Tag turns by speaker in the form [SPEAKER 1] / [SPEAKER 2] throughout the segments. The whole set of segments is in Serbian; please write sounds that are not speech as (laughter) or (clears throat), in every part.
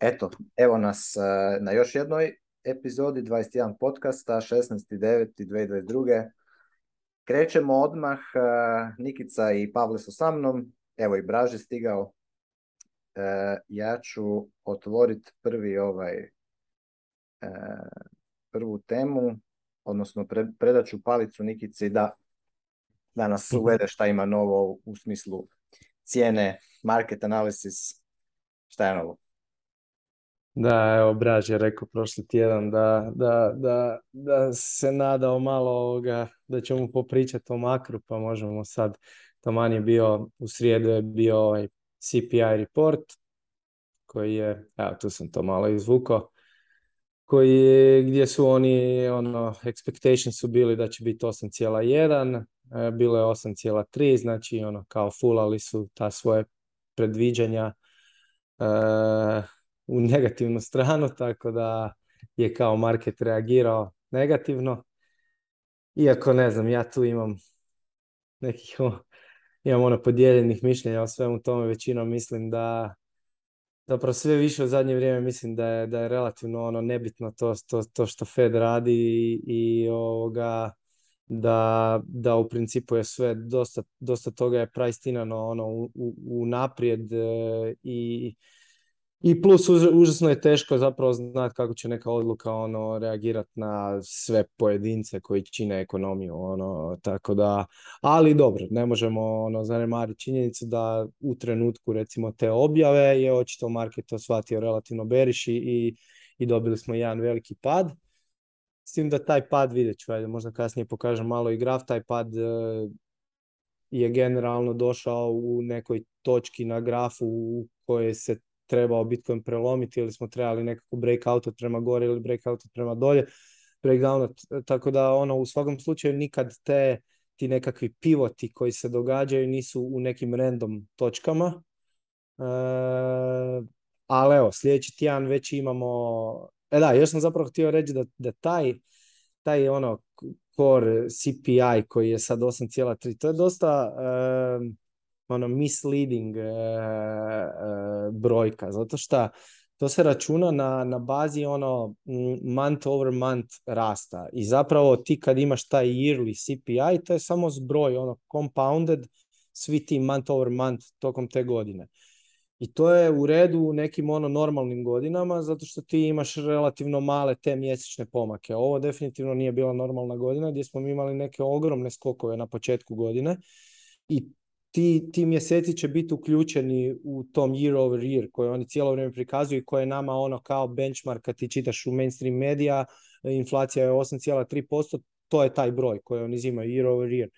[SPEAKER 1] Eto, evo nas e, na još jednoj epizodi 21 podcasta, 16.9.2022. Krećemo odmah, e, Nikica i Pavle su sa mnom, evo i Braži stigao. E, ja ću otvoriti prvi ovaj, prvu temu, odnosno predaću palicu Nikici da nas mhm. uvede šta ima novo u smislu cijene, market analysis, šta je novo?
[SPEAKER 2] Da, evo, Braž je rekao prošli tjedan da, da, da, da se nadao malo ovoga, da ćemo popričati o makru, pa možemo sad, taman je bio, u srijedu je bio ovaj CPI report, koji je, evo tu sam to malo izvukao, koji je, gdje su oni, ono, expectations su bili da će biti 8,1, e, bilo je 8,3, znači ono, kao fulali su ta svoje predviđanja, e, u negativnu stranu, tako da je kao market reagirao negativno. Iako ne znam, ja tu imam nekih imam ono podijeljenih mišljenja o svemu tome, većinom mislim da zapravo sve više u zadnje vrijeme mislim da je, da je relativno ono nebitno to, to, to što Fed radi i, ovoga da, da u principu je sve dosta, dosta toga je priced ono u, u, naprijed e, i i plus užasno je teško zapravo znati kako će neka odluka ono reagirati na sve pojedince koji čine ekonomiju ono tako da ali dobro ne možemo ono zanemariti činjenicu da u trenutku recimo te objave je očito market to shvatio relativno beriši i, i dobili smo jedan veliki pad. S tim da taj pad vidjet ću, možda kasnije pokažem malo i graf, taj pad e, je generalno došao u nekoj točki na grafu u kojoj se trebao Bitcoin prelomiti ili smo trebali nekako breakout prema gore ili breakout prema dolje, breakdown, tako da ono u svakom slučaju nikad te ti nekakvi pivoti koji se događaju nisu u nekim random točkama. E, ali evo, sljedeći tjedan već imamo... E da, još sam zapravo htio reći da, da taj, taj ono core CPI koji je sad 8,3, to je dosta ono misleading e, e, brojka, zato što to se računa na, na bazi ono month over month rasta i zapravo ti kad imaš taj yearly CPI to je samo zbroj ono compounded svi ti month over month tokom te godine. I to je u redu u nekim ono normalnim godinama zato što ti imaš relativno male te mjesečne pomake. Ovo definitivno nije bila normalna godina gdje smo mi imali neke ogromne skokove na početku godine i ti, ti mjeseci će biti uključeni u tom year over year koje oni cijelo vrijeme prikazuju i koje je nama ono kao benchmark kad ti čitaš u mainstream medija, e, inflacija je 8,3%, to je taj broj koji oni zimaju year over year.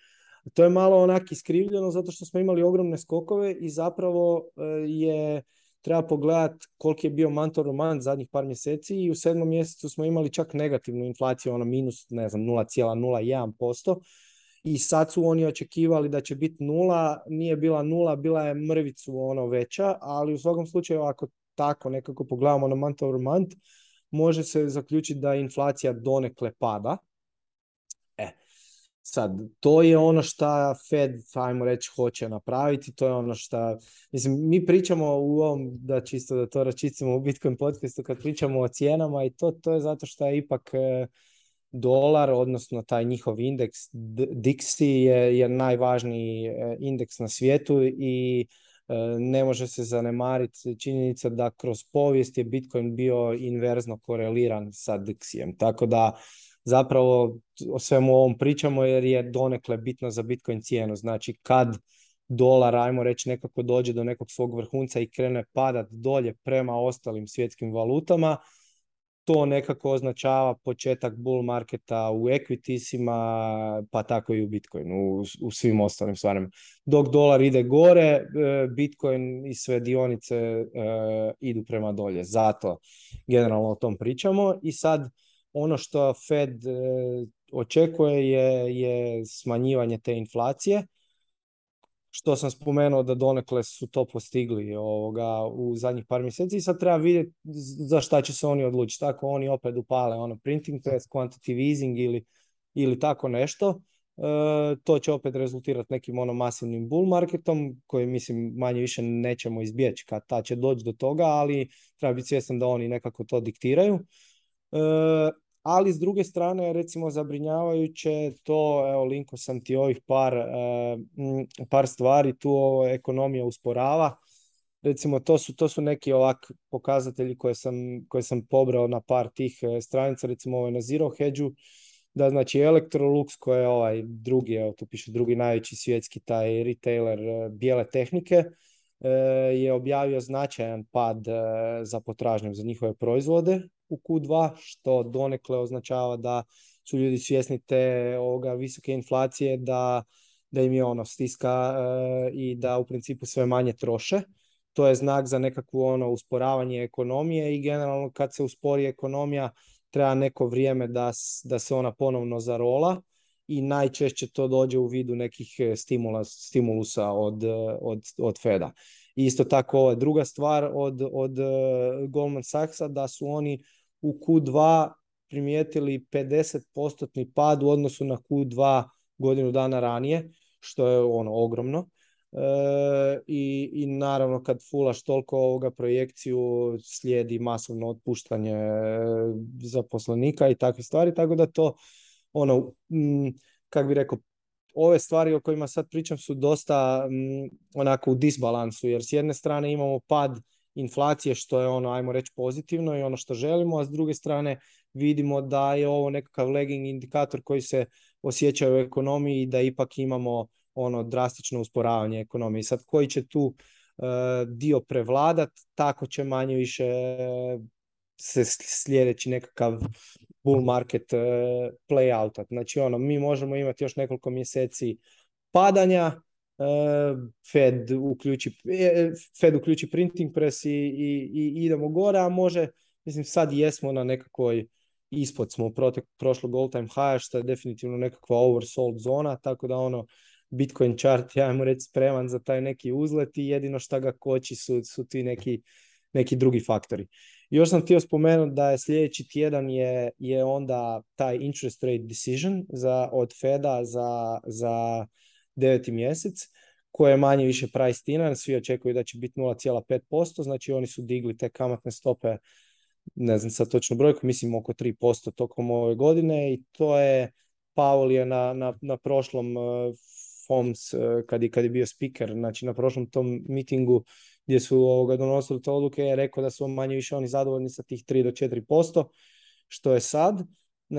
[SPEAKER 2] To je malo onak iskrivljeno zato što smo imali ogromne skokove i zapravo e, je treba pogledati koliki je bio mantor roman zadnjih par mjeseci i u sedmom mjesecu smo imali čak negativnu inflaciju, ono minus, ne znam, 0,01%, i sad su oni očekivali da će biti nula, nije bila nula, bila je mrvicu ono veća, ali u svakom slučaju ako tako nekako pogledamo na month over month, može se zaključiti da inflacija donekle pada. E, sad, to je ono šta Fed, ajmo reći, hoće napraviti, to je ono šta, mislim, mi pričamo u ovom, da čisto da to račicimo u Bitcoin podcastu, kad pričamo o cijenama i to, to je zato što je ipak... E, dolar, odnosno taj njihov indeks Dixi je, je najvažniji e, indeks na svijetu i e, ne može se zanemariti činjenica da kroz povijest je Bitcoin bio inverzno koreliran sa Dixijem. Tako da zapravo o svemu ovom pričamo jer je donekle bitno za Bitcoin cijenu. Znači kad dolar, ajmo reći, nekako dođe do nekog svog vrhunca i krene padat dolje prema ostalim svjetskim valutama, to nekako označava početak bull marketa u equitiesima, pa tako i u Bitcoinu, u, u svim ostalim stvarima. Dok dolar ide gore, e, Bitcoin i sve dionice e, idu prema dolje. Zato generalno o tom pričamo. I sad ono što Fed e, očekuje je, je smanjivanje te inflacije što sam spomenuo da donekle su to postigli ovoga, u zadnjih par mjeseci i sad treba vidjeti za šta će se oni odlučiti. Ako oni opet upale ono printing test, quantitative easing ili, ili tako nešto, e, to će opet rezultirati nekim ono masivnim bull marketom koji mislim manje više nećemo izbjeći kad ta će doći do toga, ali treba biti svjestan da oni nekako to diktiraju. E, ali s druge strane recimo zabrinjavajuće to, evo linko sam ti ovih par, e, par stvari, tu ovo, ekonomija usporava, recimo to su, to su neki ovak pokazatelji koje sam, koje sam pobrao na par tih e, stranica, recimo je na Zero hedge da znači Electrolux koji je ovaj drugi, evo tu piše drugi najveći svjetski taj retailer e, bijele tehnike, je objavio značajan pad za potražnjom za njihove proizvode u Q2, što donekle označava da su ljudi svjesni te ovoga visoke inflacije, da, da im je ono stiska eh, i da u principu sve manje troše. To je znak za nekakvo ono usporavanje ekonomije i generalno kad se uspori ekonomija treba neko vrijeme da, da se ona ponovno zarola i najčešće to dođe u vidu nekih eh, stimula, stimulusa od, eh, od, od Feda. isto tako ova druga stvar od, od Goldman Sachsa da su oni u Q2 primijetili 50% pad u odnosu na Q2 godinu dana ranije, što je ono ogromno. E, i, i, naravno kad fulaš toliko ovoga projekciju slijedi masovno otpuštanje e, zaposlenika i takve stvari, tako da to ono, m, bi rekao, ove stvari o kojima sad pričam su dosta onako u disbalansu, jer s jedne strane imamo pad inflacije što je ono ajmo reći pozitivno i ono što želimo, a s druge strane vidimo da je ovo nekakav lagging indikator koji se osjeća u ekonomiji i da ipak imamo ono drastično usporavanje ekonomije. Sad koji će tu e, dio prevladat, tako će manje više e, se sljedeći nekakav bull market e, playout. Znači ono, mi možemo imati još nekoliko mjeseci padanja, E, Fed uključi, e, Fed uključi printing press i, i, idemo gore, a može, mislim sad jesmo na nekakvoj ispod smo protek, prošlog all time high što je definitivno nekakva oversold zona, tako da ono Bitcoin chart, ja mu reći spreman za taj neki uzlet i jedino što ga koči su, su ti neki, neki drugi faktori. Još sam htio spomenuti da je sljedeći tjedan je, je onda taj interest rate decision za, od Feda za, za deveti mjesec, koje je manje više price in, svi očekuju da će biti 0,5%, znači oni su digli te kamatne stope, ne znam sad točno brojku, mislim oko 3% tokom ove godine i to je, Paul je na, na, na prošlom uh, FOMS, e, kad je, kad je bio speaker, znači na prošlom tom mitingu gdje su ovoga donosili te odluke, je rekao da su manje više oni zadovoljni sa tih 3 do 4%, što je sad E,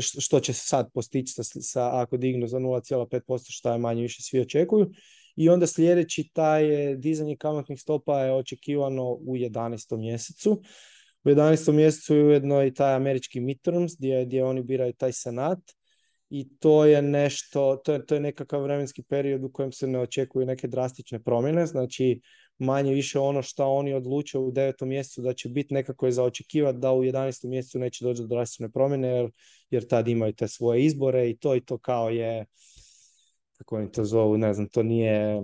[SPEAKER 2] što će se sad postići sa, ako dignu za 0,5% što je manje više svi očekuju. I onda sljedeći taj dizanje kamatnih stopa je očekivano u 11. mjesecu. U 11. mjesecu je ujedno i taj američki midterms gdje, gdje oni biraju taj senat i to je nešto, to je, to je nekakav vremenski period u kojem se ne očekuju neke drastične promjene, znači manje više ono što oni odluče u devetom mjesecu da će biti nekako je zaočekivati da u 11. mjesecu neće doći do drastične promjene jer, tad imaju te svoje izbore i to i to kao je kako oni to zovu, ne znam, to nije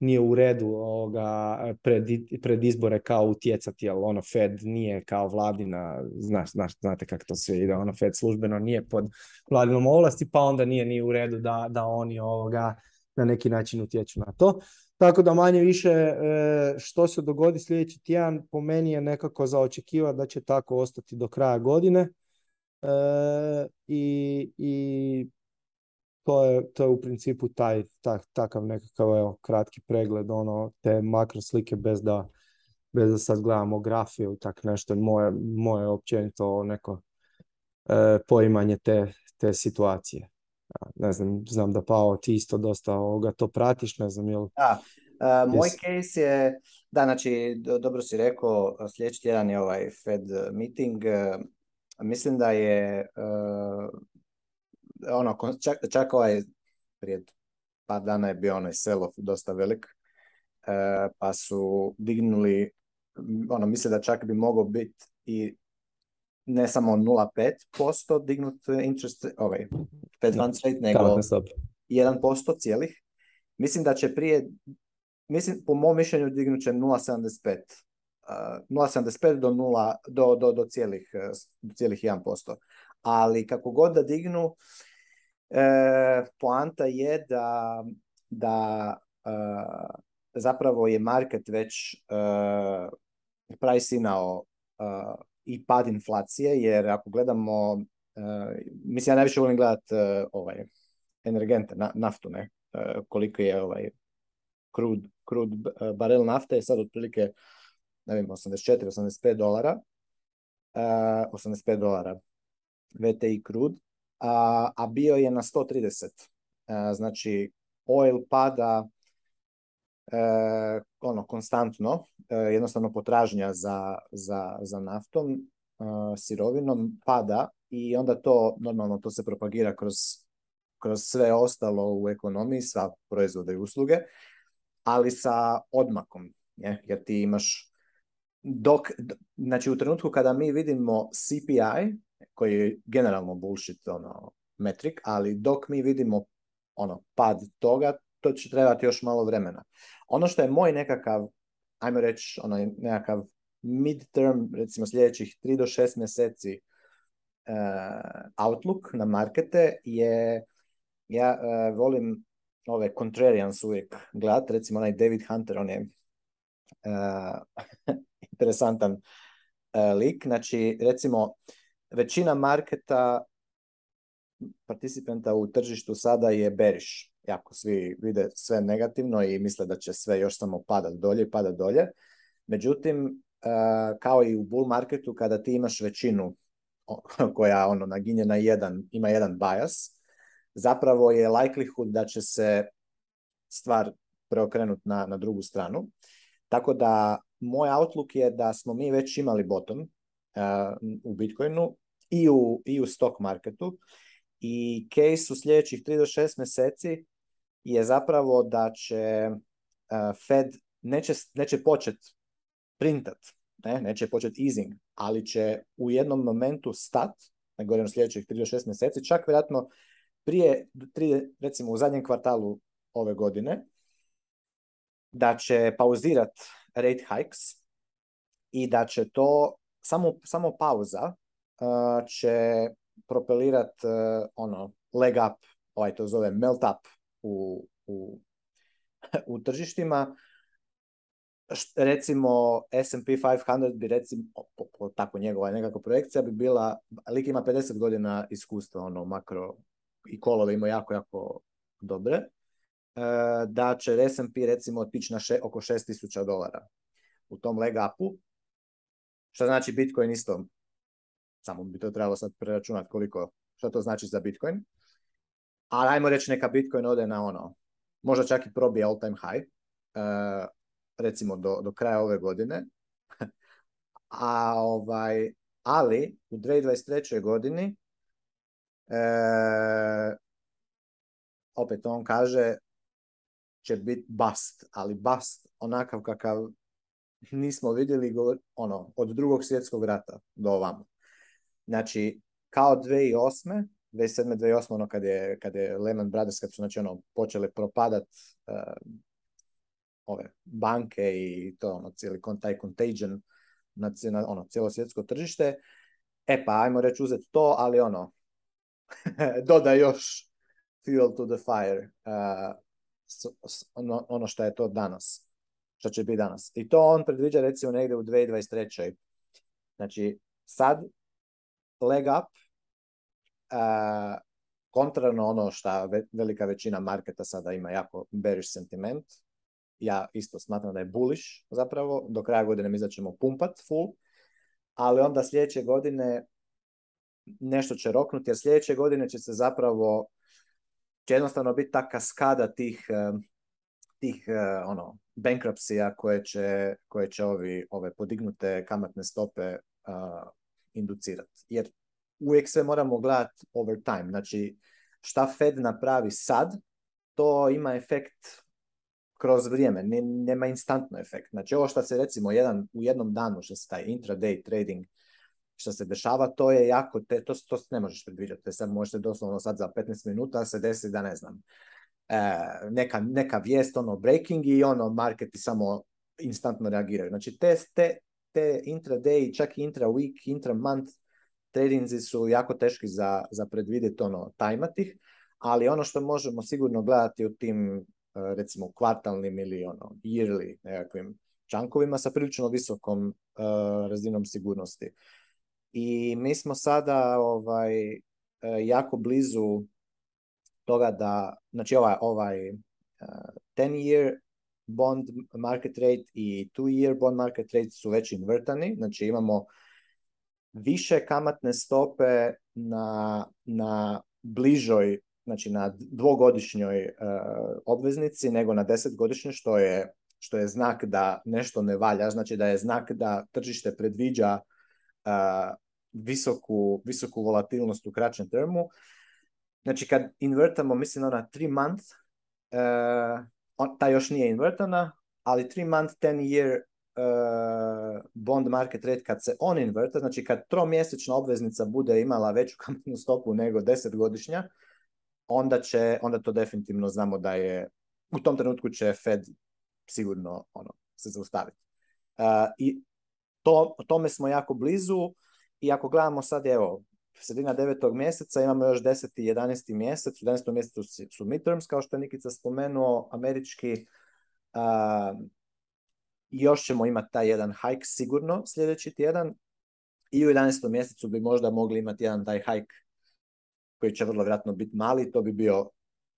[SPEAKER 2] nije u redu ovoga, pred, pred izbore kao utjecati, ali ono Fed nije kao vladina, znaš, znaš, znate kako to sve ide, ono Fed službeno nije pod vladinom ovlasti, pa onda nije ni u redu da, da oni ovoga na neki način utječu na to. Tako da manje više e, što se dogodi sljedeći tjedan po meni je nekako za da će tako ostati do kraja godine e, i, i to je, to je u principu taj, takav nekakav evo, kratki pregled ono, te makro slike bez da, bez da sad gledamo grafiju, tak nešto moje, moje općenito ono, neko e, poimanje te, te situacije ne znam, znam da Pao, ti isto dosta ovoga to pratiš, ne znam, jel?
[SPEAKER 1] Da, e, moj case je, da, znači, dobro si rekao, sljedeći tjedan je ovaj Fed meeting. E, mislim da je, e, ono, čak, čak ovaj, prije par dana je bio onaj sell dosta velik, pa su dignuli, ono, misle da čak bi mogao biti i ne samo 0,5% dignut interest, ovaj, Fed funds rate, nego 1% cijelih. Mislim da će prije, mislim, po mom mišljenju dignut će 0,75 0,75 do, 0, do, do, do, cijelih, e, cijelih 1%. Ali kako god da dignu, e, poanta je da, da e, zapravo je market već e, price inao e, i pad inflacije, jer ako gledamo, uh, mislim ja najviše volim gledat e, ovaj, energente, na, naftu, ne, uh, e, koliko je ovaj krud, krud barel nafte je sad otprilike, ne znam, 84-85 dolara, 85 dolara VTI krud, a, a bio je na 130. Znači, oil pada ono konstantno e, jednostavno potražnja za, za, za naftom e, sirovinom pada i onda to normalno to se propagira kroz, kroz sve ostalo u ekonomiji, sva proizvode i usluge, ali sa odmakom, je? jer ti imaš dok, znači u trenutku kada mi vidimo CPI, koji je generalno bullshit ono, metrik, ali dok mi vidimo ono pad toga, to će trebati još malo vremena. Ono što je moj nekakav, ajmo reći, onaj nekakav midterm, recimo sljedećih 3 do 6 mjeseci e, outlook na markete je, ja e, volim ove contrarians uvijek gledati, recimo onaj David Hunter, on je e, (laughs) interesantan lik, znači recimo većina marketa participanta u tržištu sada je beriš jako svi vide sve negativno i misle da će sve još samo padat dolje i padat dolje. Međutim, e, kao i u bull marketu, kada ti imaš većinu (laughs) koja ono naginje na jedan, ima jedan bias, zapravo je likelihood da će se stvar preokrenuti na, na drugu stranu. Tako da moj outlook je da smo mi već imali bottom e, u Bitcoinu i u, i u stock marketu i case u sljedećih 3 do 6 mjeseci je zapravo da će e, Fed neće, neće počet printat, ne? neće počet easing, ali će u jednom momentu stat, ne govorim sljedećih 3 do 6 mjeseci, čak vjerojatno prije, tri, recimo u zadnjem kvartalu ove godine, da će pauzirat rate hikes i da će to, samo, samo pauza e, će propelirat e, ono, leg up, ovaj to zove melt up u, u, (laughs) u tržištima. Recimo S&P 500 bi recimo, tako njegova nekakva projekcija bi bila, lik ima 50 godina iskustva ono makro i kolove ima jako, jako dobre, e, da će S&P recimo otići na še, oko 6000 dolara u tom leg upu, što znači Bitcoin isto, samo bi to trebalo sad preračunati koliko, što to znači za Bitcoin ali ajmo reći neka Bitcoin ode na ono, možda čak i probije all time high, e, recimo do, do kraja ove godine, (laughs) a ovaj, ali u 2023. godini e, opet on kaže će biti bast, ali bust onakav kakav nismo vidjeli ono, od drugog svjetskog rata do ovamo. Znači, kao 2008. 2007. 2008. ono kad je, kad je Lehman Brothers, kad su znači ono počele propadat eh, ove banke i to ono cijeli taj contagion na, na ono cijelo svjetsko tržište. E pa ajmo reći uzeti to, ali ono (laughs) doda još fuel to the fire eh, ono, ono što je to danas što će biti danas. I to on predviđa recimo negdje u 2023. Znači sad leg up a, kontrarno ono što velika većina marketa sada ima jako bearish sentiment, ja isto smatram da je bullish zapravo, do kraja godine mi ćemo pumpat full, ali onda sljedeće godine nešto će roknuti, jer sljedeće godine će se zapravo će jednostavno biti ta kaskada tih, e, tih e, ono, koje će, koje će ovi, ove podignute kamatne stope uh, inducirati. Jer uvijek sve moramo gledati over time. Znači, šta Fed napravi sad, to ima efekt kroz vrijeme, nema instantno efekt. Znači, ovo što se recimo jedan, u jednom danu, što se taj intraday trading, što se dešava, to je jako, te, to, to ne možeš predviđati. Sad možete doslovno sad za 15 minuta se desi da ne znam, e, neka, neka vijest, ono breaking i ono marketi samo instantno reagiraju. Znači, te, te, intraday, čak i intra week, intra month tradingzi su jako teški za, za predvidjeti, ono, ali ono što možemo sigurno gledati u tim, e, recimo, kvartalnim ili ono, yearly nekakvim čankovima sa prilično visokom e, razinom sigurnosti. I mi smo sada ovaj, e, jako blizu toga da, znači ovaj, ovaj 10-year bond market rate i 2-year bond market rate su već invertani, znači imamo više kamatne stope na, na bližoj, znači na dvogodišnjoj e, obveznici nego na desetgodišnjoj, što je, što je znak da nešto ne valja, znači da je znak da tržište predviđa e, visoku, visoku volatilnost u kraćem termu. Znači kad invertamo, mislim ona 3 month, e, ta još nije invertana, ali 3 month, 10 year E, bond market rate kad se on inverte, znači kad tromjesečna obveznica bude imala veću kamatnu stopu nego 10 godišnja, onda će, onda to definitivno znamo da je, u tom trenutku će Fed sigurno ono, se zaustaviti. Uh, I to, tome smo jako blizu i ako gledamo sad, evo, sredina devetog mjeseca, imamo još 10. i 11. mjesec, u 11. mjesecu su midterms, kao što je Nikica spomenuo, američki, još ćemo imati taj jedan hike sigurno sljedeći tjedan i u 11. mjesecu bi možda mogli imati jedan taj hike, koji će vrlo vjerojatno biti mali, to bi bio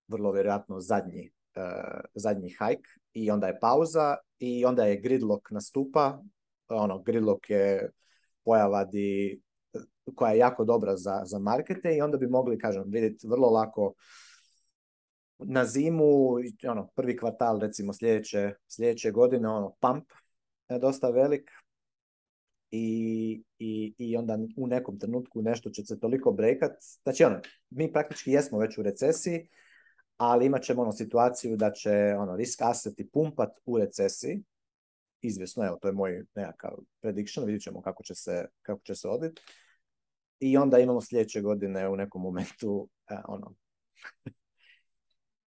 [SPEAKER 1] vrlo vjerojatno zadnji, uh, zadnji hajk i onda je pauza i onda je gridlock nastupa, ono gridlock je pojava di, koja je jako dobra za, za markete i onda bi mogli, kažem, vidjeti vrlo lako na zimu, ono, prvi kvartal recimo sljedeće, sljedeće godine, ono, pump je dosta velik i, i, i onda u nekom trenutku nešto će se toliko brekat. Znači, ono, mi praktički jesmo već u recesiji, ali imat ćemo ono, situaciju da će ono, risk asseti pumpat u recesiji, izvjesno, evo, to je moj nekakav prediction, vidit ćemo kako će se, kako će se odit. I onda imamo sljedeće godine u nekom momentu, e, ono,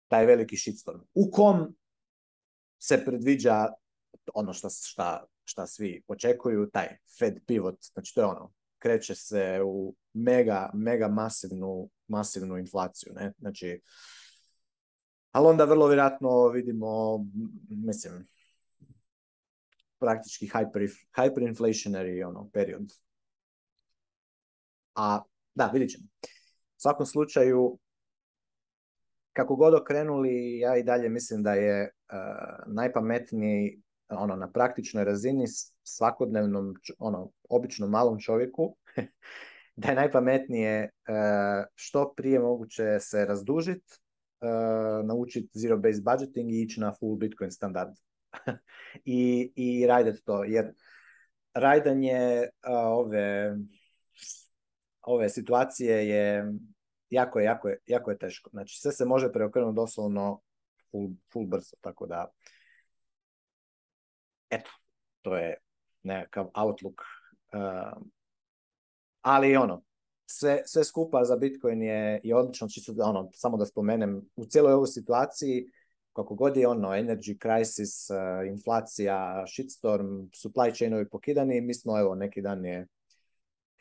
[SPEAKER 1] taj veliki shitstorm, u kom se predviđa ono što šta, šta svi očekuju, taj Fed pivot, znači to je ono, kreće se u mega, mega masivnu, masivnu inflaciju, ne? Znači, ali onda vrlo vjerojatno vidimo, mislim, praktički hyper, hyperinflationary ono, period. A da, vidit U svakom slučaju, kako god okrenuli, ja i dalje mislim da je eh, najpametniji ono, na praktičnoj razini svakodnevnom, ono, običnom malom čovjeku, (laughs) da je najpametnije eh, što prije moguće se razdužiti, eh, naučiti zero-based budgeting i ići na full Bitcoin standard. (laughs) I, i rajdati to, jer rajdanje ove, ove situacije je jako je, jako je, jako je teško. Znači sve se može preokrenuti doslovno full, full brzo, tako da eto, to je nekakav outlook. Uh, ali ono, sve, sve skupa za Bitcoin je, i odlično, čisto znači da ono, samo da spomenem, u cijeloj ovoj situaciji, kako god je ono, energy crisis, eh, inflacija, shitstorm, supply chainovi pokidani, mi smo, evo, neki dan je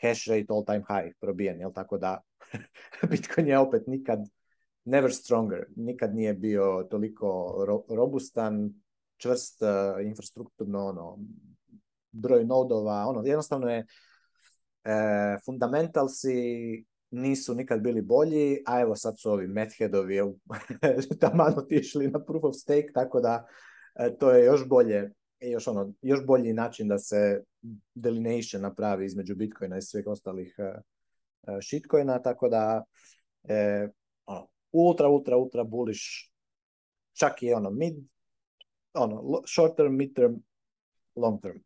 [SPEAKER 1] hash rate all time high probijen, jel tako da (laughs) Bitcoin je opet nikad never stronger, nikad nije bio toliko robustan, čvrst, eh, infrastrukturno, ono, broj nodova, ono, jednostavno je e, fundamentalsi nisu nikad bili bolji, a evo sad su ovi methedovi (laughs) tamo otišli na proof of stake, tako da eh, to je još bolje, još, ono, još bolji način da se delineation napravi između Bitcoina i svih ostalih E, shitcoina, tako da e, ono, ultra, ultra, ultra bullish, čak i ono mid, ono, short term, mid term, long term.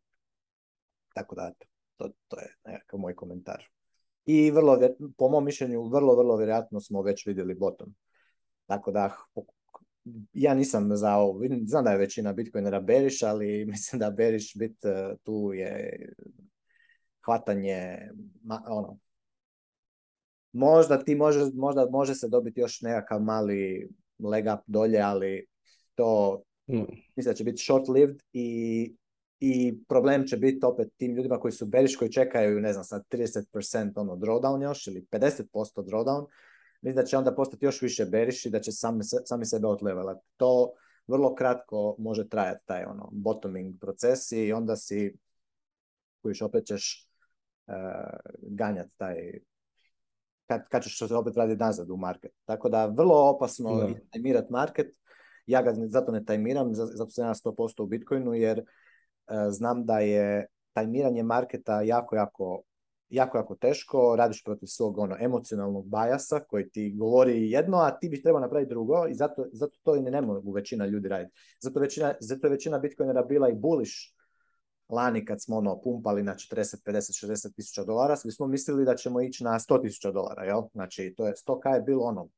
[SPEAKER 1] Tako da, to, to je nekakav moj komentar. I vrlo, po mom mišljenju, vrlo, vrlo vjerojatno smo već vidjeli bottom. Tako da, ja nisam za ovo, znam da je većina Bitcoinera beriš, ali (laughs) mislim da beriš bit e, tu je hvatanje, ono, možda ti može, možda može se dobiti još nekakav mali leg up dolje, ali to mm. mislim da će biti short lived i, i problem će biti opet tim ljudima koji su beriš, koji čekaju, ne znam, sad 30% ono drawdown još ili 50% drawdown, mislim da će onda postati još više beriš i da će sami, sami sebe otlevelati. To vrlo kratko može trajati taj ono bottoming proces i onda si kojiš opet ćeš eh, ganjati taj kad, kad ćeš se opet raditi nazad u market. Tako da vrlo opasno je tajmirat market. Ja ga zato ne tajmiram, zato sam ja 100% u Bitcoinu jer e, znam da je tajmiranje marketa jako, jako jako, jako teško, radiš protiv svog ono, emocionalnog bajasa koji ti govori jedno, a ti bi trebao napraviti drugo i zato, zato to i ne, mogu većina ljudi raditi. Zato, zato je većina Bitcoinera bila i bullish, lani kad smo ono pumpali na 40, 50, 60 tisuća dolara, svi smo mislili da ćemo ići na 100 tisuća dolara, jel? Znači, to je, 100k je bilo ono,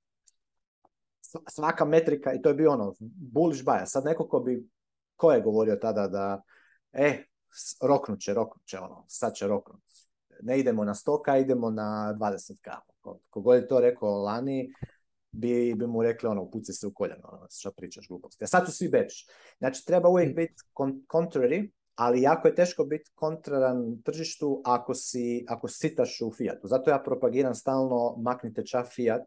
[SPEAKER 1] svaka metrika i to je bio ono, bullish buy. Sad neko ko bi, ko je govorio tada da, e, roknut će, roknut će, ono, sad će roknut. Ne idemo na 100k, idemo na 20k. Kogod je to rekao lani, bi, bi mu rekli ono, puci se u koljeno, ono, šta pričaš gluposti. A sad su svi beč. Znači, treba uvijek mm. biti contrary, ali jako je teško biti kontraran tržištu ako si, ako sitaš u Fiatu. Zato ja propagiram stalno maknite ča Fiat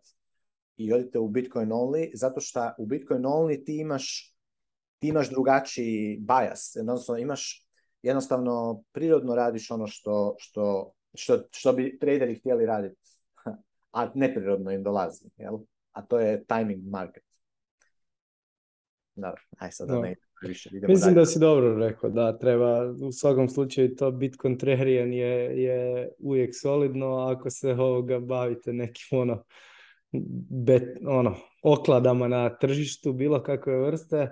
[SPEAKER 1] i odite u Bitcoin only, zato što u Bitcoin only ti imaš, ti imaš drugačiji bias, odnosno imaš jednostavno prirodno radiš ono što, što, što, što bi traderi htjeli raditi, a neprirodno im dolazi, jel? a to je timing market.
[SPEAKER 2] Dobro, aj sad da ne Mislim da si dobro rekao, da treba u svakom slučaju to bit kontrarijan je, je uvijek solidno ako se ovoga bavite nekim ono, bet, ono okladama na tržištu bilo kakve vrste.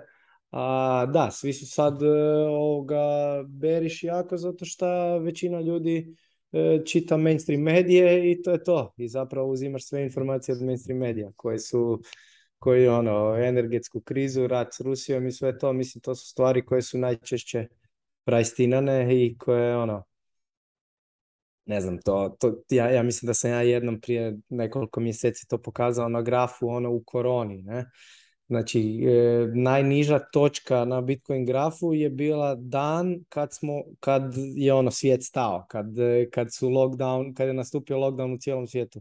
[SPEAKER 2] A da, svi su sad e, ovoga beriš jako zato što većina ljudi e, čita mainstream medije i to je to. I zapravo uzimaš sve informacije od mainstream medija koje su koji ono, energetsku krizu, rat s Rusijom i sve to, mislim, to su stvari koje su najčešće prajstinane i koje, ono, ne znam, to, to ja, ja, mislim da sam ja jednom prije nekoliko mjeseci to pokazao na grafu, ono, u koroni, ne? Znači, e, najniža točka na Bitcoin grafu je bila dan kad, smo, kad je ono svijet stao, kad, e, kad, su lockdown, kad je nastupio lockdown u cijelom svijetu.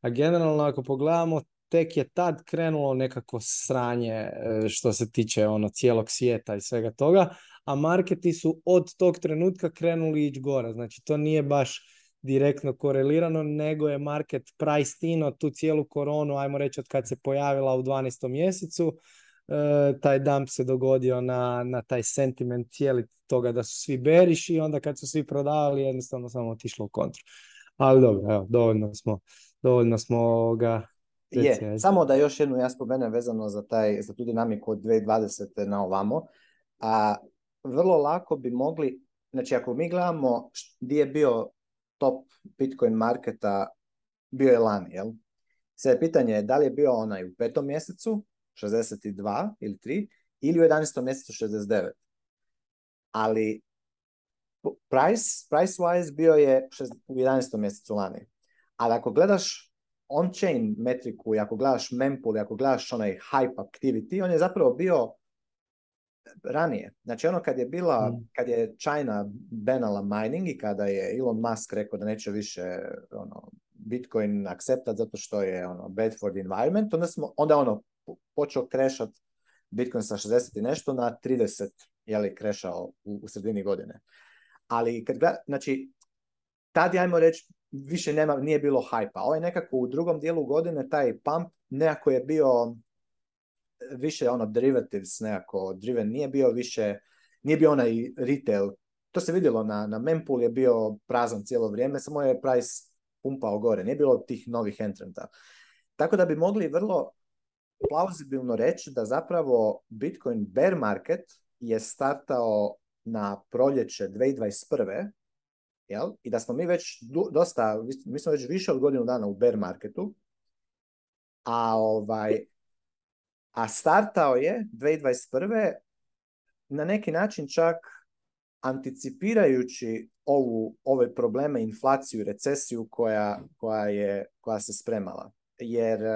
[SPEAKER 2] A generalno ako pogledamo, tek je tad krenulo nekako sranje e, što se tiče ono cijelog svijeta i svega toga, a marketi su od tog trenutka krenuli ići gore. Znači to nije baš direktno korelirano, nego je market priced in tu cijelu koronu, ajmo reći od kad se pojavila u 12. mjesecu, e, taj dump se dogodio na, na taj sentiment cijeli toga da su svi beriš i onda kad su svi prodavali jednostavno samo otišlo u kontru. Ali dobro, evo, dovoljno smo, dovoljno smo ga
[SPEAKER 1] je, samo da još jednu ja spomenem vezano za, taj, za tu dinamiku od 2020. na ovamo. A, vrlo lako bi mogli, znači ako mi gledamo gdje je bio top Bitcoin marketa, bio je lani, jel? Sve pitanje je da li je bio onaj u petom mjesecu, 62 ili 3, ili u 11. mjesecu 69. Ali price, price wise bio je u 11. mjesecu lani. Ali ako gledaš on-chain metriku i ako gledaš mempool i ako gledaš onaj hype activity, on je zapravo bio ranije. Znači ono kad je bila, hmm. kad je China banala mining i kada je Elon Musk rekao da neće više ono, Bitcoin akceptat zato što je ono bad for the environment, onda, smo, onda ono počeo krešat Bitcoin sa 60 i nešto na 30 je li krešao u, sredini godine. Ali kad gleda, znači tad ajmo reći, više nema, nije bilo hajpa. Ovaj nekako u drugom dijelu godine taj pump nekako je bio e, više ono derivatives nekako, driven nije bio više, nije bio onaj retail. To se vidjelo na, na mempool je bio prazan cijelo vrijeme, samo je price pumpao gore, nije bilo tih novih entranta. Tako da bi mogli vrlo plauzibilno reći da zapravo Bitcoin bear market je startao na proljeće 2021 jel? i da smo mi već dosta, mi smo već više od godinu dana u bear marketu, a, ovaj, a startao je 2021. na neki način čak anticipirajući ovu, ove probleme, inflaciju i recesiju koja, koja, je, koja se spremala. Jer e,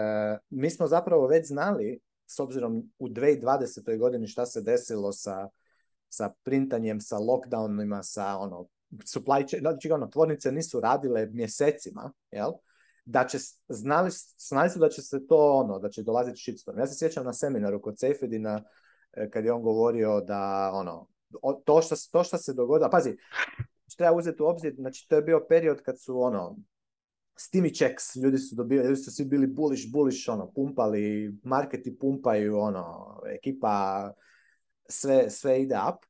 [SPEAKER 1] mi smo zapravo već znali, s obzirom u 2020. godini šta se desilo sa, sa printanjem, sa lockdownima, sa ono, supply chain, znači ono, tvornice nisu radile mjesecima, jel? Da će, znali, znali su da će se to ono, da će dolaziti shitstorm. Ja se sjećam na seminaru kod Seyfedina e, kad je on govorio da ono, to što, to što se dogodilo, pazi, treba uzeti u obzir, znači to je bio period kad su ono, Steamy checks, ljudi su dobili, ljudi su svi bili bullish, bullish, ono, pumpali, marketi pumpaju, ono, ekipa, sve, sve ide up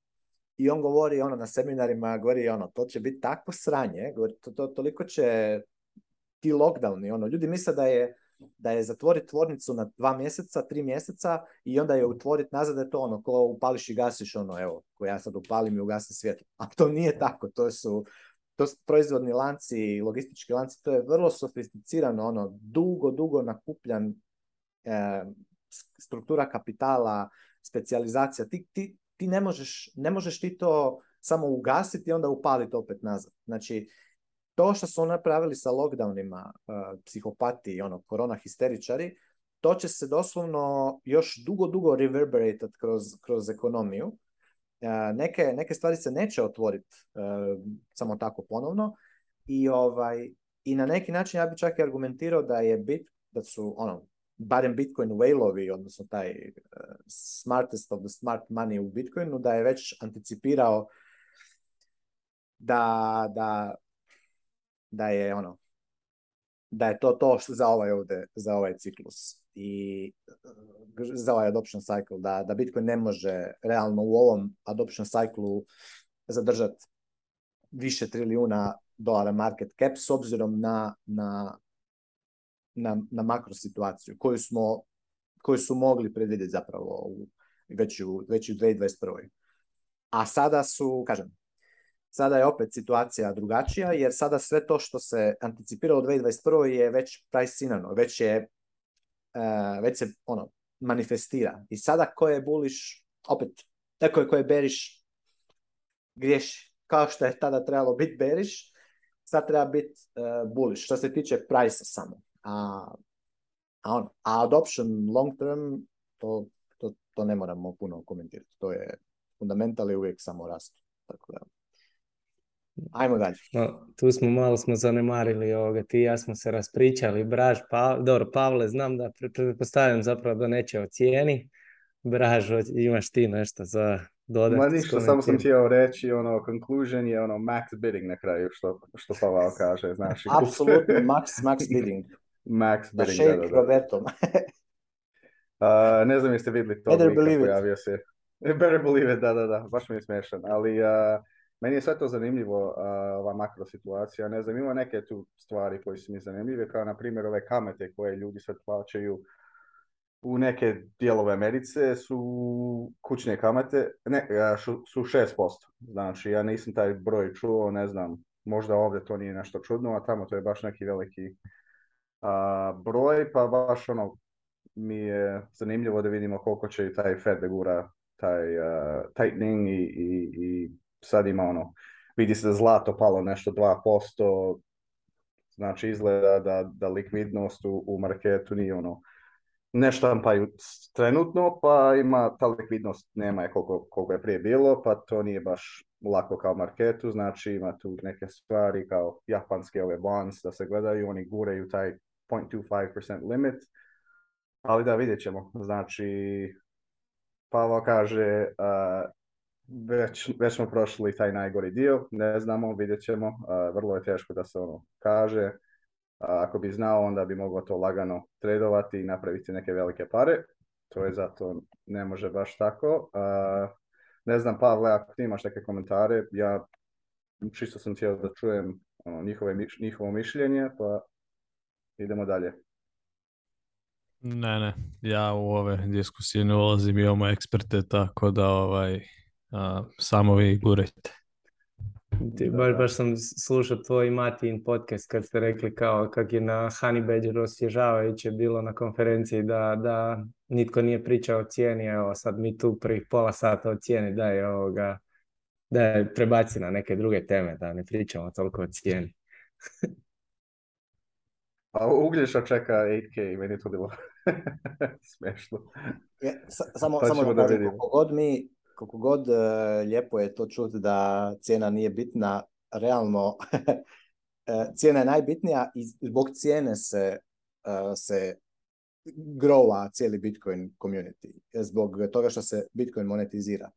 [SPEAKER 1] i on govori ono na seminarima, govori ono, to će biti tako sranje, govori, to, to, toliko će ti lockdowni, ono, ljudi misle da je, da je zatvoriti tvornicu na dva mjeseca, tri mjeseca i onda je utvoriti nazad, da je to ono, ko upališ i gasiš, ono, evo, ko ja sad upalim i ugasim svjetlo. (laughs) A to nije tako, to su, to su proizvodni lanci i logistički lanci, to je vrlo sofisticirano, ono, dugo, dugo nakupljan eh, struktura kapitala, specijalizacija, ti, ti, ti ne možeš, ne možeš ti to samo ugasiti i onda upaliti opet nazad. Znači, to što su napravili sa lockdownima, e, psihopati i ono, korona histeričari, to će se doslovno još dugo, dugo reverberatat kroz, kroz ekonomiju. E, neke, stvari se neće otvoriti e, samo tako ponovno i ovaj i na neki način ja bih čak i argumentirao da je bit da su ono barem Bitcoin whale-ovi, odnosno taj e, smartest of the smart money u Bitcoinu, da je već anticipirao da, da, da je ono da je to to što za ovaj ovde za ovaj ciklus i e, za ovaj adoption cycle, da, da Bitcoin ne može realno u ovom adoption cyclu zadržati više trilijuna dolara market cap s obzirom na, na na, na makro situaciju koju, smo, su mogli predvidjeti zapravo u, već, u, već u 2021. A sada su, kažem, sada je opet situacija drugačija jer sada sve to što se anticipiralo u 2021. je već prajsinano, već je e, već se ono manifestira. I sada koje buliš, opet, tako je je beriš, griješi. Kao što je tada trebalo biti beriš, sad treba biti uh, e, buliš. Što se tiče price samo a, ono, a, adoption long term, to, to, to ne moramo puno komentirati. To je fundamental i uvijek samo rastu. Tako da, Ajmo dalje.
[SPEAKER 2] No, tu smo malo smo zanemarili ovoga, ti ja smo se raspričali, Braž, pa, dobro, Pavle, znam da pretpostavljam zapravo da neće ocijeni. cijeni, Braž, imaš ti nešto za dodati? Ma ništa,
[SPEAKER 1] samo sam htio reći, ono, conclusion je ono max bidding na kraju, što, što Pavel kaže, znaš. Apsolutno, max, max bidding. (laughs) Max Beringer. da, (laughs) ne znam jeste vidjeli to. Better believe Se. (laughs) Better believe it, da, da, da. Baš mi je smiješan. Ali meni je sve to zanimljivo, ova makro situacija. Ne znam, ima neke tu stvari koje su mi zanimljive, kao na primjer ove kamete koje ljudi sad plaćaju u neke dijelove Americe su kućne kamate, ne, su 6%. Znači, ja nisam taj broj čuo, ne znam, možda ovdje to nije nešto čudno, a tamo to je baš neki veliki a broj, pa baš ono, mi je zanimljivo da vidimo koliko će i taj Fed da gura taj tightening i, i, sad ima ono, vidi se da zlato palo nešto 2%, znači izgleda da, da likvidnost u, marketu nije ono, ne štampaju trenutno, pa ima ta likvidnost nema je koliko, je prije bilo, pa to nije baš lako kao marketu, znači ima tu neke stvari kao japanske ove bonds da se gledaju, oni guraju taj 0.25% limit, ali da vidjet ćemo. Znači, Pavo kaže, e, već, smo prošli taj najgori dio, ne znamo, vidjet ćemo, e, vrlo je teško da se ono kaže. E, ako bi znao, onda bi mogao to lagano tradovati i napraviti neke velike pare. To je zato ne može baš tako. Ne znam, Pavle, ako ti imaš neke komentare, ja čisto sam htio da čujem ono, njihovo mišljenje, pa Idemo dalje.
[SPEAKER 2] Ne, ne, ja u ove diskusije ne ulazim, imamo eksperte, tako da ovaj, samo vi gurajte. Ti, baš, baš sam slušao tvoj Matin podcast kad ste rekli kao kak je na Honey Badger osvježavajuće bilo na konferenciji da, da nitko nije pričao o cijeni, evo sad mi tu prvih pola sata o cijeni da je ovoga, da je prebaci na neke druge teme, da ne pričamo toliko o cijeni. (laughs)
[SPEAKER 1] A Uglješa čeka 8K i meni je to bilo (laughs) smešno. Ja, samo, samo da, kažem, koliko god mi, koliko god uh, lijepo je to čuti da cijena nije bitna, realno (laughs) e, cijena je najbitnija i zbog cijene se, e, se grova cijeli Bitcoin community, zbog toga što se Bitcoin monetizira.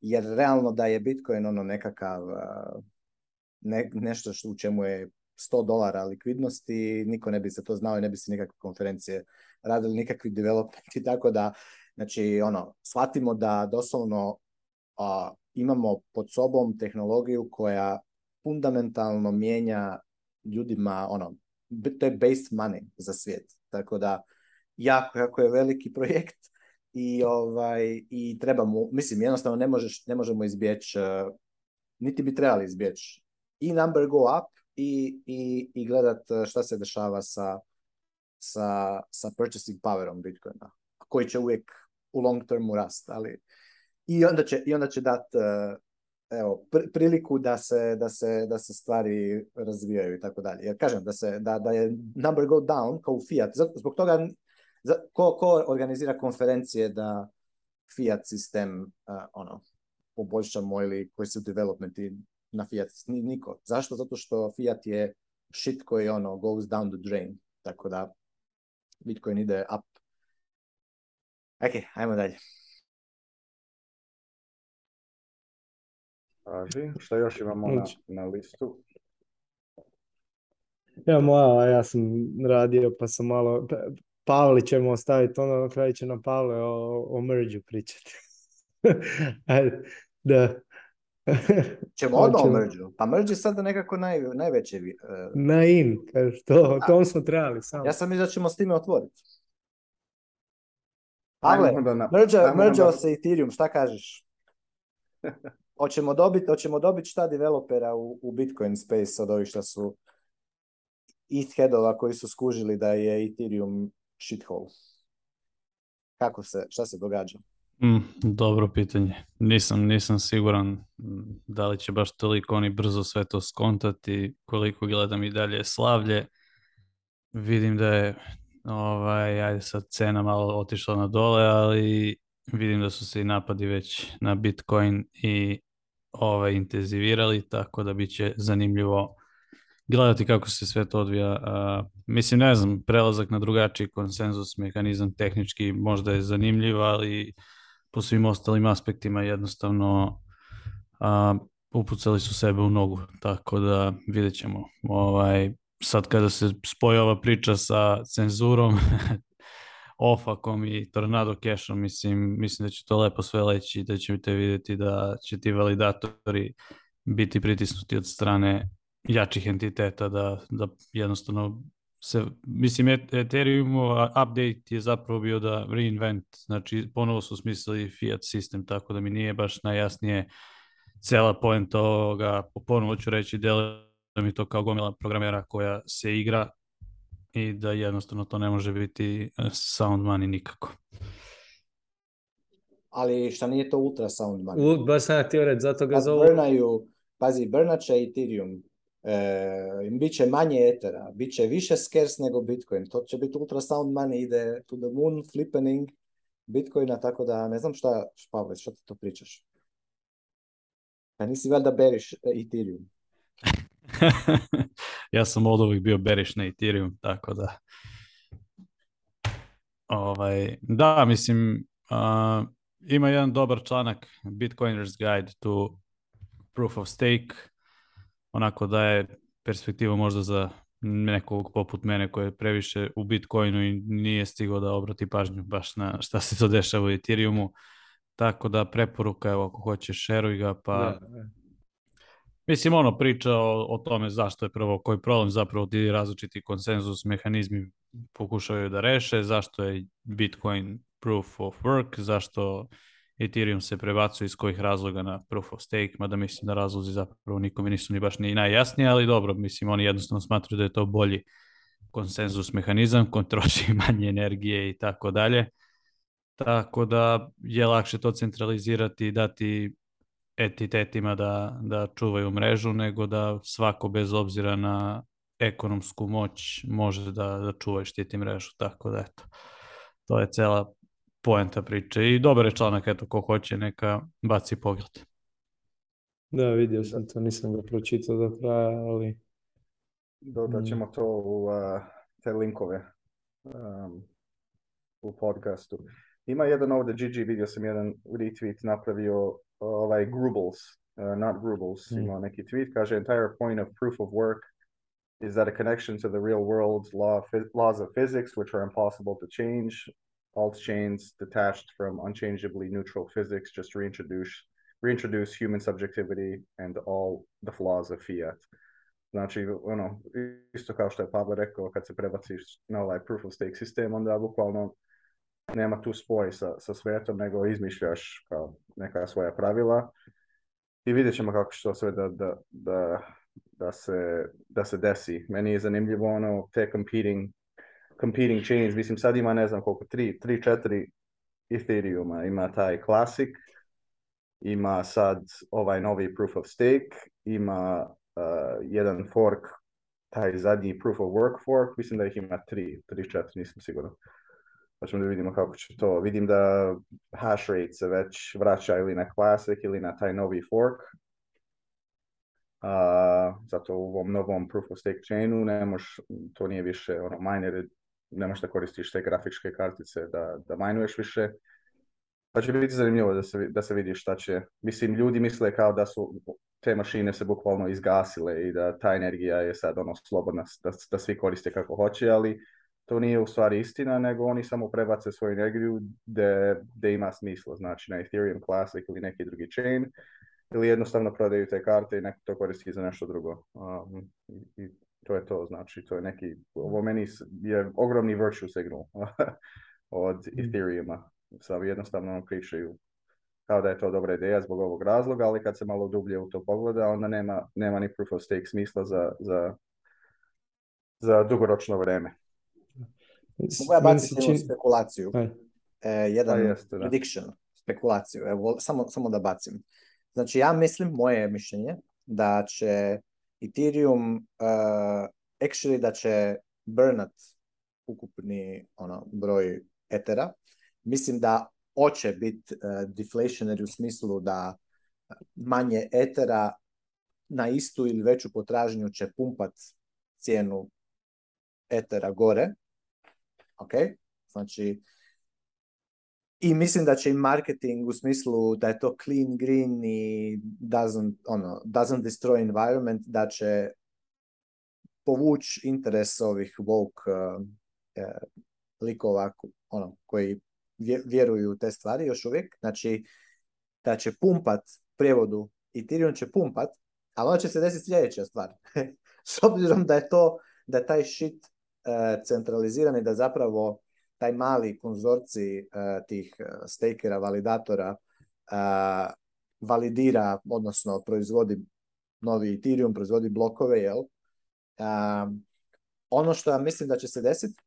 [SPEAKER 1] Jer realno da je Bitcoin ono nekakav, uh, nešto što u čemu je 100 dolara likvidnosti, niko ne bi se to znao i ne bi se nikakve konferencije radili, nikakvi developmenti, (laughs) tako da, znači, ono, shvatimo da doslovno imamo pod sobom tehnologiju koja fundamentalno mijenja ljudima, ono, to je base money za svijet, tako da, jako, jako je veliki projekt i, ovaj, i trebamo, mislim, jednostavno ne, možeš, ne možemo izbjeći, eh, niti bi trebali izbjeći i number go up, i, i, i gledat e, šta se dešava sa, sa, sa purchasing powerom Bitcoina, koji će uvijek u long termu rast, ali i onda će, i onda će dat e, evo, priliku da se, da, se, da se stvari razvijaju i tako dalje. Jer kažem da, se, da, da je number go down kao Fiat, zbog toga ko, ko organizira konferencije da Fiat sistem e, ono, poboljšamo ili koji su developmenti na Fiat, niko. Zašto? Zato što Fiat je shit koji ono goes down the drain, tako da Bitcoin ide up. Ok, ajmo dalje.
[SPEAKER 3] Paži, što još imamo na, znači- na listu?
[SPEAKER 2] Ja ja sam radio pa sam malo... Pa, Pavli ćemo ostaviti, ono na kraju će nam Pavle o, o merđu pričati. (laughs) da.
[SPEAKER 1] (laughs) Ćemo odmah Pa mrđi je sada nekako naj, najveće.
[SPEAKER 2] Uh... Na in, to, smo trebali
[SPEAKER 1] Ja sam mislio da ćemo s time otvoriti. Pavle, mrđao se Ethereum, šta kažeš? (laughs) Hoćemo dobiti dobit šta developera u, u Bitcoin space od ovih šta su ETH headova koji su skužili da je Ethereum shithole. Kako se, šta se događa?
[SPEAKER 4] Mm, dobro pitanje. Nisam, nisam siguran mm, da li će baš toliko oni brzo sve to skontati, koliko gledam i dalje slavlje. Vidim da je ovaj, ajde sad cena malo otišla na dole, ali vidim da su se i napadi već na Bitcoin i ovaj, intenzivirali, tako da bit će zanimljivo gledati kako se sve to odvija. mislim, ne znam, prelazak na drugačiji konsenzus, mehanizam tehnički možda je zanimljiv, ali po svim ostalim aspektima jednostavno a, upucali su sebe u nogu, tako da vidjet ćemo. Ovaj, sad kada se spoja ova priča sa cenzurom, (laughs) ofakom i tornado cashom, mislim, mislim da će to lepo sve leći i da ćete vidjeti da će ti validatori biti pritisnuti od strane jačih entiteta da, da jednostavno se, mislim, e- Ethereum update je zapravo bio da reinvent, znači ponovo su smislili fiat sistem, tako da mi nije baš najjasnije cela poenta toga. ponovo ću reći, deluje mi to kao gomila programera koja se igra i da jednostavno to ne može biti e, sound money nikako.
[SPEAKER 1] Ali šta nije to ultra sound money? U,
[SPEAKER 2] baš sam htio reći, zato ga zovu.
[SPEAKER 1] Brnaju, pazi, brnače Ethereum E, bit će manje etera, bit će više scarce nego Bitcoin. To će biti ultrasound money, ide to the moon, flippening Bitcoina, tako da ne znam šta, Pavle, šta ti to pričaš? Pa nisi valjda beriš e, Ethereum.
[SPEAKER 4] (laughs) ja sam od bio beriš na Ethereum, tako da... Ovaj, da, mislim, ima jedan dobar članak Bitcoiners Guide to Proof of Stake, onako daje perspektivu možda za nekog poput mene koji je previše u Bitcoinu i nije stigao da obrati pažnju baš na šta se to dešava u Ethereumu. Tako da preporuka, evo ako hoćeš, šeruj ga, pa... Mislim, ono priča o, o, tome zašto je prvo, koji problem zapravo ti različiti konsenzus mehanizmi pokušaju da reše, zašto je Bitcoin proof of work, zašto Ethereum se prebacuje iz kojih razloga na Proof of Stake, mada mislim da razlozi zapravo nikome nisu ni baš ni najjasniji, ali dobro, mislim oni jednostavno smatraju da je to bolji konsenzus mehanizam, kontroši (laughs) manje energije i tako dalje. Tako da je lakše to centralizirati i dati etitetima da, da čuvaju mrežu, nego da svako bez obzira na ekonomsku moć može da, da čuva štiti mrežu. Tako da eto, to je cela poenta priče i dobar je članak, eto, ko hoće neka baci pogled.
[SPEAKER 2] Da, vidio sam to, nisam ga pročitao do kraja, ali...
[SPEAKER 3] Dodat mm. ćemo to u uh, te linkove um, u podcastu. Ima jedan ovdje, Gigi, vidio sam jedan retweet napravio, ovaj grubles, uh, not grubles, mm. imao neki tweet, kaže entire point of proof of work is that a connection to the real world's law, laws of physics, which are impossible to change, alt chains detached from unchangeably neutral physics just reintroduce reintroduce human subjectivity and all the flaws of fiat. Znači, ono, isto kao što je Pavle rekao, kad se prebaciš na ovaj proof of stake sistem, onda bukvalno nema tu spoj sa, sa svetom, nego izmišljaš kao neka svoja pravila i vidjet ćemo kako što sve da, da, da, da, se, da se desi. Meni je zanimljivo ono, te competing competing chains, mislim sad ima ne znam koliko, tri, tri četiri Ethereuma, ima taj Classic, ima sad ovaj novi Proof of Stake, ima eh, jedan fork, taj zadnji Proof of Work fork, mislim da ih ima tri, tri četiri, nisam siguran. Pa ćemo da vidimo kako će to. Vidim da hash rate se već vraća ili na Classic ili na taj novi fork, zato u ovom novom proof of stake chainu ne moš, to nije više ono minered ne da koristiš te grafičke kartice da, da minuješ više. Pa će biti zanimljivo da se, da se vidi šta će. Mislim, ljudi misle kao da su te mašine se bukvalno izgasile i da ta energija je sad ono slobodna, da, da svi koriste kako hoće, ali to nije u stvari istina, nego oni samo prebace svoju energiju da ima smisla, znači na Ethereum Classic ili neki drugi chain, ili jednostavno prodaju te karte i neko to koristi za nešto drugo. Um, i to je to, znači to je neki, ovo meni je ogromni virtue signal (laughs) od mm. Ethereuma. Sad jednostavno nam ono pričaju kao da je to dobra ideja zbog ovog razloga, ali kad se malo dublje u to pogleda, onda nema, nema ni proof of stake smisla za, za, za dugoročno vreme. Mogu ja
[SPEAKER 1] baciti spekulaciju. E, jedan prediction, spekulaciju. Evo, samo, samo da bacim. Znači, ja mislim, moje mišljenje, da će Ethereum uh, actually da će burnat ukupni ono, broj etera. Mislim da hoće biti uh, eh, deflationary u smislu da eh, manje etera na istu ili veću potražnju će pumpat cijenu etera gore. Ok? Znači, i mislim da će i marketing u smislu da je to clean, green i doesn't, ono, doesn't destroy environment, da će povući interes ovih woke uh, likova ono, koji vjeruju u te stvari još uvijek. Znači, da će pumpat prijevodu Ethereum će pumpat, ali onda će se desiti sljedeća stvar. (laughs) S obzirom da je to, da taj shit uh, eh, centraliziran i da zapravo taj mali konzorci eh, tih eh, stakera, validatora uh, validira, odnosno proizvodi novi Ethereum, proizvodi blokove, jel? ono što ja mislim da će se desiti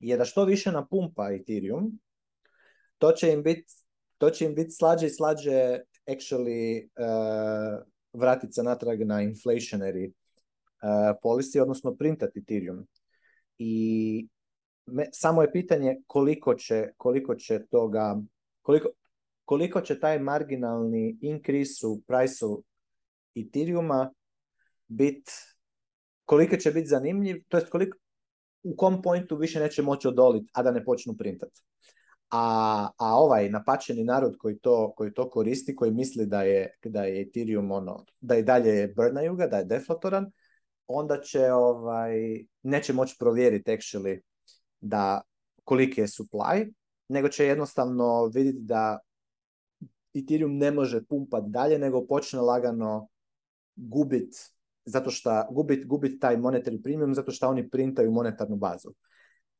[SPEAKER 1] je da što više napumpa Ethereum, to će im biti to će im biti slađe i slađe actually uh, vratiti se natrag na inflationary uh, policy, odnosno printati Ethereum. I me, samo je pitanje koliko će, koliko će toga, koliko, koliko će taj marginalni increase u price Ethereuma biti, koliko će biti zanimljiv, to jest koliko, u kom pointu više neće moći odoliti, a da ne počnu printati. A, a ovaj napačeni narod koji to, koji to koristi, koji misli da je, da je Ethereum ono, da je dalje brna juga, da je deflatoran, onda će ovaj, neće moći provjeriti actually da koliki je supply, nego će jednostavno vidjeti da Ethereum ne može pumpat dalje, nego počne lagano gubit zato što gubit, gubit taj monetary premium zato što oni printaju monetarnu bazu.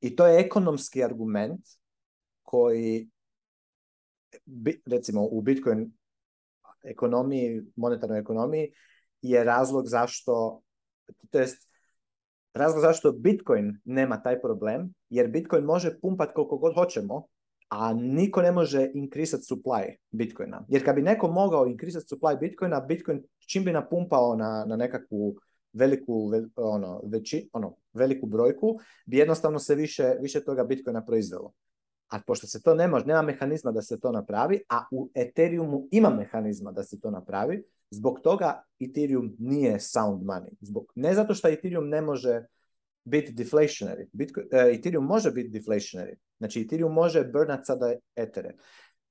[SPEAKER 1] I to je ekonomski argument koji recimo u Bitcoin ekonomiji, monetarnoj ekonomiji je razlog zašto to jest Razlog zašto Bitcoin nema taj problem, jer Bitcoin može pumpat koliko god hoćemo, a niko ne može inkrisat supply Bitcoina. Jer kad bi neko mogao inkrisati supply Bitcoina, Bitcoin čim bi napumpao na, na nekakvu veliku, ono, veći, ono, veliku brojku, bi jednostavno se više, više toga Bitcoina proizvelo. A pošto se to ne može, nema mehanizma da se to napravi, a u Ethereumu ima mehanizma da se to napravi, Zbog toga Ethereum nije sound money. Zbog, ne zato što Ethereum ne može biti deflationary. Bitcoin, e, Ethereum može biti deflationary. Znači Ethereum može burnat sada etere.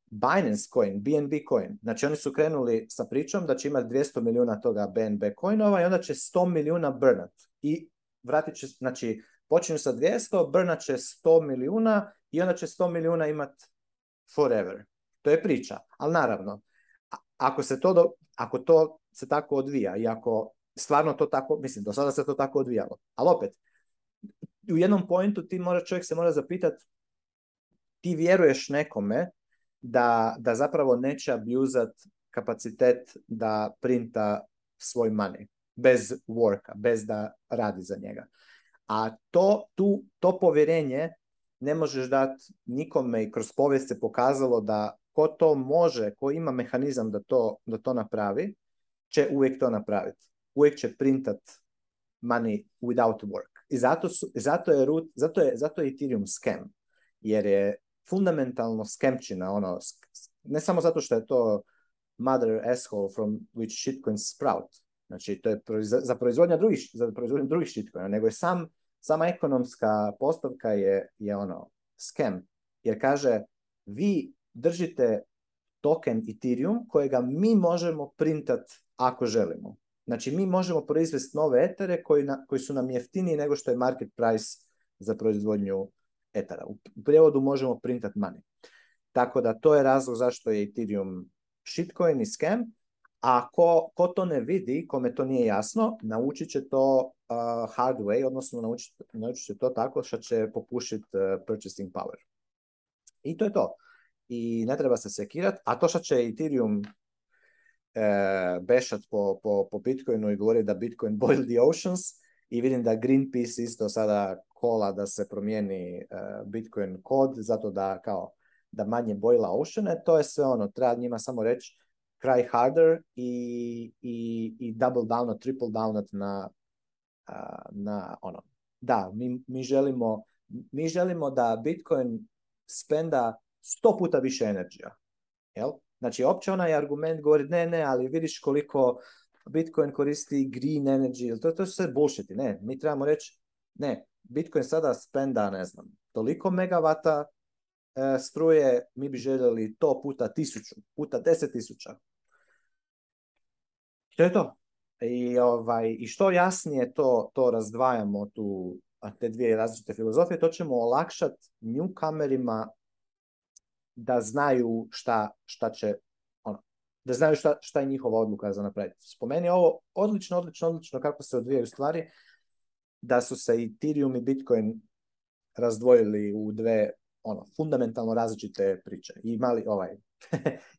[SPEAKER 1] Binance coin, BNB coin, znači oni su krenuli sa pričom da će imati 200 milijuna toga BNB coinova i onda će 100 milijuna burnat. I vratit će, znači počinju sa 200, burnat će 100 milijuna i onda će 100 milijuna imati forever. To je priča, ali naravno, ako se to do, ako to se tako odvija i ako stvarno to tako, mislim, do sada se to tako odvijalo, ali opet, u jednom pointu ti mora, čovjek se mora zapitati ti vjeruješ nekome da, da zapravo neće abjuzat kapacitet da printa svoj money bez worka, bez da radi za njega. A to, tu, to povjerenje ne možeš dati nikome i kroz povijest se pokazalo da ko to može, ko ima mehanizam da to, da to napravi, će uvijek to napraviti. Uvijek će printat money without work. I zato, su, zato, je, root, zato, je, zato je Ethereum scam, jer je fundamentalno skemčina, ono, ne samo zato što je to mother asshole from which shitcoins sprout, znači to je za proizvodnja drugih, za proizvodnju drugih shitcoina, nego je sam, sama ekonomska postavka je, je ono, scam, jer kaže vi držite token Ethereum kojega mi možemo printat ako želimo. Znači mi možemo proizvesti nove etere koji, na, koji su nam jeftiniji nego što je market price za proizvodnju etara. U prijevodu možemo printat money. Tako da to je razlog zašto je Ethereum shitcoin i scam. A ko, to ne vidi, kome to nije jasno, naučit će to uh, hard way, odnosno naučit, će to tako što će popušit uh, purchasing power. I to je to i ne treba se sekirati, a to što će Ethereum e, bešat po, po, po Bitcoinu i govori da Bitcoin (laughs) boil the oceans i vidim da Greenpeace isto sada kola da se promijeni e, Bitcoin kod zato da kao da manje boila oceane, to je sve ono, treba njima samo reći cry harder i, i, i double down, triple down na, na ono. Da, mi, mi, želimo, mi želimo da Bitcoin spenda sto puta više energija. Jel? Znači, opće onaj argument govori, ne, ne, ali vidiš koliko Bitcoin koristi green energy, to, to su sve bullshiti, ne, mi trebamo reći, ne, Bitcoin sada spenda, ne znam, toliko megavata e, struje, mi bi željeli to puta tisuću, puta deset tisuća. To je to. I, ovaj, i što jasnije to, to razdvajamo, tu, te dvije različite filozofije, to ćemo olakšati newcomerima da znaju šta, šta će ono, da znaju šta, šta je njihova odluka za napraviti. Spomeni ovo odlično, odlično, odlično kako se odvijaju stvari, da su se Ethereum i Bitcoin razdvojili u dve ono, fundamentalno različite priče. I mali ovaj, (laughs)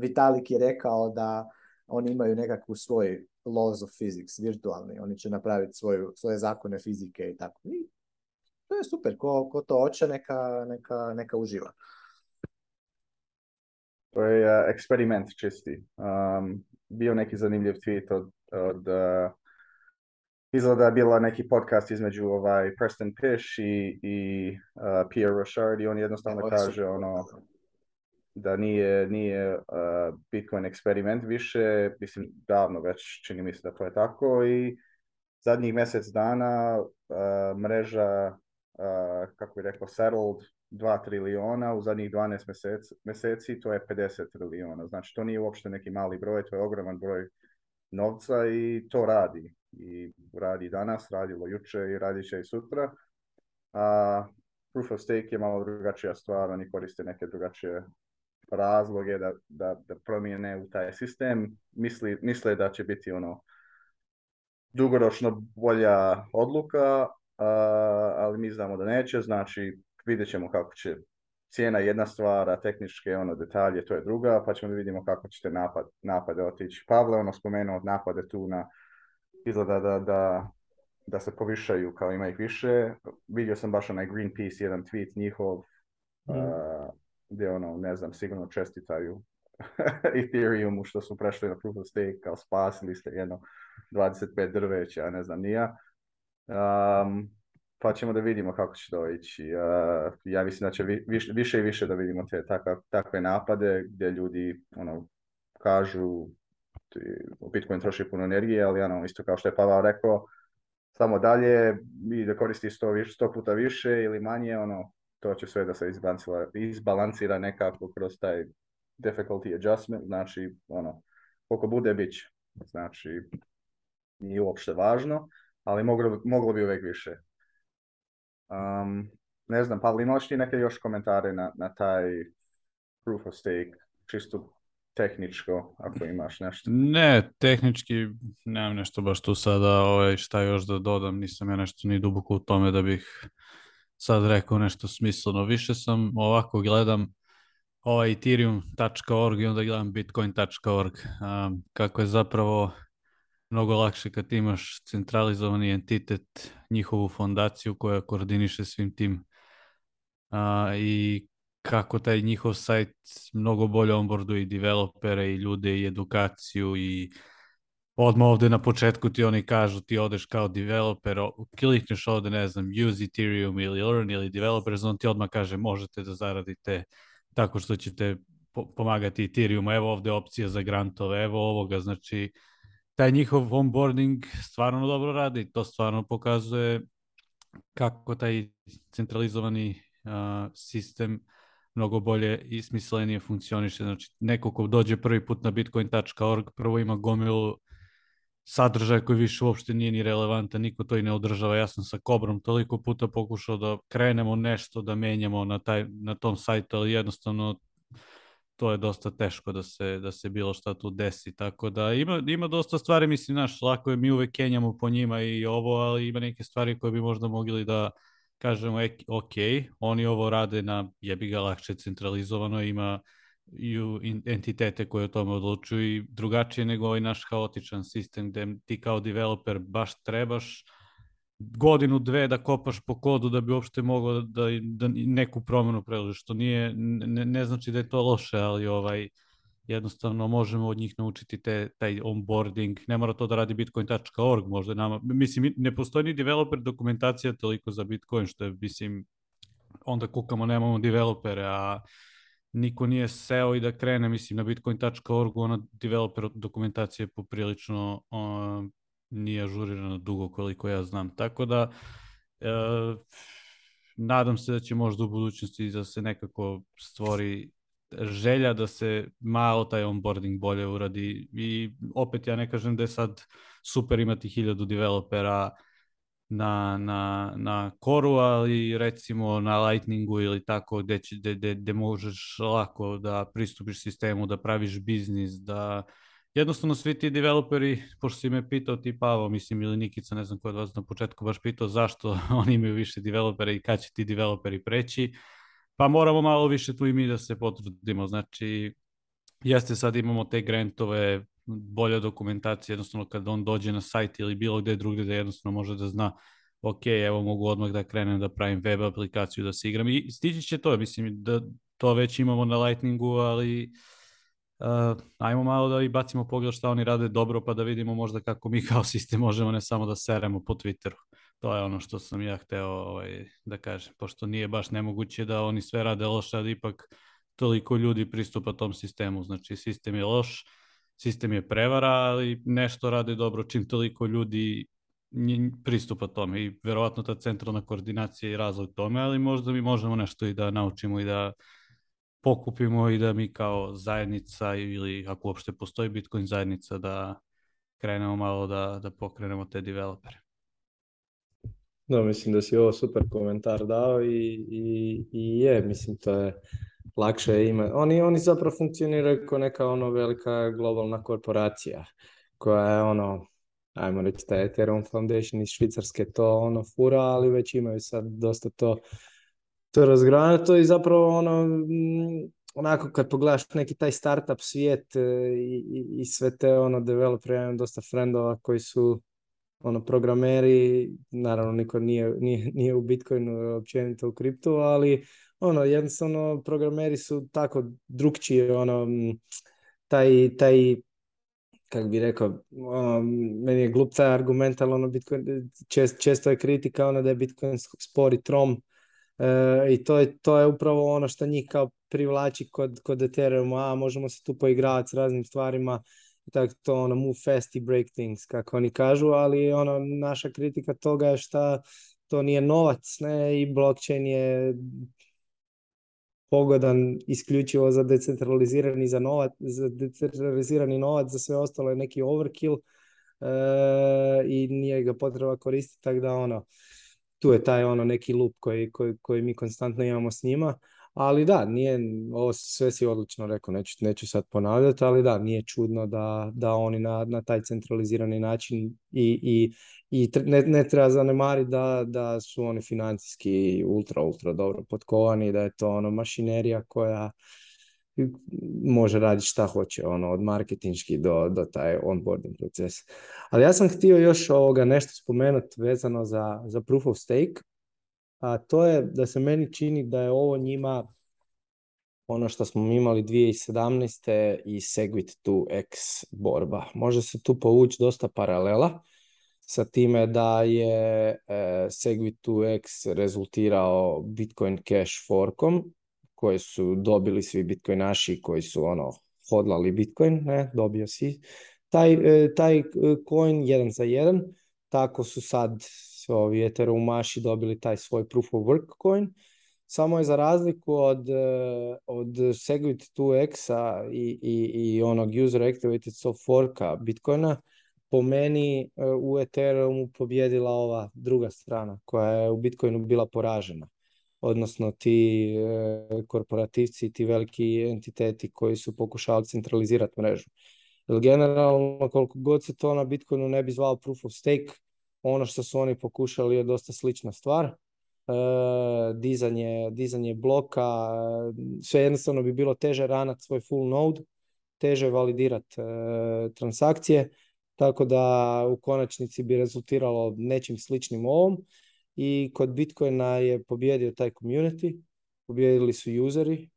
[SPEAKER 1] Vitalik je rekao da oni imaju nekakvu svoj laws of physics, virtualni, oni će napraviti svoju, svoje zakone fizike i tako. I to je super, ko, to hoće neka, neka, neka uživa.
[SPEAKER 3] To je eh, eksperiment čisti. Um, bio neki zanimljiv tweet od, od eh, je bila neki podcast između ovaj Preston Pish i, i eh, Pierre Rochard i on jednostavno kaže ono da nije, nije Bitcoin eksperiment više, mislim davno već čini mi se da to je tako i zadnjih mjesec dana mreža, kako bi rekao, settled 2 trilijona u zadnjih 12 mjeseci, to je 50 trilijona. Znači to nije uopšte neki mali broj, to je ogroman broj novca i to radi. I radi danas, radilo juče i radit će i sutra. A proof of stake je malo drugačija stvar, oni koriste neke drugačije razloge da, da, da promijene u taj sistem. Misli, misle da će biti ono dugoročno bolja odluka, a, ali mi znamo da neće, znači vidjet ćemo kako će cijena jedna stvar, a tehničke ono, detalje to je druga, pa ćemo vidimo kako ćete napad, napade otići. Pavle ono spomenuo napade tu na izgleda da, da, da se povišaju kao ima ih više. Vidio sam baš onaj Greenpeace jedan tweet njihov mm. je gdje ono, ne znam, sigurno čestitaju (laughs) Ethereumu što su prešli na Proof of Stake, kao spasili ste jedno 25 drveća, ne znam, nija. Um, pa ćemo da vidimo kako će to ići. E, ja mislim da će više, i više da vidimo te takve, takve napade gdje ljudi ono, kažu Bitcoin troši puno energije, ali ono, isto kao što je Pavao rekao, samo dalje i da koristi sto, više, puta više ili manje, ono, to će sve da se izbalansira, nekako kroz taj difficulty adjustment, znači, ono, koliko bude, bit Znači, nije uopšte važno, ali moglo, moglo bi uvijek više. Um, ne znam, Pavel, imaš ti neke još komentare na, na taj proof of stake, čisto tehničko, ako imaš nešto?
[SPEAKER 4] Ne, tehnički nemam nešto baš tu sada, ovaj, šta još da dodam, nisam ja nešto ni duboko u tome da bih sad rekao nešto smisleno. Više sam ovako gledam ovaj ethereum.org i onda gledam bitcoin.org, um, kako je zapravo mnogo lakše kad imaš centralizovani entitet, njihovu fondaciju koja koordiniše svim tim a, i kako taj njihov sajt mnogo bolje onboarduje i developere i ljude i edukaciju i odmah ovde na početku ti oni kažu ti odeš kao developer, klikneš ovde ne znam use Ethereum ili learn ili developer, on ti odmah kaže možete da zaradite tako što ćete pomagati Ethereum, evo ovde opcija za grantove, evo ovoga, znači taj njihov onboarding stvarno dobro radi. To stvarno pokazuje kako taj centralizovani sistem mnogo bolje i smislenije funkcioniše. Znači, neko ko dođe prvi put na bitcoin.org, prvo ima gomilu sadržaja koji više uopšte nije ni relevantan, niko to i ne održava. Ja sam sa Kobrom toliko puta pokušao da krenemo nešto, da menjamo na, taj, na tom sajtu, ali jednostavno to je dosta teško da se, da se bilo šta tu desi, tako da ima, ima dosta stvari, mislim, naš, lako je, mi uvek kenjamo po njima i ovo, ali ima neke stvari koje bi možda mogli da kažemo, ok, oni ovo rade na jebi ga lakše centralizovano, ima i entitete koje o tome odlučuju i drugačije nego ovaj naš haotičan sistem gde ti kao developer baš trebaš godinu, dve da kopaš po kodu da bi uopšte mogao da, da neku promenu predložiš, što nije, ne, znači da je to loše, ali ovaj, jednostavno možemo od njih naučiti te, taj onboarding, ne mora to da radi bitcoin.org možda nama, mislim ne postoji ni developer dokumentacija toliko za bitcoin što je mislim onda kukamo nemamo developere, a niko nije seo i da krene, mislim, na bitcoin.org, ona developer dokumentacija je poprilično nije ažurirano dugo koliko ja znam. Tako da e, nadam se da će možda u budućnosti da se nekako stvori želja da se malo taj onboarding bolje uradi i opet ja ne kažem da je sad super imati hiljadu developera na, na, na koru, ali recimo na Lightningu ili tako gde, će, možeš lako da pristupiš sistemu, da praviš biznis, da jednostavno svi ti developeri, pošto si me pitao ti Pavo, mislim, ili Nikica, ne znam ko je vas na početku baš pitao zašto (laughs) oni imaju više developera i kad će ti developeri preći, pa moramo malo više tu i mi da se potrudimo. Znači, jeste sad imamo te grantove, bolja dokumentacija, jednostavno kad on dođe na sajt ili bilo gdje drugdje da jednostavno može da zna ok, evo mogu odmah da krenem da pravim web aplikaciju, da se igram i stići će to, mislim da to već imamo na Lightningu, ali Uh, ajmo malo da i bacimo pogled šta oni rade dobro pa da vidimo možda kako mi kao sistem možemo ne samo da seremo po Twitteru. To je ono što sam ja hteo ovaj, da kažem, pošto nije baš nemoguće da oni sve rade loše, ali ipak toliko ljudi pristupa tom sistemu. Znači sistem je loš, sistem je prevara, ali nešto rade dobro čim toliko ljudi pristupa tome i verovatno ta centralna koordinacija je razlog tome, ali možda mi možemo nešto i da naučimo i da pokupimo i da mi kao zajednica ili ako uopšte postoji Bitcoin zajednica da krenemo malo da, da pokrenemo te developere.
[SPEAKER 2] Da, mislim da si ovo super komentar dao i, i, i je, mislim to je lakše ima. Oni, oni zapravo funkcioniraju kao neka ono velika globalna korporacija koja je ono, ajmo reći, Ethereum Foundation iz Švicarske to ono fura, ali već imaju sad dosta to to to i zapravo ono, mm, onako kad pogledaš neki taj startup svijet e, i, i, i sve te ono developere, ja dosta frendova koji su ono programeri, naravno niko nije, nije, nije u Bitcoinu, općenito u kriptu, ali ono jednostavno programeri su tako drukčiji, ono mm, taj, taj kak bi rekao, ono, meni je glup taj argument, ali ono Bitcoin, često je kritika ono da je Bitcoin spori trom, E, I to je, to je upravo ono što njih kao privlači kod, kod Ethereum, a možemo se tu poigravati s raznim stvarima, tako to ono move fast i break things kako oni kažu, ali ono naša kritika toga je što to nije novac ne? i blockchain je pogodan isključivo za decentralizirani za novac, za decentralizirani novac, za sve ostalo je neki overkill e, i nije ga potreba koristiti, tako da ono, tu je taj ono neki lup koji, koji, koji mi konstantno imamo s njima. Ali da, nije, ovo sve si odlično rekao, neću, neću sad ponavljati, ali da, nije čudno da, da oni na, na taj centralizirani način i, i, i ne, ne treba zanemariti da, da su oni financijski ultra, ultra dobro potkovani, da je to ono mašinerija koja, može raditi šta hoće, ono, od marketinški do, do taj onboarding proces. Ali ja sam htio još ovoga nešto spomenuti vezano za, za proof of stake, a to je da se meni čini da je ovo njima ono što smo imali 2017. i Segwit 2X borba. Može se tu povući dosta paralela sa time da je e, Segwit 2X rezultirao Bitcoin Cash forkom koje su dobili svi bitcoinaši koji su ono hodlali bitcoin, ne, dobio si taj, e, taj e, coin jedan za jedan, tako su sad ovi maši dobili taj svoj proof of work coin, samo je za razliku od, e, od Segwit 2x-a i, i, i onog user activated soft a Bitcoina, po meni u Ethereumu pobjedila ova druga strana koja je u Bitcoinu bila poražena odnosno ti e, korporativci, ti veliki entiteti koji su pokušali centralizirati mrežu. Jer generalno koliko god se to na Bitcoinu ne bi zvao proof of stake, ono što su oni pokušali je dosta slična stvar. E, dizanje, bloka, e, sve jednostavno bi bilo teže ranat svoj full node, teže validirati transakcije, tako da u konačnici bi rezultiralo nečim sličnim ovom i kod Bitcoina je pobjedio taj community, pobjedili su useri,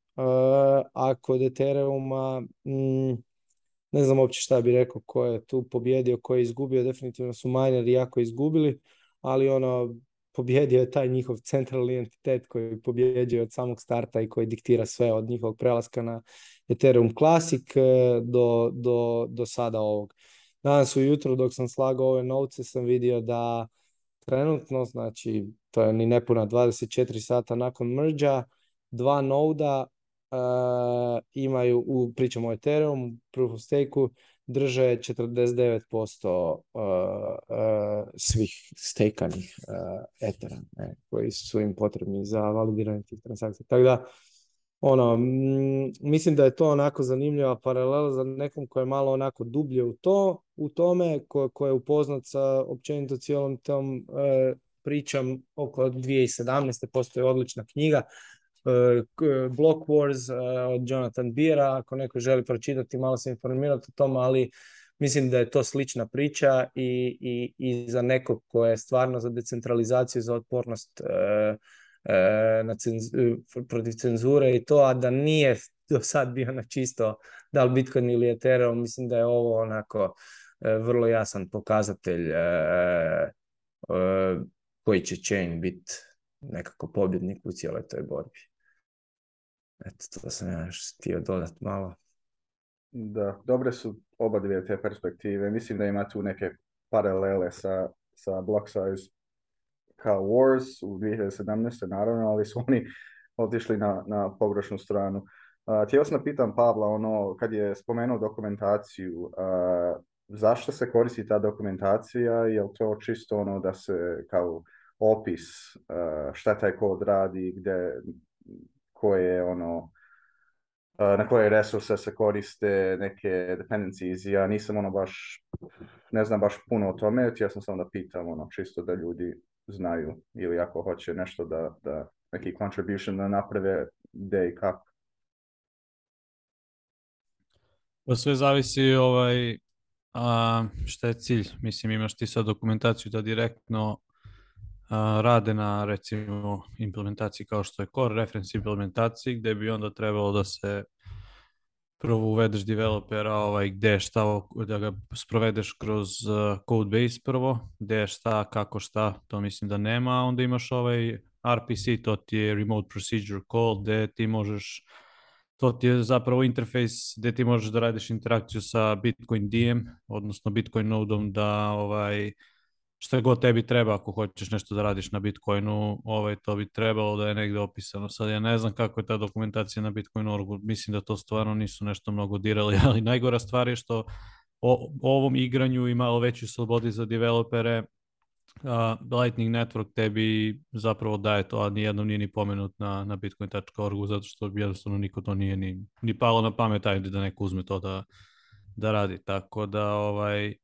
[SPEAKER 2] a kod Ethereuma a mm, ne znam uopće šta bi rekao ko je tu pobjedio, ko je izgubio, definitivno su mineri jako izgubili, ali ono, pobjedio je taj njihov centralni entitet koji pobjeđuje od samog starta i koji diktira sve od njihovog prelaska na Ethereum Classic e, do, do, do sada ovog. Danas ujutro dok sam slagao ove novce sam vidio da trenutno, znači to je ni nepuna 24 sata nakon mrđa, dva noda eh, imaju, u, pričamo o Ethereum, Proof of u drže 49% uh, uh, svih stekanih etera eh, ne, koji su im potrebni za validiranje tih transakcija. Tako da, ono, mislim da je to onako zanimljiva paralela za nekom koje je malo onako dublje u to, u tome, ko, je upoznat sa općenito cijelom tom e, pričam oko 2017. postoji odlična knjiga e, Block Wars e, od Jonathan Beera, ako neko želi pročitati malo se informirati o tom, ali mislim da je to slična priča i, i, i za nekog koje je stvarno za decentralizaciju, za otpornost e, E, na e, protiv cenzure i to, a da nije do sad bio na čisto da li Bitcoin ili Ethereum, mislim da je ovo onako e, vrlo jasan pokazatelj koji će chain biti nekako pobjednik u cijeloj toj borbi. Eto, to sam ja htio dodat malo.
[SPEAKER 3] Da, dobre su oba dvije te perspektive. Mislim da ima tu neke paralele sa, sa block kao Wars u 2017. naravno, ali su oni otišli na, na pogrešnu stranu. Uh, Htio sam pitam Pavla, ono, kad je spomenuo dokumentaciju, zašto se koristi ta dokumentacija? Je li to čisto ono da se kao opis šta taj kod radi, gde, koje ono, na koje resurse se koriste neke dependencies. Ja nisam ono baš, ne znam baš puno o tome, htio sam samo da pitam ono čisto da ljudi znaju ili ako hoće nešto da, da neki contribution da naprave, gde i kako.
[SPEAKER 4] Pa sve zavisi ovaj, a, šta je cilj. Mislim, imaš ti sad dokumentaciju da direktno rade na recimo implementaciji kao što je core reference implementaciji gdje bi onda trebalo da se prvo uvedeš developera ovaj, gde šta, da ga sprovedeš kroz uh, codebase prvo, gdje šta, kako šta, to mislim da nema, onda imaš ovaj RPC, to ti je Remote Procedure Call, gdje ti možeš, to ti je zapravo interfejs gdje ti možeš da radiš interakciju sa Bitcoin DM, odnosno Bitcoin nodom da ovaj, šta god tebi treba ako hoćeš nešto da radiš na Bitcoinu, ovaj, to bi trebalo da je negdje opisano. Sad ja ne znam kako je ta dokumentacija na Bitcoin.org, mislim da to stvarno nisu nešto mnogo dirali, (laughs) ali najgora stvar je što o ovom igranju i malo veću slobodi za developere uh, Lightning Network tebi zapravo daje to, a nijednom nije ni pomenut na, na bitcoin.org zato što jednostavno niko to nije ni, ni palo na pamet ajde da neko uzme to da, da radi. Tako da ovaj,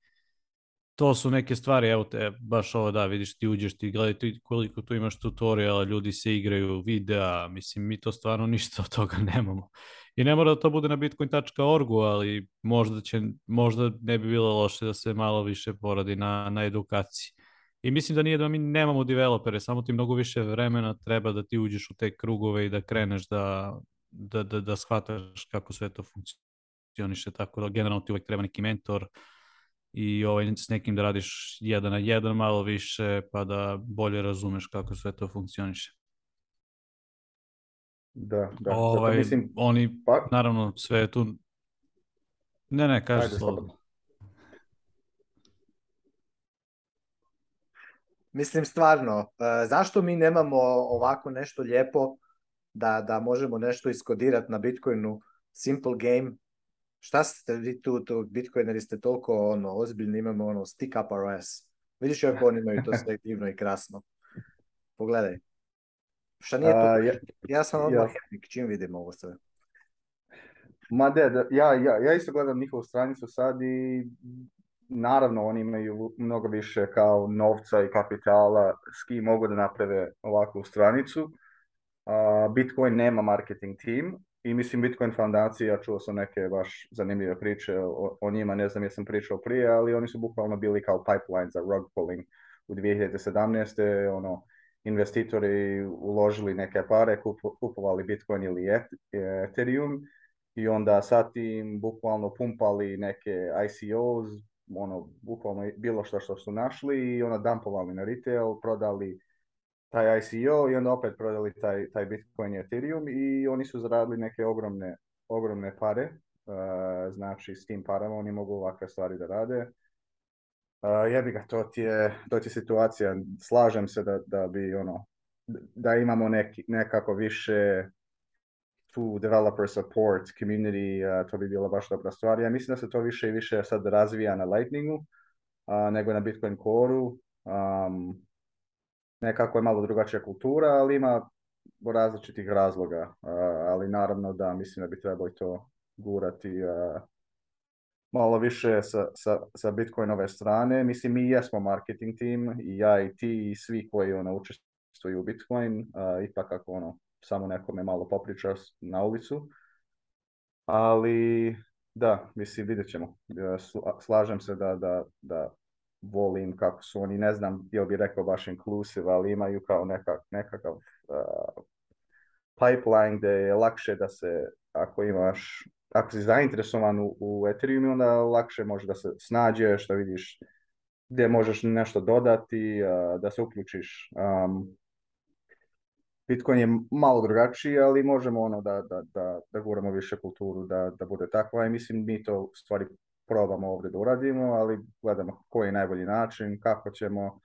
[SPEAKER 4] to su neke stvari, evo te, baš ovo da, vidiš ti uđeš, ti gledaj ti koliko tu imaš tutoriala, ljudi se igraju, videa, mislim mi to stvarno (laughs) ništa od toga nemamo. I ne mora da to bude na bitcoin.orgu, ali možda, će, možda ne bi bilo loše da se malo više poradi na, na edukaciji. I mislim da nije da mi nemamo developere, samo ti mnogo više vremena treba da ti uđeš u te krugove i da kreneš da, da, da, da shvataš kako sve to funkcioniše, tako da generalno ti uvek treba neki mentor, i ovaj, s nekim da radiš jedan na jedan malo više pa da bolje razumeš kako sve to funkcioniše.
[SPEAKER 3] Da, da.
[SPEAKER 4] Ovaj, mislim... Oni, pa- naravno, sve je tu... Ne, ne, kaži slobodno.
[SPEAKER 1] Mislim, stvarno, e, zašto mi nemamo ovako nešto lijepo da, da možemo nešto iskodirati na Bitcoinu, simple game, šta ste vi tu, to bitcoineri ste toliko ono, ozbiljni, imamo ono stick up our ass. Vidiš (laughs) kako oni imaju to sve divno i krasno. Pogledaj. Šta nije to? ja, ja, sam odmah ja. čim vidim ovo sve.
[SPEAKER 3] Ma de, da, ja, ja, ja isto gledam njihovu stranicu sad i naravno oni imaju mnogo više kao novca i kapitala s kim mogu da naprave ovakvu stranicu. Bitcoin nema marketing team i mislim Bitcoin fondacija, čuo sam neke baš zanimljive priče o, njima, ne znam jesam pričao prije, ali oni su bukvalno bili kao pipeline za rug pulling u 2017. Ono, investitori uložili neke pare, kupovali Bitcoin ili e, Ethereum i onda sad tim bukvalno pumpali neke ICOs, ono, bukvalno bilo što što su našli i onda dumpovali na retail, prodali taj ICO i onda opet prodali taj, taj Bitcoin i Ethereum i oni su zaradili neke ogromne, ogromne pare. E, znači, s tim parama oni mogu ovakve stvari da rade. Uh, jebi ga, to ti, je, to situacija. Slažem se da, da bi, ono, da imamo nekako više tu developer support community, to bi bila baš dobra stvar. Ja mislim da se to više i više sad razvija na Lightningu nego na Bitcoin core nekako je malo drugačija kultura, ali ima različitih razloga, ali naravno da mislim da bi trebalo to gurati malo više sa, sa, sa Bitcoinove strane. Mislim, mi jesmo marketing tim, i ja i ti i svi koji ono, učestvuju u Bitcoin, uh, ipak ako ono, samo nekome malo popriča na ulicu. Ali da, mislim, vidjet ćemo. Slažem se da, da, da volim kako su oni, ne znam, ja bi rekao baš inclusive, ali imaju kao nekak, nekakav e, pipeline gdje je lakše da se, ako imaš, ako si zainteresovan u, u Ethereum, onda lakše može da se snađeš, da vidiš gdje možeš nešto dodati, e, da se uključiš. Um, Bitcoin je malo drugačiji, ali možemo ono da, da, da, da guramo više kulturu, da, da bude takva i mislim mi to stvari probamo ovdje da uradimo, ali gledamo koji je najbolji način, kako ćemo.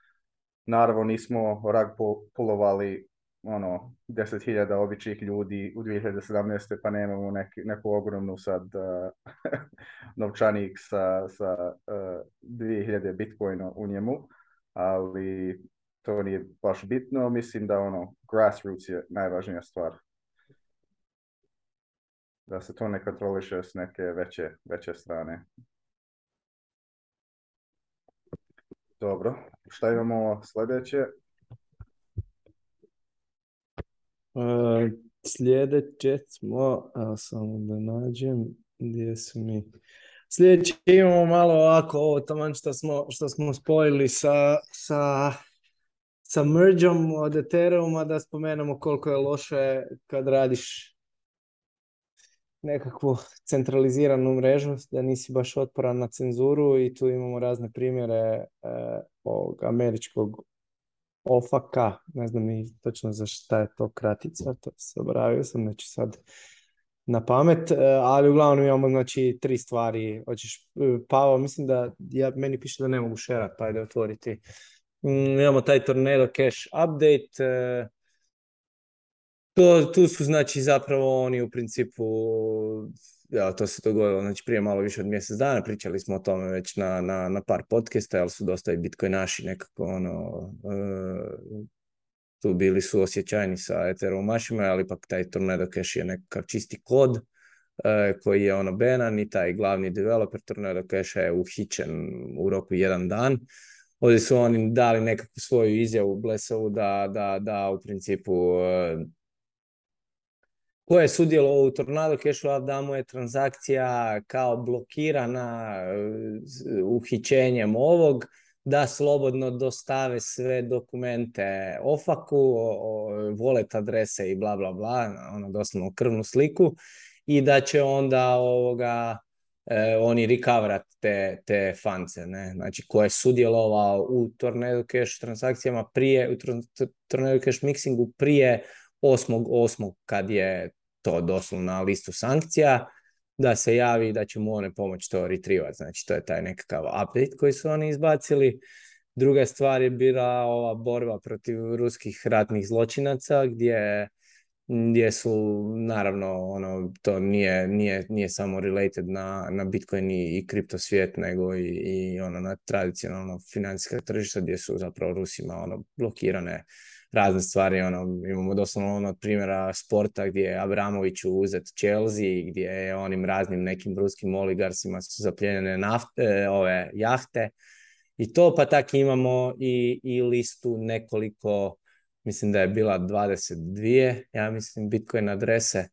[SPEAKER 3] Naravno nismo rag pulovali ono, 10.000 običnih ljudi u 2017. pa nemamo neki, neku ogromnu sad e, (laughs) novčanik sa, sa uh, e, 2000 bitcoina u njemu, ali to nije baš bitno. Mislim da ono, grassroots je najvažnija stvar. Da se to ne kontroliše s neke veće, veće strane. Dobro, šta imamo
[SPEAKER 2] sljedeće? E, sljedeće smo, a samo da nađem, gdje su mi... Sljedeće imamo malo ovako, ovo što smo, što smo spojili sa, sa, sa mergeom od a da spomenemo koliko je loše kad radiš nekakvu centraliziranu mrežu, da nisi baš otporan na cenzuru i tu imamo razne primjere eh, ovog američkog ofaka, ne znam ni točno za šta je to kratica, to obravio sam, neću sad na pamet, eh, ali uglavnom imamo znači tri stvari. Hoćeš, eh, Pavo, mislim da ja, meni piše da ne mogu šerat, pa ajde otvoriti. Mm, imamo taj Tornado Cash Update, to, tu su znači zapravo oni u principu, ja, to se dogodilo znači, prije malo više od mjesec dana, pričali smo o tome već na, na, na par podcasta, ali su dosta i naši nekako ono, e, tu bili su osjećajni sa mašima, ali pak taj Tornado Cash je nekakav čisti kod e, koji je ono benan i taj glavni developer Tornado Cash je uhićen u roku jedan dan. Ovdje su oni dali nekakvu svoju izjavu Blesovu da, da, da u principu e, koje je sudjelovao u Tornado Cashu, a da mu je transakcija kao blokirana eh, uhićenjem ovog, da slobodno dostave sve dokumente ofaku, volet adrese i bla bla bla, ono doslovno krvnu sliku i da će onda ovoga eh, oni recoverat te, te fance, ne? znači ko je sudjelovao u Tornado Cash transakcijama prije, u Tornado Cash mixingu prije 8.8. kad je to doslovno na listu sankcija, da se javi da će mu one pomoći to retrievat. Znači, to je taj nekakav update koji su oni izbacili. Druga stvar je bila ova borba protiv ruskih ratnih zločinaca gdje gdje su, naravno, ono, to nije, nije, nije samo related na, na Bitcoin i, kripto svijet, nego i, i ono, na tradicionalno financijska tržišta gdje su zapravo Rusima ono, blokirane razne stvari, ono, imamo doslovno ono od primjera sporta gdje je Abramović uzet Chelsea, gdje je onim raznim nekim ruskim oligarsima su zapljenjene nafte, e, ove jahte i to, pa tak imamo i, i listu nekoliko, mislim da je bila 22, ja mislim, Bitcoin adrese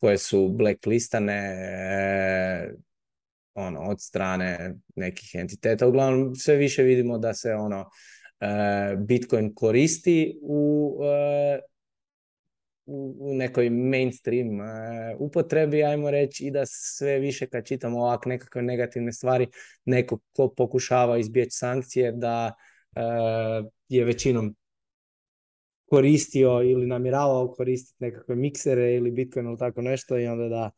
[SPEAKER 2] koje su blacklistane, e, ono, od strane nekih entiteta. Uglavnom, sve više vidimo da se ono E, Bitcoin koristi e, u, u nekoj mainstream e, upotrebi, ajmo reći, i da sve više kad čitamo ovak nekakve negativne stvari, neko ko pokušava izbjeći sankcije da je većinom koristio ili namiravao koristiti nekakve miksere ili Bitcoin ili tako nešto i onda da,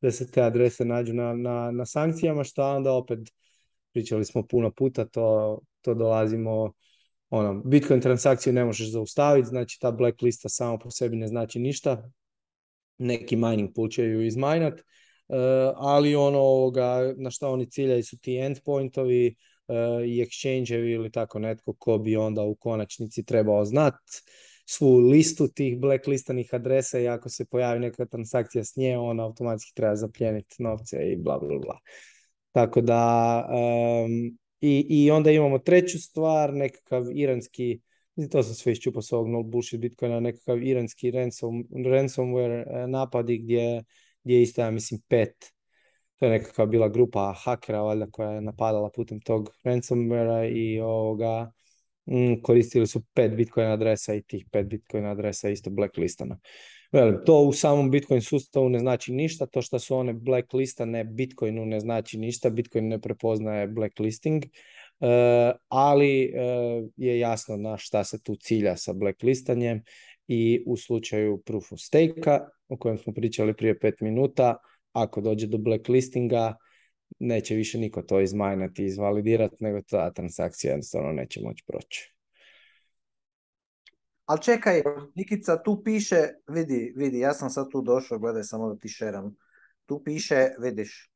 [SPEAKER 2] da se te adrese nađu na, na, na sankcijama, što onda opet pričali smo puno puta, to, to dolazimo ono, Bitcoin transakciju ne možeš zaustaviti, znači ta blacklista samo po sebi ne znači ništa. Neki mining pool će ju izmajnat, e, ali ono ovoga, na što oni ciljaju su ti endpointovi e, i exchange ili tako netko ko bi onda u konačnici trebao znat svu listu tih blacklistanih adresa i ako se pojavi neka transakcija s nje, ona automatski treba zapljeniti novce i bla bla bla. Tako da i, I onda imamo treću stvar, nekakav iranski, to sam sve iščupao s ovog null bitcoina, nekakav iranski ransomware e, napadi gdje, gdje isto, ja mislim, pet to je nekakva bila grupa hakera valjda koja je napadala putem tog ransomware i ovoga mm, koristili su pet bitcoin adresa i tih pet bitcoin adresa isto blacklistana. Velim, to u samom Bitcoin sustavu ne znači ništa, to što su one blacklistane Bitcoinu ne znači ništa, Bitcoin ne prepoznaje blacklisting, e, ali e, je jasno na šta se tu cilja sa blacklistanjem i u slučaju proof of stake o kojem smo pričali prije pet minuta, ako dođe do blacklistinga, neće više niko to izmajnati, izvalidirati, nego ta transakcija jednostavno neće moći proći.
[SPEAKER 1] Ali čekaj, Nikica, tu piše, vidi, vidi, ja sam sad tu došao, gledaj samo da ti šeram. Tu piše, vidiš,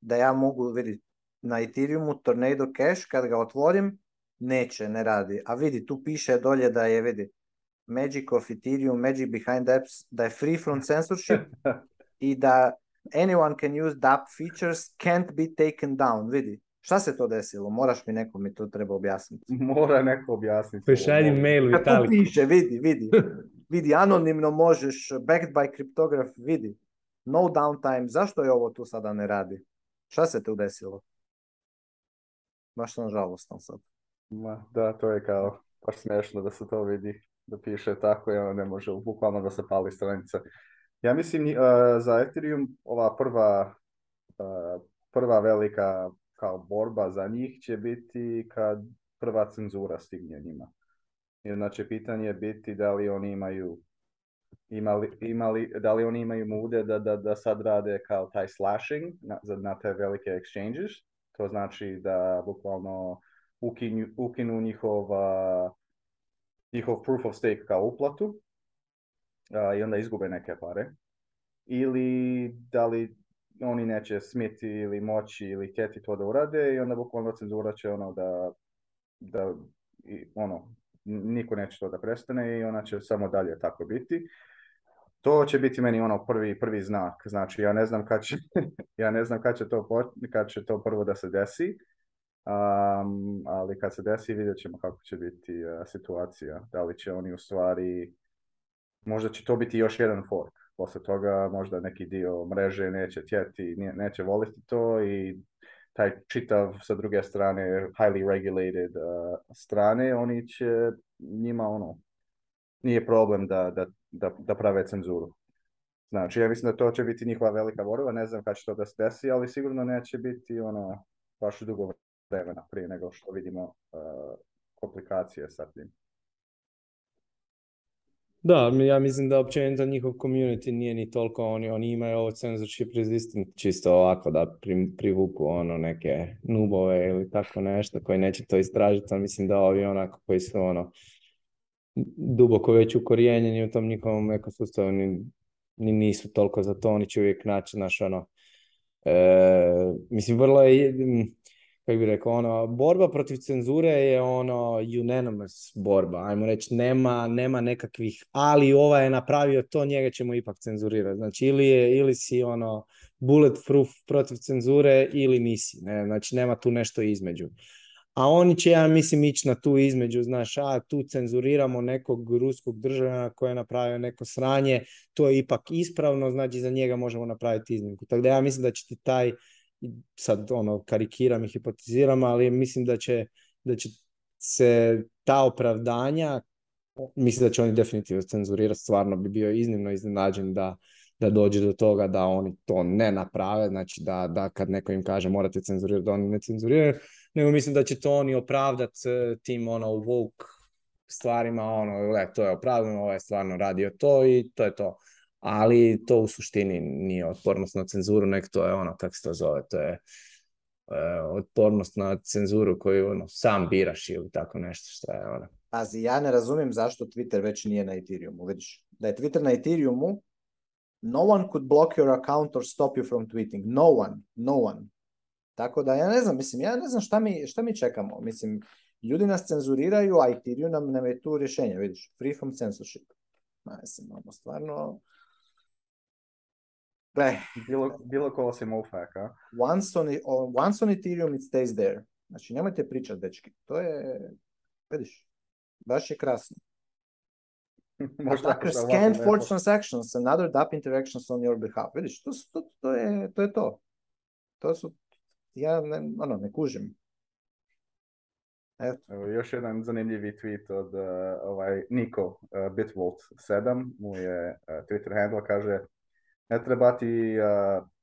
[SPEAKER 1] da ja mogu, vidi, na Ethereumu Tornado Cash, kad ga otvorim, neće, ne radi. A vidi, tu piše dolje da je, vidi, Magic of Ethereum, Magic Behind Apps, da je free from censorship (laughs) i da anyone can use DApp features, can't be taken down, vidi. Šta se to desilo? Moraš mi neko mi to treba objasniti. (laughs) Mora neko objasniti.
[SPEAKER 2] Pošalji mail Vitaliku.
[SPEAKER 1] piše, vidi, vidi. (laughs) vidi, anonimno možeš, backed by cryptograph, vidi. No downtime, zašto je ovo tu sada ne radi? Šta se tu desilo? Baš sam žalostan sad.
[SPEAKER 3] Ma, da, to je kao baš smiješno da se to vidi, da piše tako i ono ne može, bukvalno da se pali stranica. Ja mislim e, za Ethereum ova prva, e, prva velika kao borba za njih će biti kad prva cenzura stigne njima. Znači, pitanje biti da li oni imaju imali, imali, da li oni imaju mude da, da, da sad rade kao taj slashing na, na te velike exchanges. To znači da bukvalno ukinu, ukinu njihov, njihov proof of stake kao uplatu i onda izgube neke pare. Ili da li oni neće smjeti ili moći ili htjeti to da urade i onda bukvalno cenzura će ono da, da ono, niko neće to da prestane i ona će samo dalje tako biti. To će biti meni ono prvi, prvi znak, znači ja ne znam kad će, (laughs) ja ne znam kad će, to, kad će to prvo da se desi, ali kad se desi vidjet ćemo kako će biti e, situacija, da li će oni u stvari, možda će to biti još jedan fork, posle toga možda neki dio mreže neće tjeti, neće voliti to i taj čitav sa druge strane highly regulated uh, strane, oni će njima ono, nije problem da, da, da, prave cenzuru. Znači, ja mislim da to će biti njihova velika borba, ne znam kada će to da se desi, ali sigurno neće biti ono, baš dugo vremena prije nego što vidimo uh, komplikacije sa tim.
[SPEAKER 2] Da, ja mislim da općenito njihov community nije ni toliko, oni, oni imaju ovo censorship resistant čisto ovako da privuku ono neke nubove ili tako nešto koji neće to istražiti, ali mislim da ovi onako koji su ono duboko već ukorijenjeni u tom njihovom ekosustavu ni, nisu toliko za to, oni će uvijek naći naš ono e, mislim vrlo je kako bi rekao, ono, borba protiv cenzure je ono unanimous borba, ajmo reći, nema, nema nekakvih, ali ova je napravio to, njega ćemo ipak cenzurirati. Znači, ili, je, ili si ono bulletproof protiv cenzure ili nisi, ne? znači nema tu nešto između. A oni će, ja mislim, ići na tu između, znaš, a tu cenzuriramo nekog ruskog državljana koji je napravio neko sranje, to je ipak ispravno, znači za njega možemo napraviti iznimku. Tako da ja mislim da će ti taj sad ono karikiram i hipotiziram, ali mislim da će, da će se ta opravdanja, mislim da će oni definitivno cenzurirati, stvarno bi bio iznimno iznenađen da, da dođe do toga da oni to ne naprave, znači da, da kad neko im kaže morate cenzurirati, da oni ne cenzuriraju, nego mislim da će to oni opravdati e, tim ono woke stvarima, ono, le, to je opravdano, ovaj stvarno radio to i to je to ali to u suštini nije otpornost na cenzuru, nek to je ono, kako se to zove, to je e, otpornost na cenzuru koju ono, sam biraš ili tako nešto što je ono.
[SPEAKER 1] Pazi, ja ne razumijem zašto Twitter već nije na Ethereumu, vidiš. Da je Twitter na Ethereumu, no one could block your account or stop you from tweeting. No one, no one. Tako da ja ne znam, mislim, ja ne znam šta mi, mi čekamo. Mislim, ljudi nas cenzuriraju, a Ethereum nam, nam je tu rješenje, vidiš. Free from censorship. Ma, mislim, ono, stvarno
[SPEAKER 3] da, bilo, bilo ko osim OFAC, a?
[SPEAKER 1] Once on, once on Ethereum, it stays there. Znači, nemojte pričati, dečki. To je, vidiš, baš je krasno. (laughs) Možda scanned for transactions and other DApp interactions on your behalf. Vidiš, to, to, to, je, to je to. To su, ja ne, ono, ne kužim.
[SPEAKER 3] Eto. Evo, još jedan zanimljivi tweet od uh, ovaj Niko uh, Bitvolt 7, mu je uh, Twitter handle, kaže ne treba ti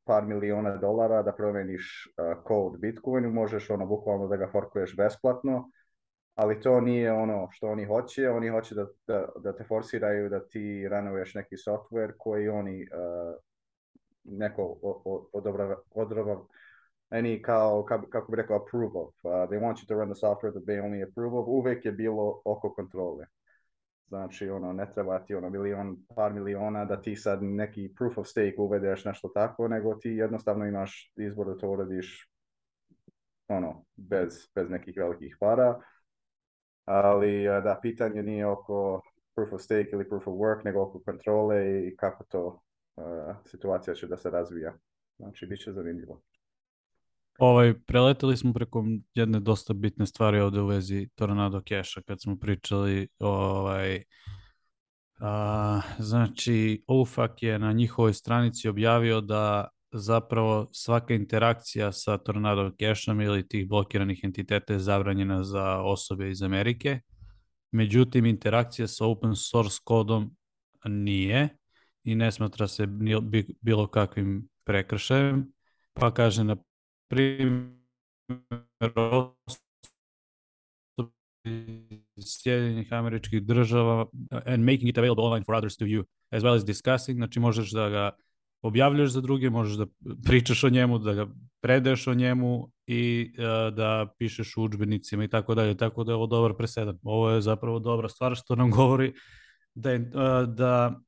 [SPEAKER 3] par miliona dolara da promeniš uh, kod Bitcoinu, možeš ono bukvalno da ga forkuješ besplatno, ali to nije ono što oni hoće, oni hoće da, da, te forsiraju da ti ranuješ neki software koji oni uh, neko odobrava, any kao, kako bi rekao, approve they want you to run the software that they only approve of. Uvek je bilo oko kontrole. Znači, ono, ne treba ti ono milion, par miliona da ti sad neki proof of stake uvedeš nešto tako, nego ti jednostavno imaš izbor da to uradiš ono, bez, bez nekih velikih para. Ali e, da, pitanje nije oko proof of stake ili proof of work, nego oko kontrole i kako to e, situacija će da se razvija. Znači, bit će zanimljivo.
[SPEAKER 4] Ovaj, preleteli smo preko jedne dosta bitne stvari ovdje u vezi Tornado Keša kad smo pričali ovaj, znači ufak je na njihovoj stranici objavio da zapravo svaka interakcija sa Tornado Cashom ili tih blokiranih entiteta je zabranjena za osobe iz Amerike. Međutim, interakcija sa open source kodom nije i ne smatra se bilo kakvim prekršajem. Pa kaže na primjer Sjedinjenih američkih država and making it available online for others to view, as well as discussing, znači možeš da ga objavljaš za druge, možeš da pričaš o njemu, da ga predeš o njemu i e, da pišeš u učbenicima i tako dalje, tako da je ovo dobar presedan. Ovo je zapravo dobra stvar što nam govori da, e, da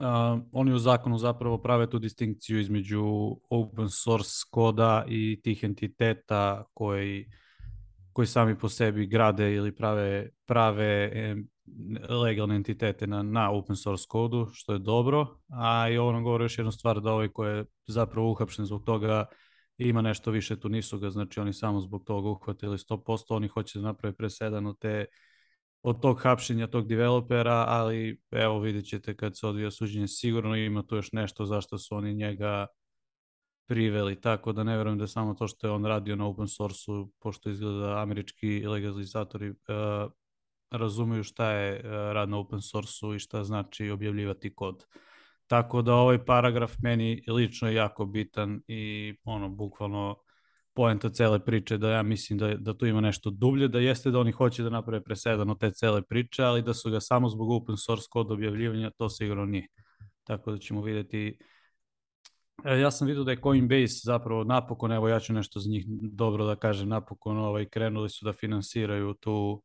[SPEAKER 4] Uh, oni u zakonu zapravo prave tu distinkciju između open source koda i tih entiteta koji, koji sami po sebi grade ili prave, prave legalne entitete na, open source kodu, što je dobro. A i ovo nam govori još jednu stvar da ovaj koji je zapravo uhapšen zbog toga ima nešto više, tu nisu ga, znači oni samo zbog toga uhvatili 100%, oni hoće da naprave presedan od te od tog hapšenja tog developera, ali evo vidjet ćete kad se odvija suđenje sigurno ima tu još nešto zašto su oni njega priveli, tako da ne vjerujem da samo to što je on radio na open source pošto izgleda američki legalizatori e, razumiju šta je e, rad na open source i šta znači objavljivati kod. Tako da ovaj paragraf meni lično je jako bitan i ono, bukvalno poenta cele priče, da ja mislim da, da tu ima nešto dublje, da jeste da oni hoće da naprave presedan od te cele priče, ali da su ga samo zbog open source kod objavljivanja, to sigurno nije. Tako da ćemo vidjeti. E, ja sam vidio da je Coinbase zapravo napokon, evo ja ću nešto za njih dobro da kažem, napokon ovaj, krenuli su da finansiraju tu,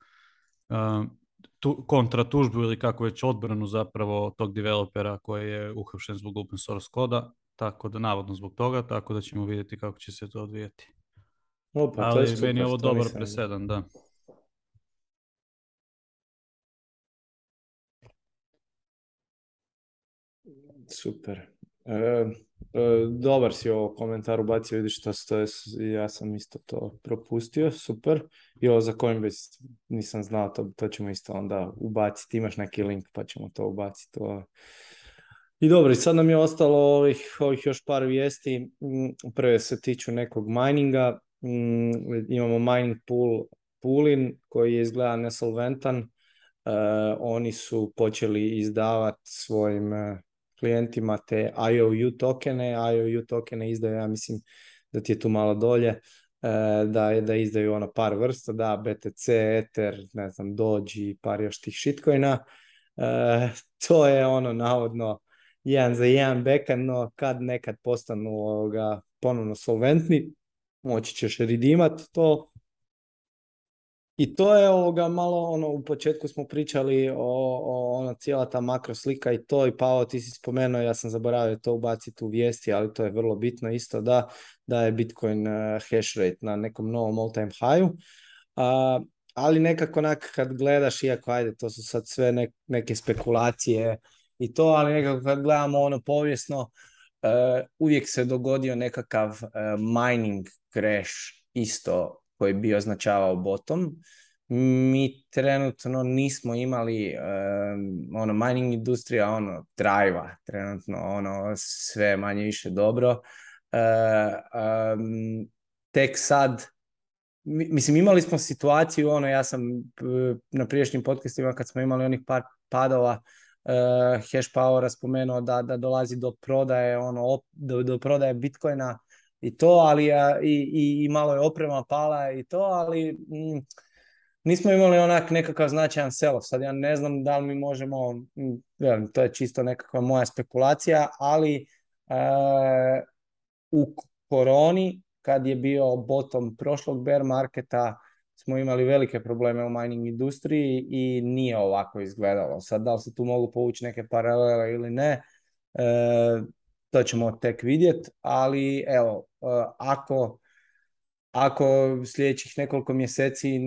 [SPEAKER 4] e, tu kontratužbu ili kako već odbranu zapravo tog developera koji je uhapšen zbog open source koda, tako da navodno zbog toga, tako da ćemo vidjeti kako će se to odvijeti. Opa, Ali to je meni je ovo dobar presedan, da. Super. E, e, dobar si ovo komentar ubacio, vidiš što je ja sam isto to propustio, super. I ovo za kojim nisam znao, to, to ćemo isto onda ubaciti, imaš neki link pa ćemo to ubaciti. to. I dobro, sad nam je ostalo ovih, ovih još par vijesti. Mm, prve se tiču nekog mininga. Mm, imamo mining pool Pulin koji je izgleda nesolventan. E, oni su počeli izdavati svojim e, klijentima te IOU tokene. IOU tokene izdaju, ja mislim da ti je tu malo dolje, e, da, da izdaju ono par vrsta, da, BTC, Ether, ne znam, Doge i par još tih shitcoina. to je ono navodno jedan za jedan bekan, no kad nekad postanu ovoga, ponovno solventni, moći ćeš ridimat to. I to je ovoga malo, ono, u početku smo pričali o, o ono, cijela ta makro slika i to, i Pao, ti si spomenuo, ja sam zaboravio to ubaciti u vijesti, ali to je vrlo bitno isto da, da je Bitcoin eh, hash rate na nekom novom all time high uh, ali nekako onak kad gledaš, iako ajde, to su sad sve neke spekulacije i to, ali nekako kad gledamo ono povijesno, Eh, uvijek se dogodio nekakav eh, mining crash isto koji bi označavao bottom. Mi trenutno nismo imali eh, ono mining industrija ono drive trenutno ono sve manje više dobro. Tek sad Mislim, imali smo situaciju, ono, ja sam na prijašnjim podcastima kad smo imali onih par padova, uh, e, Power spomenuo da, da dolazi do prodaje, ono, do, do, prodaje Bitcoina i to, ali i, i, i, malo je oprema pala i to, ali mm, nismo imali onak nekakav značajan selo. Sad ja ne znam da li mi možemo, mm, to je čisto nekakva moja spekulacija, ali uh, u koroni kad je bio bottom prošlog bear marketa, smo imali velike probleme u mining industriji i nije ovako izgledalo. Sad da li se tu mogu povući neke paralele ili ne, e, to ćemo tek vidjeti, ali evo, e, ako, ako sljedećih nekoliko mjeseci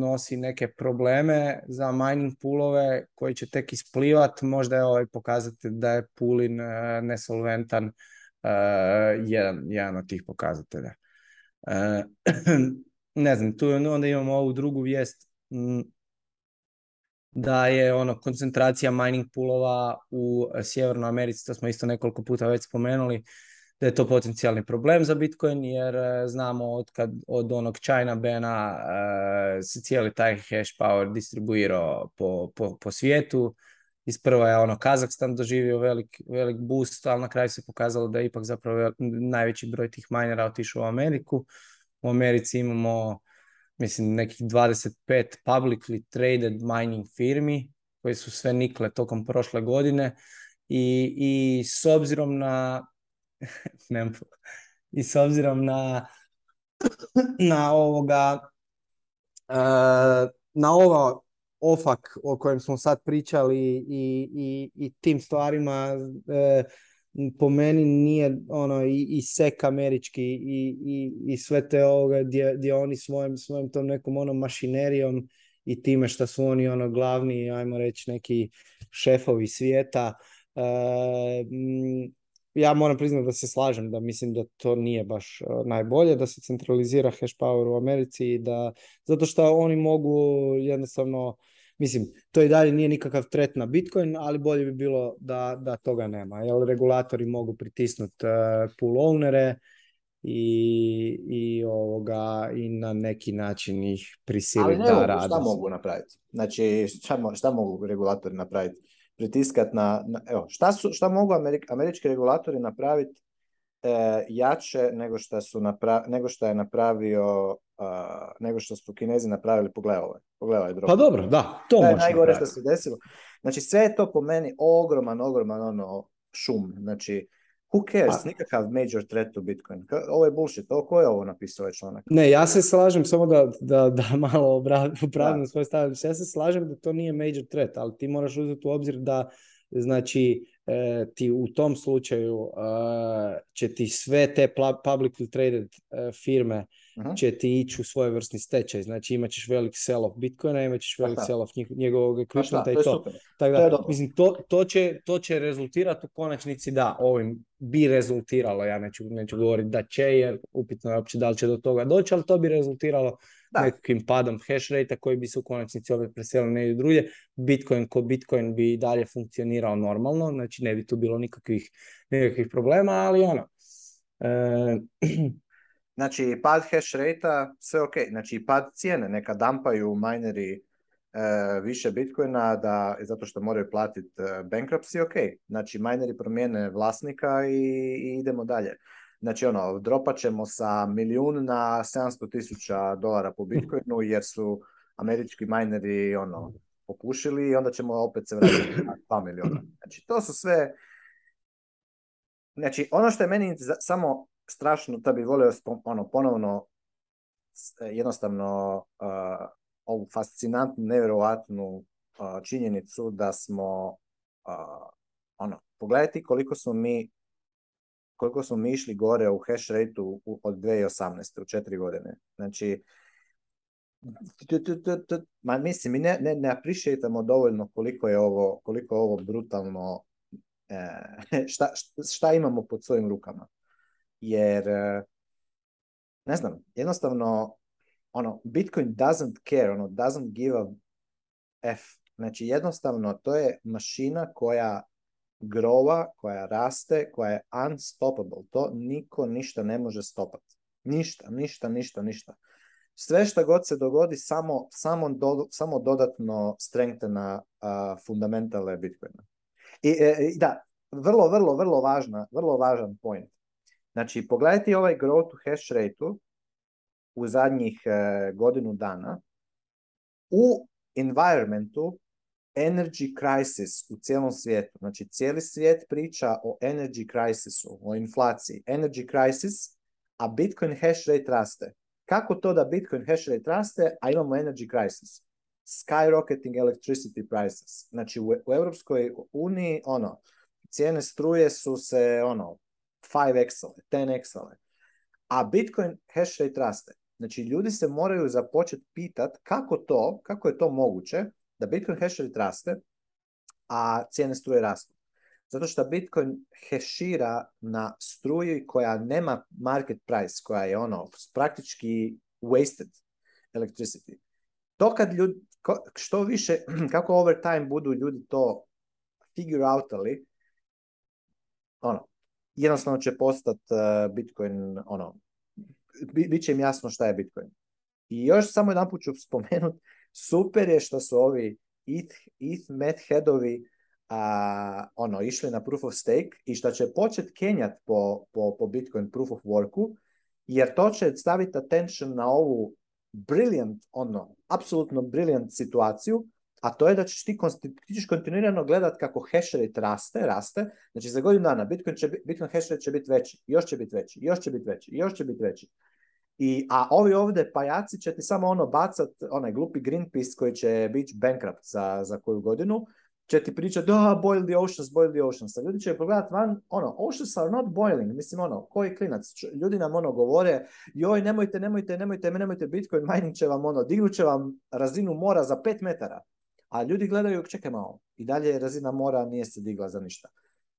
[SPEAKER 4] nosi neke probleme za mining poolove koji će tek isplivat, možda je ovaj pokazati da je pulin e, nesolventan jedan, jedan od tih pokazatelja. (clears throat) ne znam, tu ono, onda imamo ovu drugu vijest mm, da je ono koncentracija mining poolova u Sjevernoj Americi, to smo isto nekoliko puta već spomenuli, da je to potencijalni problem za Bitcoin jer e, znamo od, kad, od onog China bena e, se cijeli taj hash power distribuirao po, po, po svijetu. Isprva je ono Kazakstan doživio velik, velik boost, ali na kraju se pokazalo da je ipak zapravo najveći broj tih minera otišao u Ameriku. U Americi imamo mislim nekih 25 publicly traded mining firmi koje su sve nikle tokom prošle godine i, i s obzirom na (laughs) i s obzirom na (clears throat) na ovoga e, na ova ofak o kojem smo sad pričali i, i, i tim stvarima e, po meni nije ono i, i sek američki i, i, i sve te ovoga gdje, oni svojim, svojim tom nekom onom mašinerijom
[SPEAKER 5] i time što su oni ono glavni, ajmo reći neki šefovi svijeta. E, mm, ja moram priznati da se slažem da mislim da to nije baš e, najbolje, da se centralizira hash power u Americi da zato što oni mogu jednostavno Mislim, to i dalje nije nikakav tret na Bitcoin, ali bolje bi bilo da, da toga nema. Jer regulatori mogu pritisnuti e, pool ownere i, i, ovoga, i na neki način ih prisiliti da mogu, Šta mogu napraviti? Znači, šta, šta mogu regulatori napraviti? Pritiskat na, evo, šta, su, šta mogu američki regulatori napraviti e, jače nego su nego što je napravio nego što su Kinezi napravili, pogledaj ovaj, pogledaj Pa dobro, da, to da je najgore što se desilo. Znači sve je to po meni ogroman, ogroman ono šum. Znači, Who cares? Pa- Nikakav major threat to Bitcoin. Ovo je bullshit. Ovo ko je ovo napisao ovaj članak? Ne, ja se slažem samo da, da, da (laughs) malo opravim svoje stavljanje. Ja se slažem da to nije major threat, ali ti moraš uzeti u obzir da znači e, ti u tom slučaju e, će ti sve te publicly traded e, firme Mhm. će ti ići u svojevrsni stečaj. Znači imat ćeš velik sell-off Bitcoina, imat ćeš pa velik sell-off njegovog pa taj to. Tako da, to mislim, to, to, će, to će rezultirati u konačnici da, ovim bi rezultiralo, ja neću, neću govoriti da će, jer upitno je uopće da li će do toga doći, ali to bi rezultiralo da. nekakvim padom hash rate koji bi se u konačnici opet preselili negdje drugdje. Bitcoin ko Bitcoin bi dalje funkcionirao normalno, znači ne bi tu bilo nikakvih, nikakvih problema, ali ono, e, (clears throat) Znači, pad hash rate sve ok. Znači, pad cijene, neka dampaju mineri e, više Bitcoina da, zato što moraju platiti e, bankruptcy, ok. Znači, mineri promijene vlasnika i, idemo dalje. Znači, ono, dropat ćemo sa milijun na 700 tisuća dolara po Bitcoinu jer su američki mineri, ono, pokušili i onda ćemo opet se vratiti na 2 milijuna. Znači, to su sve... Znači, ono što je meni samo strašno da bi volio ono, ponovno e, jednostavno uh, ovu fascinantnu, nevjerojatnu činjenicu da smo ono, pogledajte koliko smo mi koliko smo mi išli gore u hash rateu od 2018. u četiri godine. Znači, ma mislim, mi ne, ne, dovoljno koliko je ovo, koliko je ovo brutalno, e, (laughs) šta imamo pod svojim rukama jer e, ne znam, jednostavno ono, Bitcoin doesn't care, ono, doesn't give a F. Znači jednostavno to je mašina koja grova, koja raste, koja je unstoppable. To niko ništa ne može stopati. Ništa, ništa, ništa, ništa. Sve što god se dogodi, samo, samo, samo dodatno strengthena uh, fundamentale Bitcoina. E, I, da, vrlo, vrlo, vrlo važna, vrlo važan point. Znači, pogledajte ovaj growth to hash rate u zadnjih e, godinu dana u environmentu energy crisis u cijelom svijetu. Znači, cijeli svijet priča o energy crisisu, o inflaciji. Energy crisis, a Bitcoin hash rate raste. Kako to da Bitcoin hash rate raste, a imamo energy crisis? Skyrocketing electricity prices. Znači, u, u Europskoj uniji, ono, cijene struje su se, ono, 5 excel 10 excel a Bitcoin hash rate raste. Znači, ljudi se moraju započeti pitat kako to, kako je to moguće da Bitcoin hash rate raste, a cijene struje rastu. Zato što Bitcoin hashira na struji koja nema market price, koja je ono praktički wasted electricity. To kad ljudi, što više, (clears throat) kako over time budu ljudi to figure out-ali, ono, jednostavno će postati e, Bitcoin, ono, bit će im jasno šta je Bitcoin. I još samo jedan ću spomenuti, super je što su ovi ETH, ETH medheadovi a, ono, išli na proof of stake i što će počet kenjat po, po, po Bitcoin proof of worku, jer to će staviti attention na ovu brilliant, ono, apsolutno brilliant situaciju a to je da ćeš ti, kontinuirano gledat kako hash rate raste, raste, znači za godinu dana Bitcoin, će, Bitcoin hash rate će biti veći, još će biti veći, još će biti veći, još će biti veći. I, a ovi ovdje pajaci će ti samo ono bacat, onaj glupi Greenpeace koji će biti bankrupt za, za koju godinu, će ti pričat, da, boil the oceans, boil the oceans. ljudi će pogledat van, ono, oceans are not boiling, mislim, ono, koji klinac, ljudi nam ono govore, joj, nemojte, nemojte, nemojte, nemojte Bitcoin mining će vam, ono, dignut će vam razinu mora za 5 metara. A ljudi gledaju, čekaj malo, i dalje razina mora nije se digla za ništa.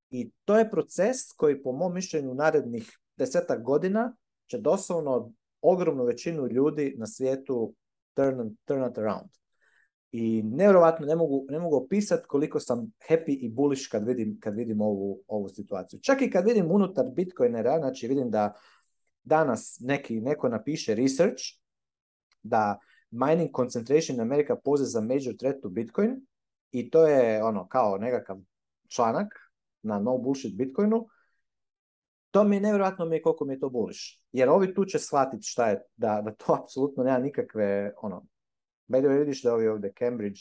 [SPEAKER 5] I to je proces koji po mom mišljenju narednih desetak godina će doslovno ogromnu većinu ljudi na svijetu turn, turn it around. I nevjerovatno ne mogu, ne mogu opisati koliko sam happy i bullish kad vidim, kad vidim ovu, ovu situaciju. Čak i kad vidim unutar Bitcoinera, znači vidim da danas neki, neko napiše research da mining concentration in America poses a major threat to Bitcoin i to je ono kao nekakav članak na no bullshit Bitcoinu. To mi je nevjerojatno mi koliko mi je to buliš. Jer ovi tu će shvatiti šta je, da, da to (laughs) apsolutno nema nikakve, ono, Bedo vidiš da ovi ovdje Cambridge,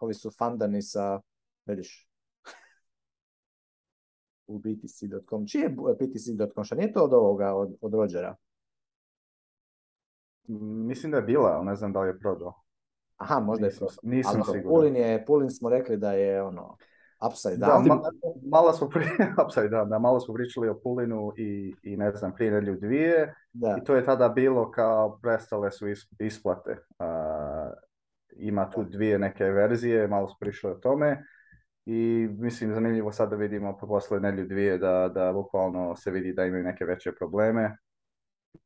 [SPEAKER 5] ovi su fandani sa, vidiš, (laughs) u btc.com. čije je btc.com? Šta nije to od ovoga, od, od
[SPEAKER 6] Mislim da je bila,
[SPEAKER 5] ali
[SPEAKER 6] ne znam da li je prodao.
[SPEAKER 5] Aha, možda
[SPEAKER 6] nisam,
[SPEAKER 5] je prodao. Nisam ono, siguran. Pulin, je, smo rekli da je ono,
[SPEAKER 6] upside down. Da, malo smo (laughs) upside down, da, malo smo pričali o Pulinu i, i ne znam, prije nedlju dvije. I to je tada bilo kao prestale su isplate. Uh, ima tu dvije neke verzije, malo smo prišli o tome. I mislim, zanimljivo sad da vidimo posle nedlju dvije da, da bukvalno se vidi da imaju neke veće probleme.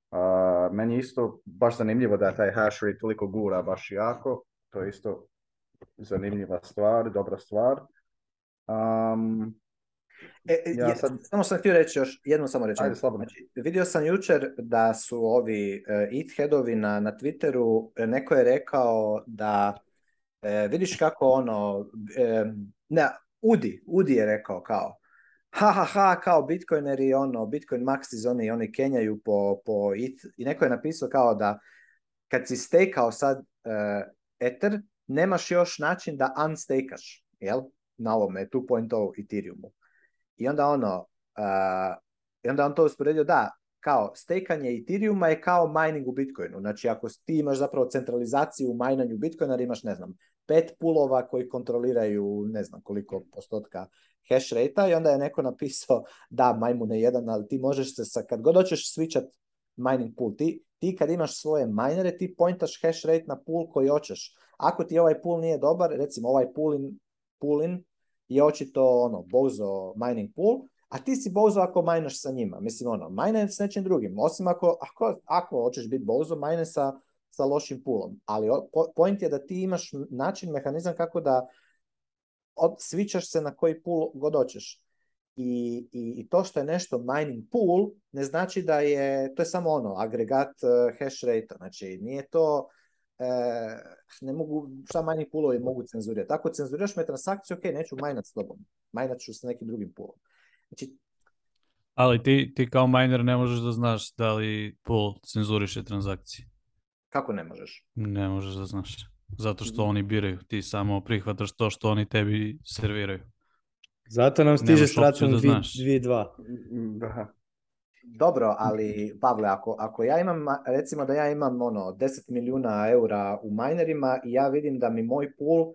[SPEAKER 6] Uh, meni isto baš zanimljivo da je taj hash rate toliko gura baš jako. To je isto zanimljiva stvar, dobra stvar. Um, e, ja
[SPEAKER 5] Samo sam htio reći još jednu samo reći. Ajde, znači, vidio sam jučer da su ovi uh, e, Headovi na, na Twitteru, e, neko je rekao da vidiš kako ono, ne, Udi, Udi je rekao kao, ha, ha, ha, kao Bitcoineri, ono, Bitcoin Maxis, oni, oni kenjaju po, po e I neko je napisao kao da kad si stekao sad uh, Ether, nemaš još način da unstake'aš, jel? Na ovome, 2.0 Ethereumu. I onda ono, eh, i onda on to usporedio, da, kao stekanje Ethereuma je kao mining u Bitcoinu. Znači ako ti imaš zapravo centralizaciju u minanju Bitcoina, imaš ne znam, pet pulova koji kontroliraju ne znam koliko postotka hash rate i onda je neko napisao da majmune jedan, ali ti možeš se sa, kad god hoćeš switchat mining pool, ti, ti kad imaš svoje minere, ti pointaš hash rate na pool koji hoćeš. Ako ti ovaj pool nije dobar, recimo ovaj pool in, je očito ono, bozo mining pool, a ti si bozo ako majnaš sa njima. Mislim, ono, majnaj s nečim drugim. Osim ako, ako, ako hoćeš biti bozo, majnaj sa, lošim poolom. Ali point je da ti imaš način, mehanizam kako da od, svičaš se na koji pool god hoćeš. I, i, to što je nešto mining pool ne znači da je, to je samo ono, agregat eh, hash rate, znači nije to, eh, ne mogu, šta mining poolovi mogu cenzurirati. Ako cenzuriraš me transakciju, ok, neću minat s tobom, majnat ću s nekim drugim poolom. Znači,
[SPEAKER 7] ali ti, ti kao miner ne možeš da znaš da li pool cenzuriše transakcije.
[SPEAKER 5] Kako ne možeš?
[SPEAKER 7] Ne možeš da znaš. Zato što oni biraju, ti samo prihvataš to što oni tebi serviraju.
[SPEAKER 6] Zato nam stiže stracom
[SPEAKER 5] 2-2. Dobro, ali Pavle, ako, ako ja imam, recimo da ja imam ono 10 milijuna eura u minerima i ja vidim da mi moj pool,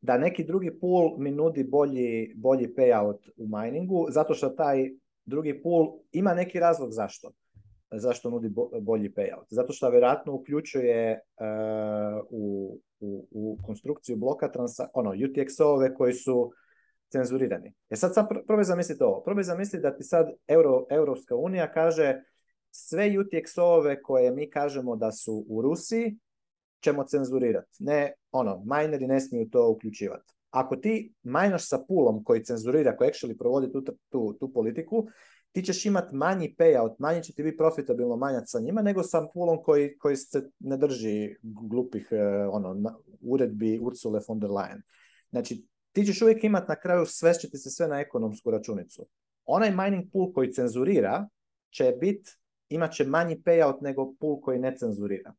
[SPEAKER 5] da neki drugi pool mi nudi bolji, bolji payout u miningu, zato što taj drugi pool ima neki razlog zašto zašto nudi bolji payout? Zato što vjerojatno uključuje e, u, u, u, konstrukciju bloka transa, ono, UTXO-ove koji su cenzurirani. E sad sam probaj zamisliti ovo. Probaj zamisliti da ti sad Euro, Europska unija kaže sve UTXO-ove koje mi kažemo da su u Rusiji ćemo cenzurirati. Ne, ono, mineri ne smiju to uključivati. Ako ti majnaš sa pulom koji cenzurira, koji actually provodi tu, tu, tu politiku, ti ćeš imati manji payout, manje će ti biti profitabilno manjati sa njima nego sa poolom koji, koji se ne drži glupih e, ono, uredbi Ursula von der Leyen. Znači, ti ćeš uvijek imati na kraju će ti se sve na ekonomsku računicu. Onaj mining pool koji cenzurira će biti, imat će manji payout nego pool koji ne cenzurira.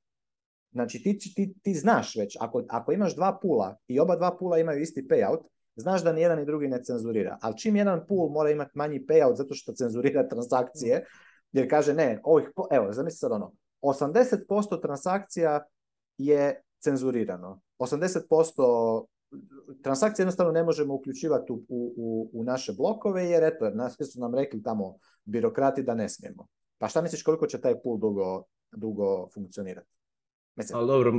[SPEAKER 5] Znači, ti, ti, ti znaš već, ako, ako imaš dva pula i oba dva pula imaju isti payout, znaš da ni jedan ni drugi ne cenzurira. Ali čim jedan pool mora imati manji payout zato što cenzurira transakcije, jer kaže ne, ovih, evo, zamisli sad ono, 80% transakcija je cenzurirano. 80% transakcije jednostavno ne možemo uključivati u, u, u naše blokove jer eto, nas su nam rekli tamo birokrati da ne smijemo. Pa šta misliš koliko će taj pool dugo, dugo funkcionirati?
[SPEAKER 6] Mislim, Ali dobro,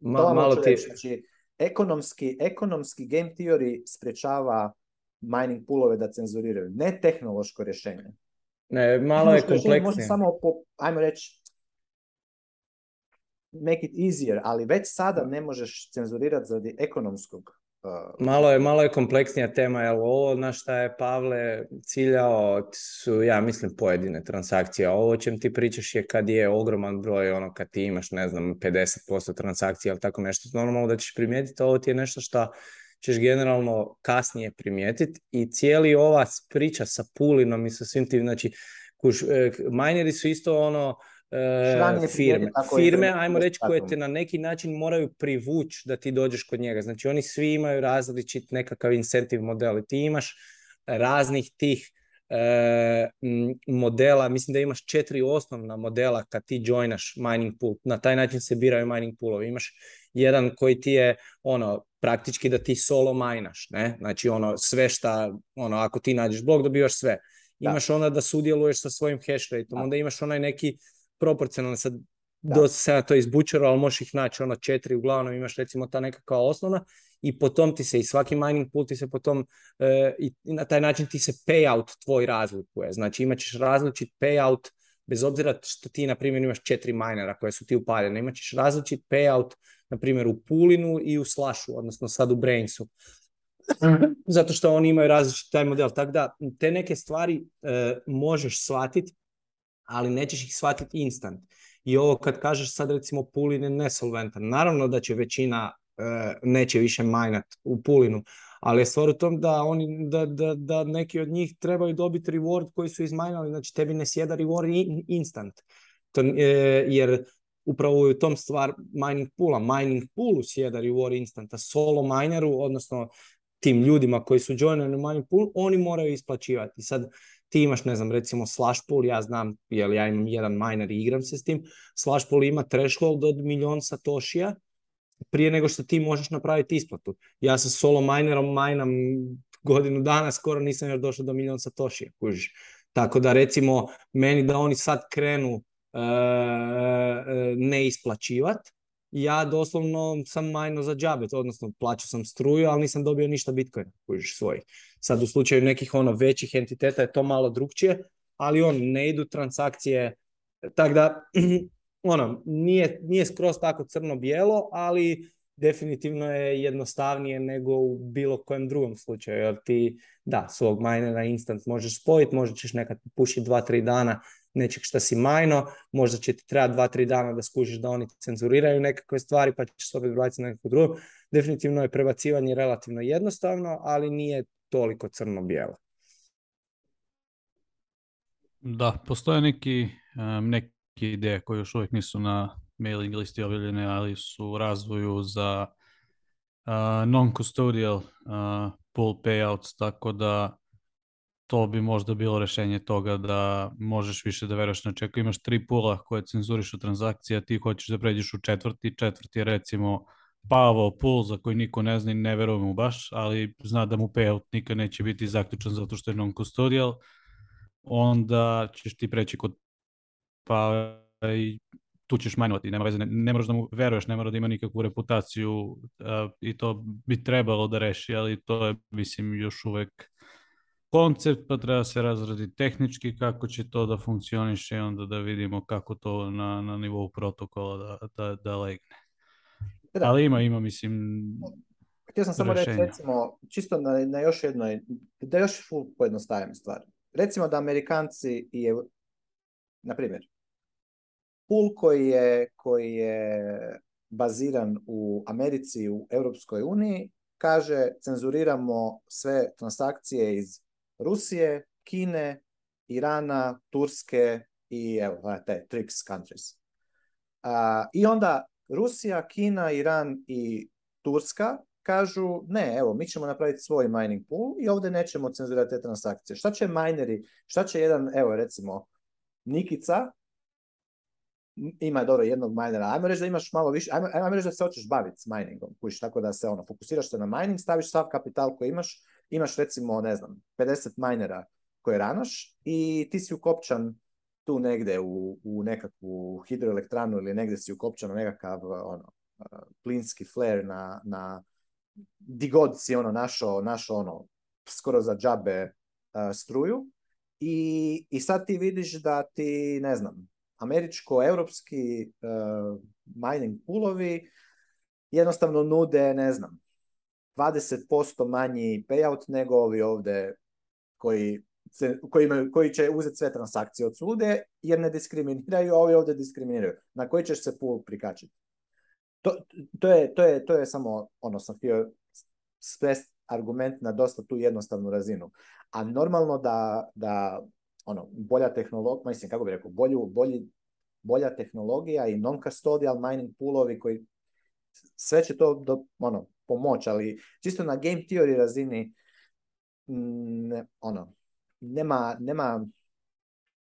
[SPEAKER 5] malo ti... znači, ekonomski, ekonomski game theory sprečava mining poolove da cenzuriraju, ne tehnološko rješenje.
[SPEAKER 6] Ne, malo je kompleksnije. Može
[SPEAKER 5] samo, po, ajmo reći, make it easier, ali već sada ne možeš cenzurirati zradi ekonomskog
[SPEAKER 6] Malo je, malo je kompleksnija tema, jer ovo na šta je Pavle ciljao su, ja mislim, pojedine transakcije. Ovo o čem ti pričaš je kad je ogroman broj, ono kad ti imaš, ne znam, 50% transakcija ili tako nešto, normalno da ćeš primijetiti, ovo ti je nešto što ćeš generalno kasnije primijetiti i cijeli ova priča sa pulinom i sa svim tim, znači, kuš, e, su isto ono, E, firme. Firme, ajmo reći, koje te na neki način moraju privući da ti dođeš kod njega. Znači oni svi imaju različit nekakav incentive model ti imaš raznih tih e, modela, mislim da imaš četiri osnovna modela kad ti joinaš mining pool. Na taj način se biraju mining poolovi. Imaš jedan koji ti je ono praktički da ti solo majnaš, ne? Znači ono sve šta ono ako ti nađeš blok dobivaš sve. Imaš da. onda da sudjeluješ sa svojim hash onda imaš onaj neki proporcionalne sad do se to izbučero, ali možeš ih naći ono četiri, uglavnom imaš recimo ta nekakva kao osnovna i potom ti se i svaki mining pool ti se potom eh, i na taj način ti se payout tvoj razlikuje. Znači imat ćeš različit payout bez obzira što ti na primjer imaš četiri minera koje su ti upaljene, imat ćeš različit payout na primjer u Pulinu i u slašu, odnosno sad u Brainsu. Mhm. Zato što oni imaju različit taj model. Tako da te neke stvari eh, možeš shvatiti ali nećeš ih shvatiti instant. I ovo kad kažeš sad recimo Pulin je nesolventan, naravno da će većina e, neće više majnat u Pulinu, ali je stvar u tom da, oni, da, da, da neki od njih trebaju dobiti reward koji su izmajnali, znači tebi ne sjeda reward instant. To, e, jer upravo u tom stvar mining pula Mining poolu sjeda reward instant'a solo mineru, odnosno tim ljudima koji su joinerni u mining pool, oni moraju isplaćivati. Sad, ti imaš, ne znam, recimo slash pool, ja znam, jel ja imam jedan miner i igram se s tim, slash pool ima threshold od milion satoshija prije nego što ti možeš napraviti isplatu. Ja sa solo minerom minam godinu dana, skoro nisam još došao do milion satoshija, kužiš. Tako da recimo meni da oni sad krenu e, e, ne isplaćivati, ja doslovno sam majno za džabet, odnosno plaćao sam struju, ali nisam dobio ništa bitcoina, kužiš svoj. Sad u slučaju nekih ono većih entiteta je to malo drugčije, ali on ne idu transakcije, tako da (clears throat) ono, nije, nije skroz tako crno-bijelo, ali definitivno je jednostavnije nego u bilo kojem drugom slučaju, jer ti, da, svog minera instant možeš spojiti, možda ćeš nekad pušiti dva, tri dana nečeg šta si majno, možda će ti trebati dva, tri dana da skužiš da oni cenzuriraju nekakve stvari, pa ćeš se opet na nekakvu drugu. Definitivno je prebacivanje relativno jednostavno, ali nije toliko crno-bijela.
[SPEAKER 7] Da, postoje neki, e, ideje koje još uvijek nisu na mailing listi objavljene, ali su u razvoju za uh, non-custodial e, uh, pool payouts, tako da to bi možda bilo rešenje toga da možeš više da veraš. Znači, imaš tri pula koje cenzurišu transakcije, a ti hoćeš da pređeš u četvrti, četvrti recimo Pavel Pul, za koji niko ne zna i ne veruje mu baš, ali zna da mu payout nikad neće biti zaključan zato što je non-custodial, onda ćeš ti preći kod Pavel i tu ćeš manjovati, nema veze, ne, ne moraš da mu veruješ, ne mora da ima nikakvu reputaciju i to bi trebalo da reši, ali to je, mislim, još uvek koncept, pa treba se razradi tehnički kako će to da funkcioniše i onda da vidimo kako to na, na nivou protokola da, da, da legne.
[SPEAKER 6] E da, Ali ima, ima, mislim...
[SPEAKER 5] Htio sam samo reći, recimo, čisto na, na, još jednoj, da još pojednostavim stvar. Recimo da Amerikanci i, na primjer, PUL koji je, koji je baziran u Americi, u Europskoj uniji, kaže cenzuriramo sve transakcije iz Rusije, Kine, Irana, Turske i evo, te, tricks countries. I onda Rusija, Kina, Iran i Turska kažu ne, evo, mi ćemo napraviti svoj mining pool i ovdje nećemo cenzurirati te transakcije. Šta će mineri, šta će jedan, evo recimo, Nikica, ima dobro jednog minera, ajmo reći da imaš malo više, ajmo, reći da se hoćeš baviti s miningom, kuš, tako da se ono, fokusiraš se na mining, staviš sav kapital koji imaš, imaš recimo, ne znam, 50 minera koje ranaš i ti si ukopčan tu negde u, u nekakvu hidroelektranu ili negde si ukopčano nekakav ono, e, plinski flare na, na si ono našo, našo ono, skoro za džabe e, struju I, i sad ti vidiš da ti, ne znam, američko-europski e, mining pulovi jednostavno nude, ne znam, 20% manji payout nego ovi ovdje koji koji, imaju, koji će uzeti sve transakcije od sude, jer ne diskriminiraju, a ovi ovdje diskriminiraju. Na koji ćeš se pool prikačiti? To, to, je, to, je, to je samo, ono sam htio argument na dosta tu jednostavnu razinu. A normalno da, da ono, bolja tehnologija, mislim, kako bih rekao, bolju, bolji, bolja tehnologija i non-custodial mining poolovi koji sve će to do, ono, pomoć, ali čisto na game theory razini mm, ne, ono, nema, nema,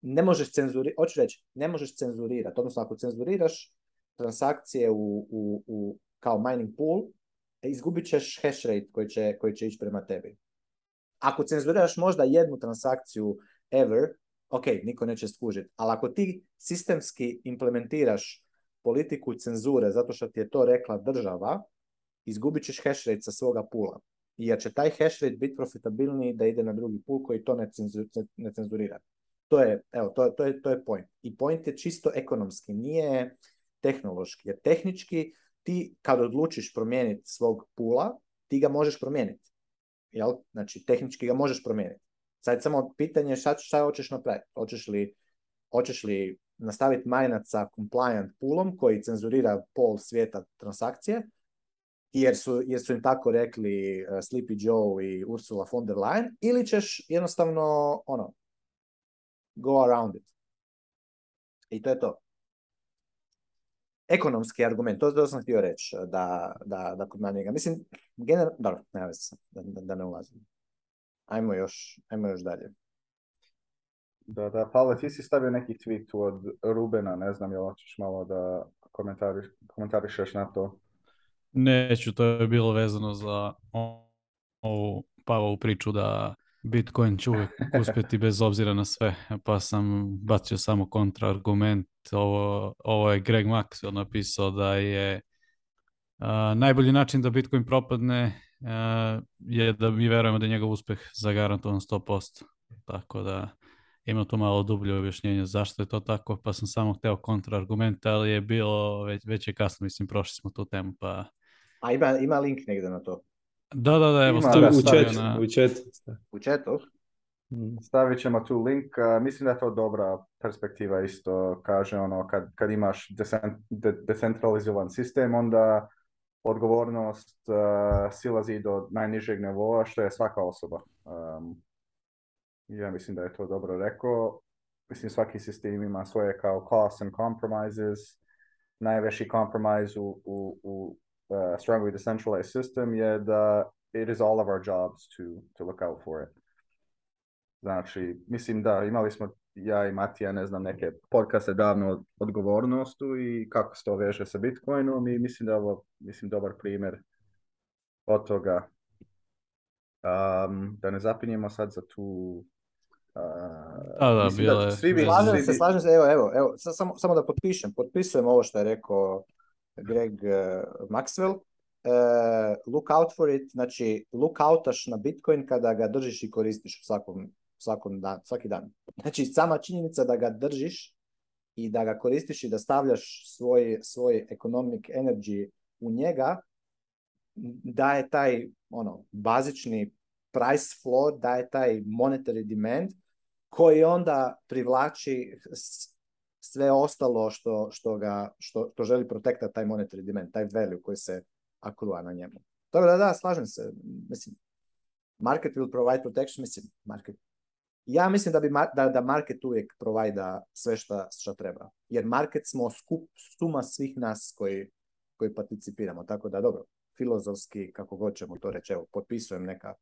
[SPEAKER 5] ne možeš cenzurirati, hoću reći, ne možeš cenzurirati, odnosno ako cenzuriraš transakcije u, u, u, kao mining pool, e, izgubit ćeš hash rate koji će, koji će ići prema tebi. Ako cenzuriraš možda jednu transakciju ever, ok, niko neće skužiti, ali ako ti sistemski implementiraš politiku cenzure zato što ti je to rekla država, izgubit ćeš hash rate sa svoga pula jer će taj hash rate biti profitabilniji da ide na drugi pool koji to ne, cenzurira. To je, evo, to, to, je, to je point. I point je čisto ekonomski, nije tehnološki. Jer tehnički ti kad odlučiš promijeniti svog pula, ti ga možeš promijeniti. Jel? Znači, tehnički ga možeš promijeniti. Sad samo pitanje šta, šta hoćeš napraviti. Hoćeš li, hoćeš li nastaviti majnat sa compliant poolom koji cenzurira pol svijeta transakcije, jer su, su im tako rekli e, Sleepy Joe i Ursula von der Leyen, ili ćeš jednostavno ono, go around it. I to je to. Ekonomski argument, to, to sam htio reći e, da, da, da kod njega. Mislim, generalno, dobro, ne da, da, da ne ulazim. Ajmo još, ajmo još dalje.
[SPEAKER 6] Da, da, Pavle, ti si stavio neki tweet od Rubena, ne znam, jel hoćeš malo da komentariš, komentarišeš na to?
[SPEAKER 7] Neću, to je bilo vezano za ovu Pavovu priču da Bitcoin će uvijek uspjeti bez obzira na sve, pa sam bacio samo kontraargument. Ovo, ovo je Greg Maxwell napisao da je najbolji način da Bitcoin propadne je da mi vjerujemo da je njegov uspjeh zagarantovan 100%. Tako da ima tu malo dublje objašnjenje zašto je to tako, pa sam samo hteo kontraargument, ali je bilo, već, već je kasno, mislim, prošli smo tu temu, pa
[SPEAKER 5] a ima, link negdje na to?
[SPEAKER 7] Da, da, da,
[SPEAKER 6] evo u chat. na... u mm. Stavit ćemo tu link, mislim da je to dobra perspektiva isto, kaže ono kad, kad imaš decentralizovan sistem onda odgovornost uh, silazi do najnižeg nivoa što je svaka osoba. ja mislim da je to dobro rekao. Mislim svaki sistem ima svoje kao costs and compromises. Najveći compromise u, u, u uh, strongly decentralized system, yet uh, it is all of our jobs to, to look out for it. Znači, mislim da imali smo ja i Matija, ne znam, neke podcaste davno o odgovornostu i kako se to veže sa Bitcoinom i mislim da je ovo, mislim, dobar primjer od toga. Um, da ne zapinjemo sad za tu
[SPEAKER 5] Uh, A da, bile... svi bi, slažem se, slažem se, evo, evo, evo, samo, samo da potpišem, potpisujem ovo što je rekao Greg e, Maxwell. E, look out for it, znači look outaš na Bitcoin kada ga držiš i koristiš svakom, svakom dan, svaki dan. Znači sama činjenica da ga držiš i da ga koristiš i da stavljaš svoj, svoj economic energy u njega, daje taj ono bazični price flow, daje taj monetary demand koji onda privlači sve ostalo što, što, ga, što, želi protekta taj monetary demand, taj value koji se akrua na njemu. Dobro, da, da, slažem se. Mislim, market will provide protection, mislim, market. Ja mislim da, bi, da, da market uvijek provajda sve što treba. Jer market smo skup suma svih nas koji, koji participiramo. Tako da, dobro, filozofski, kako god ćemo to reći, evo, potpisujem neka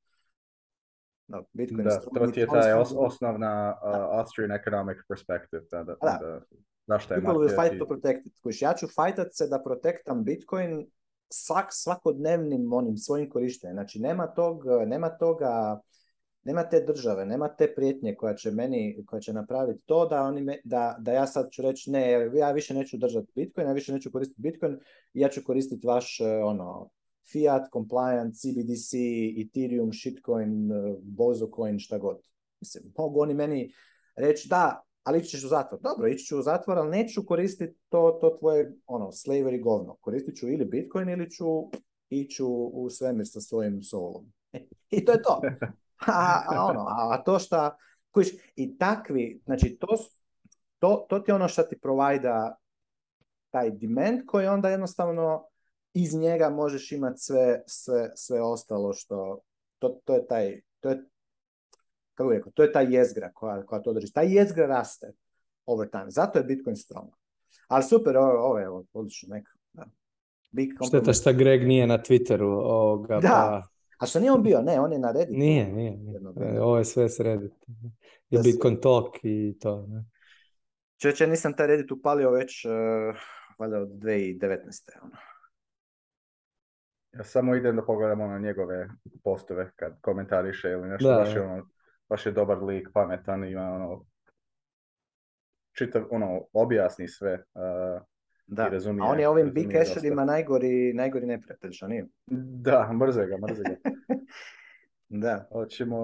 [SPEAKER 6] Bitcoin da, to ti je taj osnovna uh, Austrian economic perspective. Pa da,
[SPEAKER 5] da, da. da je fight to protect it. ja ću fajtat se da protektam Bitcoin svak, svakodnevnim onim svojim korištenjem. Znači, nema, tog, nema toga nema te države, nema te prijetnje koja će meni, koja će napraviti to da, oni me, da, da ja sad ću reći ne, ja više neću držati Bitcoin, ja više neću koristiti Bitcoin, ja ću koristiti vaš e, ono fiat, compliant, CBDC, Ethereum, shitcoin, e, bozocoin, šta god. Mislim, mogu oni meni reći da, ali ići ćeš u zatvor. Dobro, ići ću u zatvor, ali neću koristiti to, to tvoje ono, slavery govno. Koristit ću ili Bitcoin ili ću ići u svemir sa svojim solom. (laughs) I to je to. A, ono, a to šta... I takvi, znači to, to, to ti je ono što ti provajda taj demand koji onda jednostavno iz njega možeš imati sve, sve, sve ostalo što, to, to je taj, to je, kako rekao, to je ta jezgra koja, koja to drži. Ta jezgra raste over time. Zato je Bitcoin strong Ali super, ovo, je odlično neka. Da.
[SPEAKER 6] Big Šteta što Greg nije na Twitteru. Ovoga,
[SPEAKER 5] da. Pa... A što nije on bio? Ne, on je na Redditu.
[SPEAKER 6] Nije,
[SPEAKER 5] nije.
[SPEAKER 6] nije. Ovo je sve s Reddit. I Bitcoin Talk i to. Ne?
[SPEAKER 5] Čeče, nisam taj Reddit upalio već uh, valjda od 2019. Ono.
[SPEAKER 6] Ja samo idem da pogledamo ono na njegove postove kad komentariše ili nešto. baš, je ono, baš je dobar lik, pametan, ima ono čitav, ono, objasni sve da. i razumije.
[SPEAKER 5] A on je ovim big cashadima najgori, najgori neprijatelj, što
[SPEAKER 6] Da, mrze ga, mrze ga. (laughs) da. Hoćemo,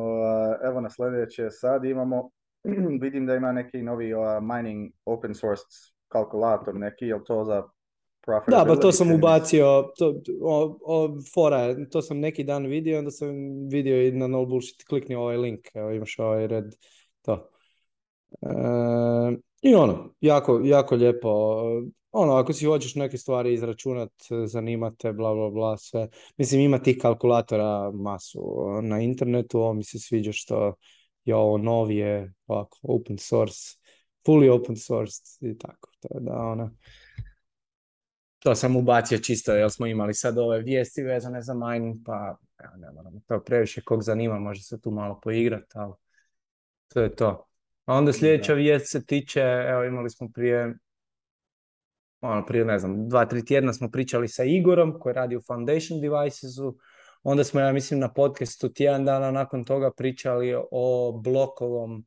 [SPEAKER 6] evo na sljedeće, sad imamo, (clears throat) vidim da ima neki novi uh, mining open source kalkulator neki, je to za da, pa to sam ubacio, to, fora, to sam neki dan vidio, onda sam vidio i na no bullshit, klikni ovaj link, evo imaš ovaj red, to. E, I ono, jako, jako lijepo, ono, ako si hoćeš neke stvari izračunat, zanimate, bla, bla, bla, sve. Mislim, ima tih kalkulatora masu na internetu, ovo mi se sviđa što je ovo novije, ovako, open source, fully open source i tako, to je da, ono to sam ubacio čisto jer smo imali sad ove vijesti vezane za mining, pa ja, ne moram to previše kog zanima, može se tu malo poigrati, ali to je to. A onda sljedeća vijest se tiče, evo imali smo prije, ono prije ne znam, dva, tri tjedna smo pričali sa Igorom koji radi u Foundation Devicesu, onda smo ja mislim na podcastu tjedan dana nakon toga pričali o blokovom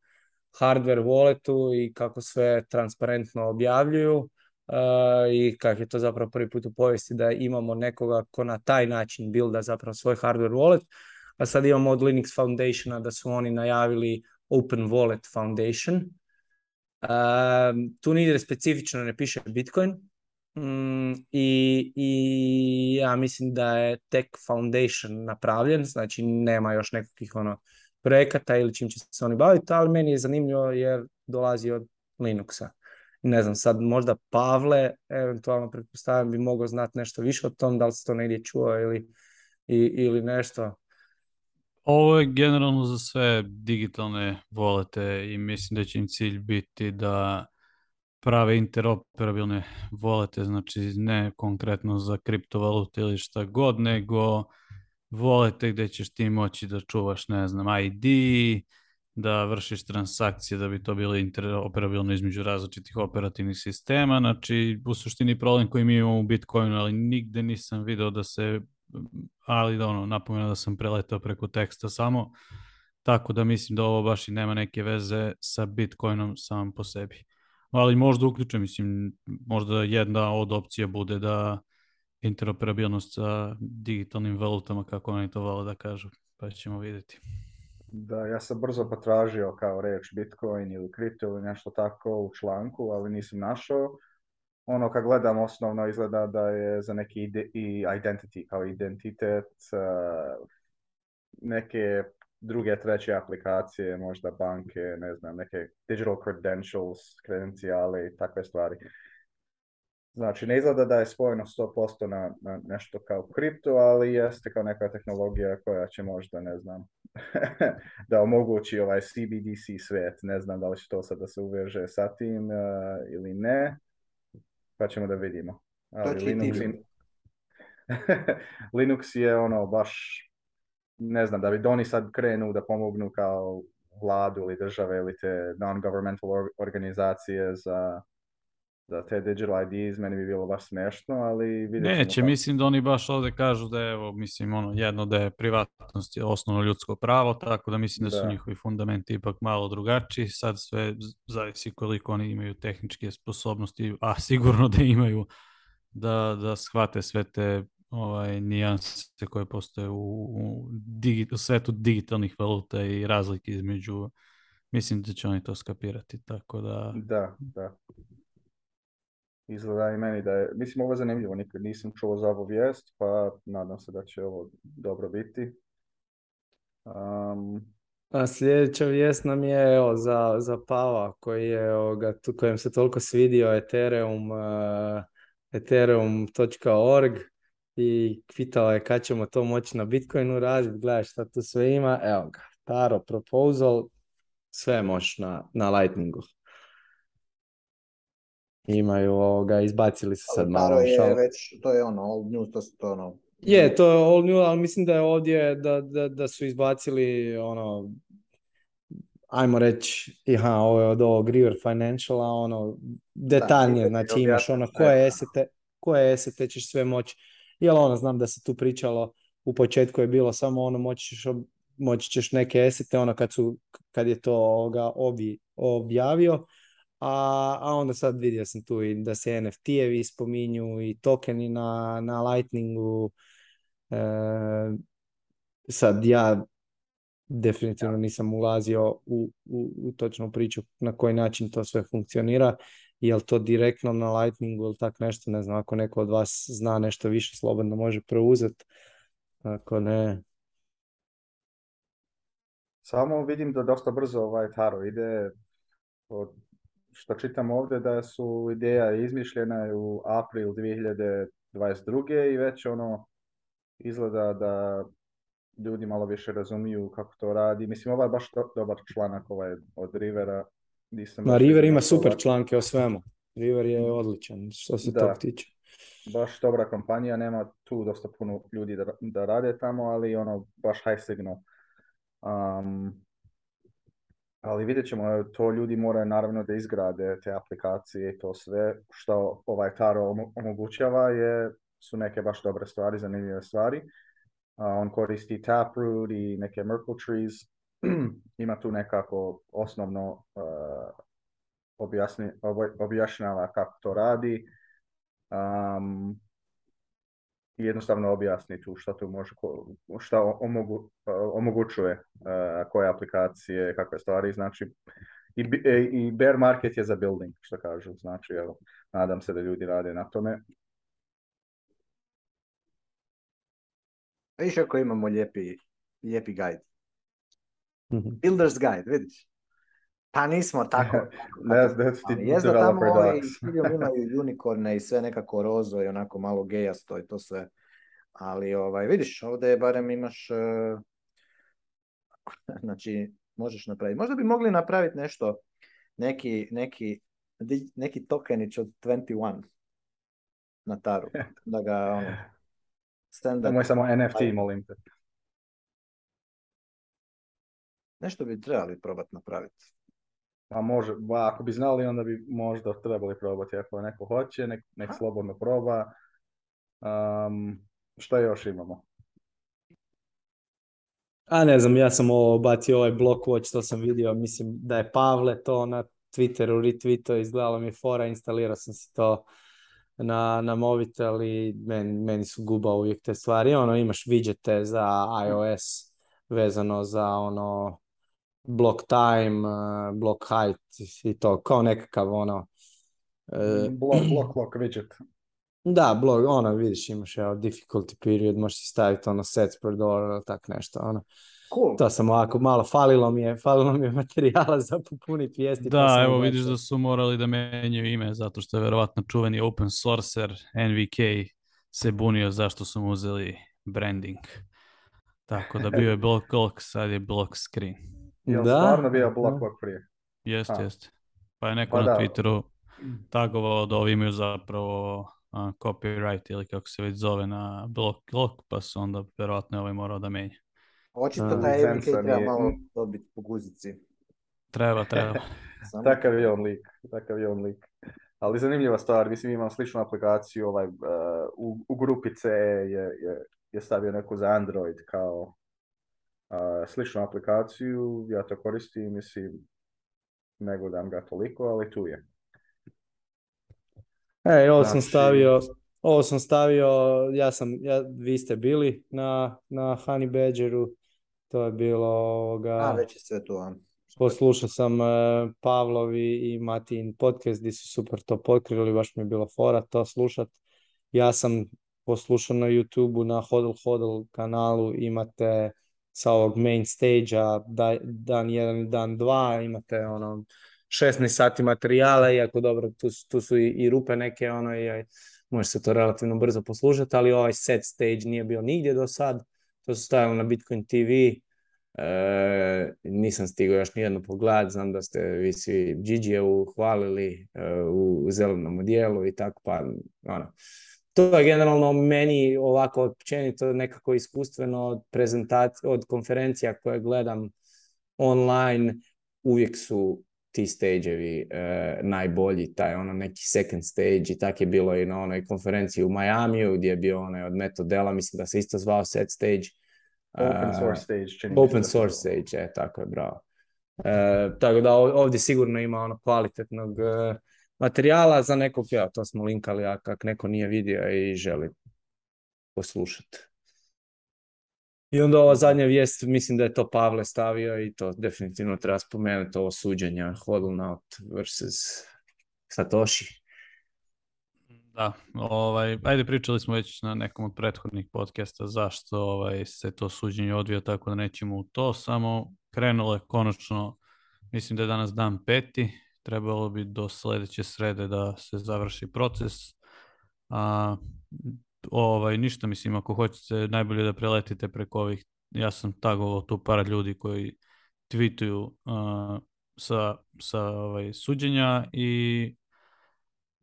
[SPEAKER 6] hardware walletu i kako sve transparentno objavljuju i kako je to zapravo prvi put u povijesti da imamo nekoga ko na taj način builda zapravo svoj hardware wallet, a sad imamo od Linux Foundationa da su oni najavili Open Wallet Foundation. tu nigdje specifično ne piše Bitcoin, mm, i, i, ja mislim da je Tech Foundation napravljen, znači nema još nekakvih ono projekata ili čim će se oni baviti, ali meni je zanimljivo jer dolazi od Linuxa ne znam, sad možda Pavle, eventualno pretpostavljam bi mogao znati nešto više o tom, da li se to negdje čuo ili, ili nešto.
[SPEAKER 7] Ovo je generalno za sve digitalne volete i mislim da će im cilj biti da prave interoperabilne volete, znači ne konkretno za kriptovalute ili šta god, nego volete gdje ćeš ti moći da čuvaš, ne znam, ID, da vršiš transakcije da bi to bilo interoperabilno između različitih operativnih sistema. Znači, u suštini problem koji mi imamo u Bitcoinu, ali nigde nisam video da se, ali da ono, napomenu da sam preletao preko teksta samo, tako da mislim da ovo baš i nema neke veze sa Bitcoinom sam po sebi. Ali možda uključujem, mislim, možda jedna od opcija bude da interoperabilnost sa digitalnim valutama, kako oni to vole da kažu, pa ćemo vidjeti.
[SPEAKER 6] Da, ja sam brzo potražio kao reč Bitcoin ili kripto ili nešto tako u članku, ali nisam našao. Ono kad gledam osnovno izgleda da je za neki i identity, kao identitet, e, neke druge, treće aplikacije, možda banke, ne znam, neke digital credentials, kredencijale i takve stvari. Znači, ne izgleda da je spojeno 100% na, na nešto kao kripto, ali jeste kao neka tehnologija koja će možda, ne znam, (laughs) da omogući ovaj CBDC svijet. Ne znam da li će to sad da se uveže sa tim eh, ili ne, pa ćemo da vidimo. Ali Linux, (laughs) Linux je ono baš, ne znam, da bi oni sad krenu da pomognu kao vladu ili države ili te non-governmental organizacije za za te digital IDs meni bi bilo baš smešno, ali
[SPEAKER 7] Neće, mislim da oni baš ovdje kažu da je, evo, mislim, ono, jedno da je privatnost osnovno ljudsko pravo, tako da mislim da, su njihovi fundamenti ipak malo drugačiji, sad sve zavisi koliko oni imaju tehničke sposobnosti, a sigurno da imaju da, da shvate sve te ovaj, nijanse koje postoje u, u, u svetu digitalnih valuta i razlike između, mislim da će oni to skapirati, tako da...
[SPEAKER 6] Da, da izgleda i meni da je, mislim ovo je zanimljivo, nikad nisam čuo za ovu vijest, pa nadam se da će ovo dobro biti. Um... A pa sljedeća vijest nam je evo, za, za Pava koji je, tu, kojem se toliko svidio Ethereum, e, Ethereum.org i pitao je kad ćemo to moći na Bitcoinu raditi, gledaj šta tu sve ima, evo ga, Taro Proposal, sve moć na, na Lightningu imaju ovoga, izbacili su sad
[SPEAKER 5] malo. je već, to je ono, old news, to to ono...
[SPEAKER 6] Je, to je old news, ali mislim da je ovdje, da, da, da su izbacili ono, ajmo reći, aha, ovo je od ovog River Financiala, ono, detaljnije, da, znači imaš ono, koje esete, koje esete ćeš sve moći, jel ono, znam da se tu pričalo, u početku je bilo samo ono, moći ćeš, moći ćeš neke esete, ono, kad, su, kad je to ovoga objavio, a, a onda sad vidio sam tu i da se NFT-evi spominju i tokeni na, na Lightningu. E, sad ja definitivno nisam ulazio u, u, u točnu priču na koji način to sve funkcionira. Je to direktno na Lightningu ili tak nešto, ne znam, ako neko od vas zna nešto više slobodno može preuzeti. Ako ne, samo vidim da dosta brzo ovaj Taro ide od što čitam ovdje da su ideja izmišljena u april 2022. i već ono izgleda da ljudi malo više razumiju kako to radi. Mislim, ovaj je baš dobar članak ovaj od Rivera. River ima super članke o svemu. River je mm. odličan što se da. tiče. Baš dobra kompanija, nema tu dosta puno ljudi da, da rade tamo, ali ono baš high Um, ali vidjet ćemo, to ljudi moraju naravno da izgrade te aplikacije i to sve što ovaj Taro omogućava je, su neke baš dobre stvari, zanimljive stvari. on koristi Taproot i neke Merkle Trees. (clears throat) Ima tu nekako osnovno e, objašnjava kako to radi i jednostavno objasniti šta tu može, šta omogu, e, omogućuje e, koje aplikacije, kakve stvari, znači i, e, i bear market je za building, što kažu, znači evo, nadam se da ljudi rade na tome.
[SPEAKER 5] Viš ako imamo lijepi, lijepi guide. Mm -hmm. Builder's guide, vidiš? Pa nismo tako. (laughs) ne, ne, ti tamo ovaj, imaju (laughs) unikorne i sve nekako rozo i onako malo gejasto i to sve. Ali ovaj, vidiš, ovdje barem imaš, uh, (laughs) znači možeš napraviti. Možda bi mogli napraviti nešto, neki, neki, neki tokenić od 21 na taru. Da ga ono,
[SPEAKER 6] standard... samo NFT, molim te.
[SPEAKER 5] Nešto bi trebali probati napraviti.
[SPEAKER 6] Pa može, ako bi znali onda bi možda trebali probati, ako neko hoće, nek, nek slobodno proba. Što šta još imamo? A ne znam, ja sam ovo bacio ovaj blok watch, to sam vidio, mislim da je Pavle to na Twitteru retweeto, izgledalo mi fora, instalirao sam si to na, na mobitel i meni su guba uvijek te stvari. Ono, imaš viđete za iOS vezano za ono block time, eh, block height i to, kao nekakav ono... Eh,
[SPEAKER 5] mm, block, block,
[SPEAKER 6] block widget. Da, blog, ono, vidiš, imaš difficulty period, možeš staviti ono sets per dollar ili ono, tak nešto, ono. Cool. To sam ovako, malo falilo mi je, falilo mi je (laughs) materijala za popuniti vijesti.
[SPEAKER 7] Pa da, evo vidiš da su morali da menjaju ime, zato što je verovatno čuveni open sourcer NVK se bunio zašto su mu uzeli branding. Tako da bio je block sad je block screen.
[SPEAKER 6] Jel da? stvarno bio Black prije?
[SPEAKER 7] Jeste, jeste. Pa je neko pa na da. Twitteru mm. tagovao da ovi imaju zapravo uh, copyright ili kako se već zove na blok blok, pa su onda vjerojatno je ovaj morao da menja.
[SPEAKER 5] Očito da je MK treba malo dobiti po guzici.
[SPEAKER 7] Treba, (laughs) treba.
[SPEAKER 6] takav je on lik, takav je on lik. Ali zanimljiva stvar, mislim imam sličnu aplikaciju, ovaj, uh, u, u grupice je, je, je stavio neku za Android kao sličnu aplikaciju, ja to koristim, mislim, ne gledam ga toliko, ali tu je. Ej, ovo sam znači- stavio, ovo sam stavio, ja sam, ja, vi ste bili na, na Honey Badgeru, to je bilo ovoga...
[SPEAKER 5] A, već je
[SPEAKER 6] Poslušao sam e, Pavlovi i Matin podcast gdje su super to potkrili, baš mi je bilo fora to slušat. Ja sam poslušao na YouTube-u na Hodl Hodl kanalu, imate sa ovog main stage-a, da, dan jedan, dan dva, imate ono 16 sati materijala, iako dobro, tu, tu su i, rupe neke, ono, i, može se to relativno brzo poslužati, ali ovaj set stage nije bio nigdje do sad, to su stavili na Bitcoin TV, E, nisam stigao još nijedno pogled, znam da ste vi svi Gigi-evu hvalili e, u, u zelenom dijelu i tako, pa ono, to je generalno meni ovako općenito nekako iskustveno od, od konferencija koje gledam online uvijek su ti stageevi e, najbolji, taj ono neki second stage i tak je bilo i na onoj konferenciji u Majamiju gdje je bio onaj od Metodela, mislim da se isto zvao set stage. E, open source stage. Open source stage, e, tako je, bravo. tako da ovdje sigurno ima ono kvalitetnog materijala za nekog, ja, to smo linkali, a kak neko nije vidio i želi poslušati. I onda ova zadnja vijest, mislim da je to Pavle stavio i to definitivno treba spomenuti, ovo suđenja Hodlnaut vs. Satoshi.
[SPEAKER 7] Da, ovaj, ajde pričali smo već na nekom od prethodnih podcasta zašto ovaj, se to suđenje odvio, tako da nećemo u to, samo krenulo je konačno, mislim da je danas dan peti, trebalo bi do sljedeće srede da se završi proces. A, ovaj, ništa mislim, ako hoćete, najbolje da preletite preko ovih, ja sam tagovao tu par ljudi koji tweetuju sa, sa ovaj, suđenja i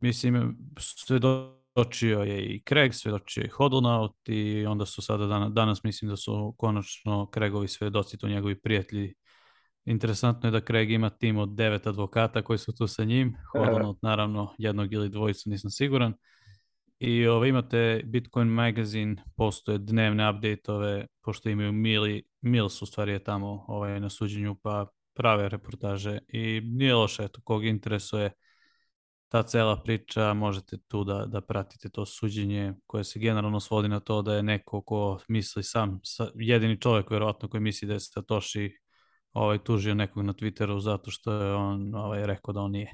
[SPEAKER 7] mislim, svjedočio je i Craig, svjedočio je i Hodlnaut i onda su sada, danas, mislim da su konačno Craigovi svjedoci to njegovi prijatelji Interesantno je da Craig ima tim od devet advokata koji su tu sa njim. od naravno, jednog ili dvojicu, nisam siguran. I ove, ovaj, imate Bitcoin Magazine, postoje dnevne update pošto imaju Mili, Mills u stvari je tamo ovaj, na suđenju, pa prave reportaže. I nije loše, eto, kog interesuje ta cela priča, možete tu da, da pratite to suđenje koje se generalno svodi na to da je neko ko misli sam, jedini čovjek vjerojatno koji misli da je Satoshi ovaj, tužio nekog na Twitteru zato što je on ovaj, rekao da on nije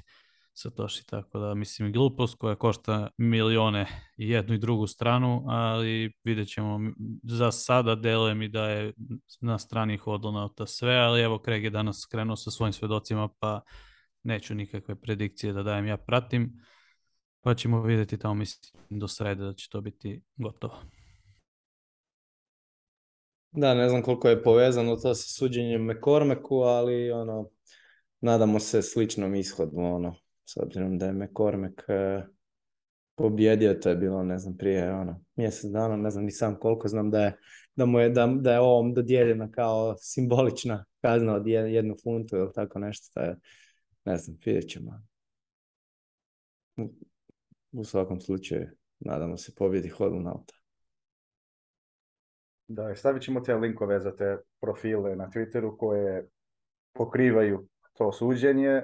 [SPEAKER 7] Satoshi, tako da mislim glupost koja košta milione i jednu i drugu stranu, ali vidjet ćemo, za sada deluje mi da je na strani ta sve, ali evo Craig je danas krenuo sa svojim svedocima, pa neću nikakve predikcije da dajem, ja pratim, pa ćemo vidjeti tamo mislim do srede da će to biti gotovo.
[SPEAKER 6] Da, ne znam koliko je povezano to sa suđenjem McCormacku, ali ono, nadamo se sličnom ishodu, ono, s obzirom da je McCormack e, pobjedio, to je bilo, ne znam, prije ono, mjesec dana, ne znam ni sam koliko, znam da je, da mu je, da, da je ovom dodijeljena kao simbolična kazna od jednu funtu ili tako nešto, da je, ne znam, vidjet ćemo. U svakom slučaju, nadamo se pobjedi hodu na da, stavit ćemo te linkove za te profile na Twitteru koje pokrivaju to suđenje.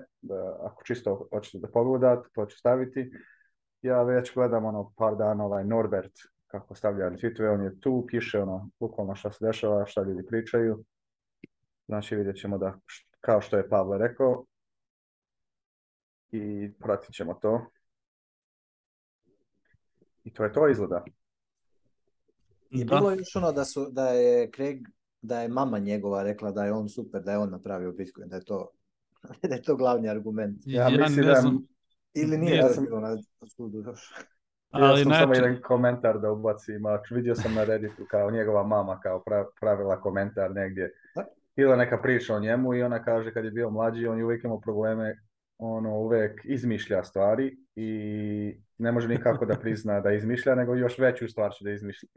[SPEAKER 6] ako čisto hoćete da pogledate, to ću staviti. Ja već gledam ono par dana ovaj Norbert kako stavlja na Twitteru, on je tu, piše ono bukvalno šta se dešava, šta ljudi pričaju. Znači vidjet ćemo da, kao što je Pavle rekao, i pratit ćemo to. I to je to izgleda.
[SPEAKER 5] I da. bilo je još ono da, su, da je Craig, da je mama njegova rekla da je on super, da je on napravio Bitcoin, da je to, (laughs) da je to glavni argument.
[SPEAKER 6] Ja, mislim da sam...
[SPEAKER 5] Ili nije ja sam...
[SPEAKER 6] Ali sam samo jedan komentar da ubacim, a vidio sam na Redditu kao njegova mama kao pravila komentar negdje. Bila neka priča o njemu i ona kaže kad je bio mlađi, on je uvijek imao probleme, ono uvijek izmišlja stvari i ne može nikako da prizna da izmišlja, nego još veću stvar će da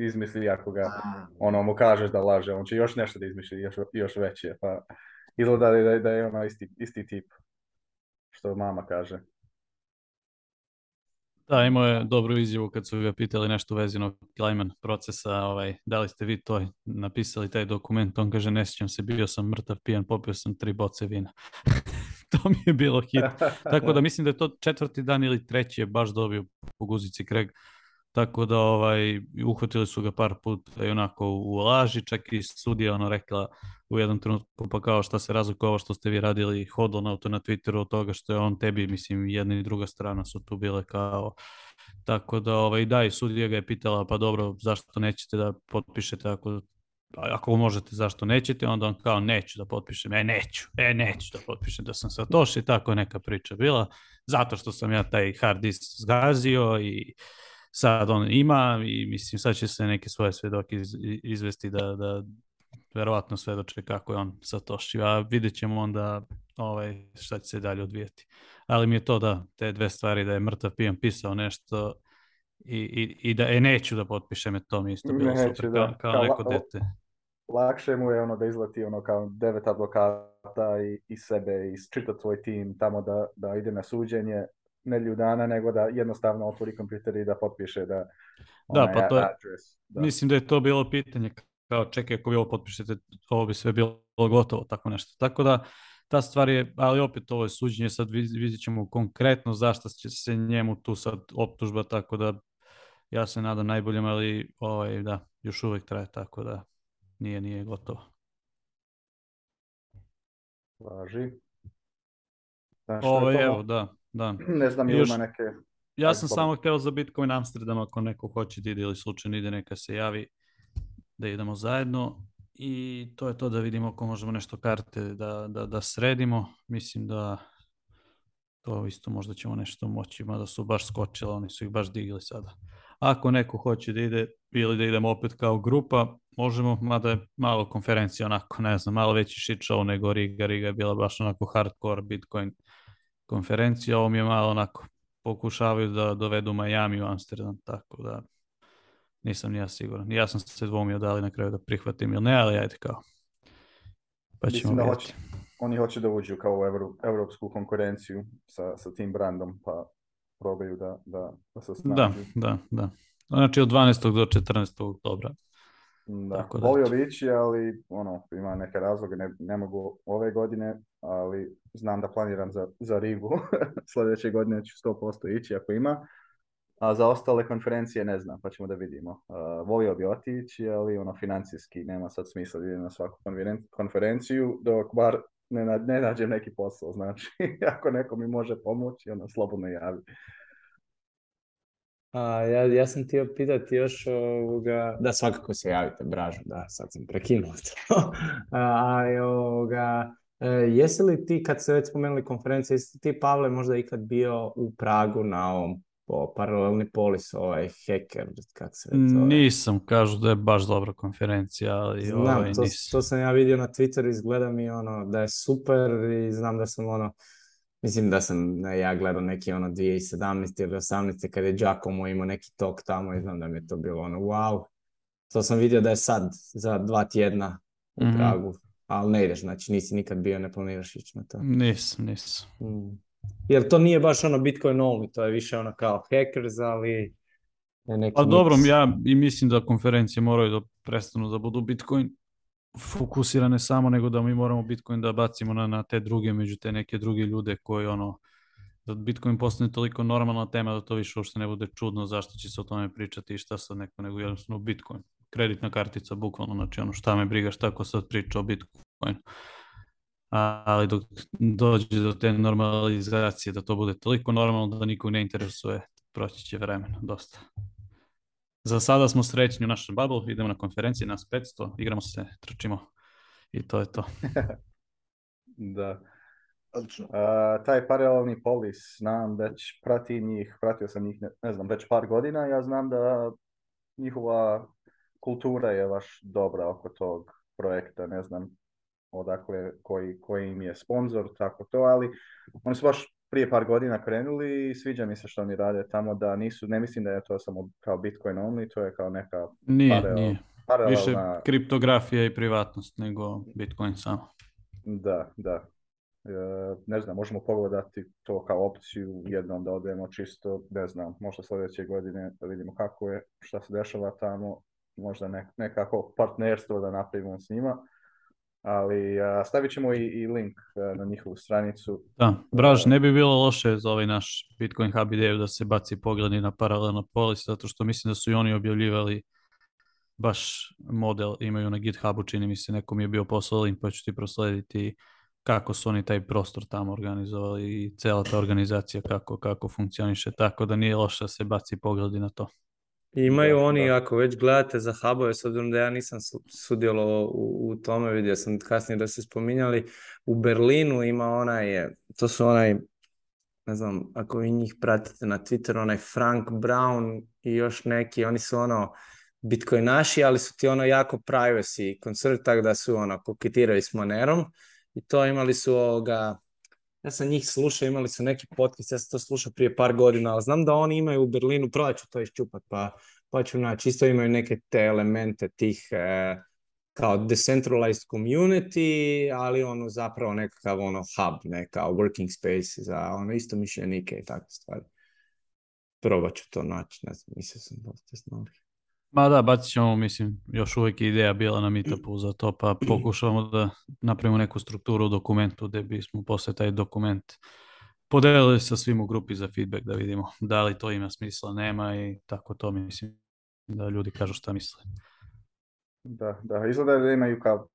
[SPEAKER 6] izmisli ako ga ono, mu kažeš da laže, on će još nešto da izmišlja, još, još veće. Pa izgleda da, da je ono isti, isti tip što mama kaže.
[SPEAKER 7] Da, imao je dobru izjavu kad su ga pitali nešto vezino Klajman procesa, ovaj, da li ste vi to napisali taj dokument, on kaže ne sjećam se, bio sam mrtav pijan, popio sam tri boce vina. (laughs) to mi je bilo hit. Tako (laughs) da mislim da je to četvrti dan ili treći je baš dobio po guzici Craig. Tako da ovaj, uhvatili su ga par puta i onako u laži, čak i sudija ono rekla u jednom trenutku pa kao šta se razlikuje ovo što ste vi radili hodlo na to na Twitteru od toga što je on tebi, mislim jedna i druga strana su tu bile kao tako da ovaj, da i sudija ga je pitala pa dobro zašto nećete da potpišete ako ako možete, zašto nećete, onda on kao neću da potpišem, e neću, e neću da potpišem da sam Satoshi, i tako neka priča bila, zato što sam ja taj hard disk zgazio i sad on ima i mislim sad će se neke svoje svedoke izvesti da, da verovatno svedoče kako je on Satoshi, a vidjet ćemo onda ovaj, šta će se dalje odvijeti. Ali mi je to da, te dve stvari, da je mrtav pijan pisao nešto i, i, i da e, neću da potpišem, je to mi isto bilo neću, super, kao, kao, kao neko dete
[SPEAKER 6] lakše mu je ono da izleti ono kao devet advokata i, i sebe i čitati svoj tim tamo da, da ide na suđenje ne ljudana nego da jednostavno otvori kompjuter i da potpiše da
[SPEAKER 7] da, pa to je, address, da. mislim da je to bilo pitanje kao čekaj ako vi ovo potpišete ovo bi sve bilo gotovo tako nešto tako da ta stvar je, ali opet ovo je suđenje, sad vidjet ćemo konkretno zašto će se njemu tu sad optužba, tako da ja se nadam najboljem, ali ovaj, da, još uvijek traje, tako da nije, nije gotovo.
[SPEAKER 6] Važi.
[SPEAKER 7] da, da.
[SPEAKER 6] Ne znam, ima neke...
[SPEAKER 7] Ja sam samo htio za Bitcoin Amsterdam, ako neko hoće da ide ili slučajno ide, neka se javi da idemo zajedno. I to je to da vidimo ako možemo nešto karte da, sredimo. Mislim da to isto možda ćemo nešto moći, mada su baš skočili, oni su ih baš digli sada. Ako neko hoće da ide ili da idemo opet kao grupa, možemo, mada je malo konferencija onako, ne znam, malo veći shit show nego Riga. Riga je bila baš onako hardcore Bitcoin konferencija, ovo mi je malo onako, pokušavaju da dovedu Miami u Amsterdam, tako da nisam ja siguran. Ja sam se dvomio da li na kraju da prihvatim ili ne, ali ajde kao.
[SPEAKER 6] Pa ćemo da oni hoće da uđu kao u evropsku konkurenciju sa, sa tim brandom, pa probaju da, da, da
[SPEAKER 7] se snažu. Da, da, da. Znači od 12. do 14. oktobra.
[SPEAKER 6] Da, volio bi ići, ali ono, ima neke razloge, ne, mogu ove godine, ali znam da planiram za, za Rigu. (laughs) Sljedeće godine ću 100% ići ako ima. A za ostale konferencije ne znam, pa ćemo da vidimo. volio bi otići, ali ono, financijski nema sad smisla da idem na svaku konferenciju, dok bar ne, ne nađem neki posao, znači, (laughs) ako neko mi može pomoći, ono, slobodno javi.
[SPEAKER 5] A, ja, ja sam htio pitati još ovoga... Da, svakako se javite, Bražu, da, sad sam prekinuo to. (laughs) A, ovoga, e, jesi li ti, kad se već spomenuli konferencije, jesi ti, Pavle, možda ikad bio u Pragu na ovom po paralelni polis, ovaj hacker,
[SPEAKER 7] kak
[SPEAKER 5] se
[SPEAKER 7] Nisam, kažu da je baš dobra konferencija. znam,
[SPEAKER 5] ovaj, to, sam ja vidio na Twitteru, izgleda mi ono da je super i znam da sam ono Mislim da sam ja gledao neki ono 2017. ili 2018. kad je Giacomo imao neki tok tamo i znam da mi je to bilo ono wow. To sam vidio da je sad za dva tjedna u mhm. Pragu, ali ne ideš, znači nisi nikad bio, ne planiraš ići na to.
[SPEAKER 7] Nisam, nisam. Mm.
[SPEAKER 5] Jer to nije baš ono Bitcoin only, to je više ono kao hackers, ali...
[SPEAKER 7] Ne neki pa dobro, ja i mislim da konferencije moraju da prestanu da budu Bitcoin, fokusirane samo, nego da mi moramo Bitcoin da bacimo na, na te druge, među te neke druge ljude koji ono, da Bitcoin postane toliko normalna tema da to više uopšte ne bude čudno zašto će se o tome pričati i šta sad neko, nego jednostavno Bitcoin. Kreditna kartica, bukvalno, znači ono šta me briga, šta ko sad priča o bitcoin. Ali dok dođe do te normalizacije, da to bude toliko normalno da nikog ne interesuje, proći će vremena dosta za sada smo srećni u našem bubble, idemo na konferenciji, nas 500, igramo se, trčimo i to je to. (laughs)
[SPEAKER 6] da. taj paralelni polis, znam već prati njih, pratio sam njih, ne, znam, već par godina, ja znam da njihova kultura je baš dobra oko tog projekta, ne znam odakle koji, koji im je sponsor, tako to, ali oni su baš prije par godina krenuli i sviđa mi se što oni rade tamo da nisu, ne mislim da je to samo kao Bitcoin only, to je kao neka
[SPEAKER 7] nije, nije. Više kriptografija i privatnost nego Bitcoin samo.
[SPEAKER 6] Da, da. E, ne znam, možemo pogledati to kao opciju jednom da odemo čisto, ne znam, možda sljedeće godine da vidimo kako je, šta se dešava tamo, možda nekako partnerstvo da napravimo s njima ali stavit ćemo i, i link na njihovu stranicu.
[SPEAKER 7] Da, Braž, ne bi bilo loše za ovaj naš Bitcoin Hub ideju da se baci pogledi na paralelno polis, zato što mislim da su i oni objavljivali baš model, imaju na GitHubu, čini mi se, nekom je bio poslao link, pa ću ti proslediti kako su oni taj prostor tamo organizovali i cijela ta organizacija kako, kako funkcioniše, tako da nije loše da se baci pogledi na to.
[SPEAKER 5] Imaju oni, ako već gledate za hubove, s obzirom da ja nisam sudjelovao u, tome, vidio sam kasnije da se spominjali, u Berlinu ima onaj, e, to su onaj, ne znam, ako vi njih pratite na Twitter, onaj Frank Brown i još neki, oni su ono naši, ali su ti ono jako privacy koncert, tako da su ono, koketiraju s Monerom i to imali su ovoga, ja sam njih slušao, imali su neki podcast, ja sam to slušao prije par godina, ali znam da oni imaju u Berlinu, probat ću to iščupat, pa, pa ću naći, isto imaju neke te elemente tih e, kao decentralized community, ali ono zapravo nekakav ono hub, neka working space za ono isto mišljenike i takve stvari. Probat ću to naći, ne znam, mislio sam da
[SPEAKER 7] Ma da, bacit ćemo, mislim, još uvijek je ideja bila na meetupu za to, pa (clears throat) pokušavamo da napravimo neku strukturu u dokumentu gdje bismo poslije taj dokument podelili sa svim u grupi za feedback da vidimo da li to ima smisla, nema i tako to mislim da ljudi kažu šta misle.
[SPEAKER 6] Da, da, izgleda da imaju kao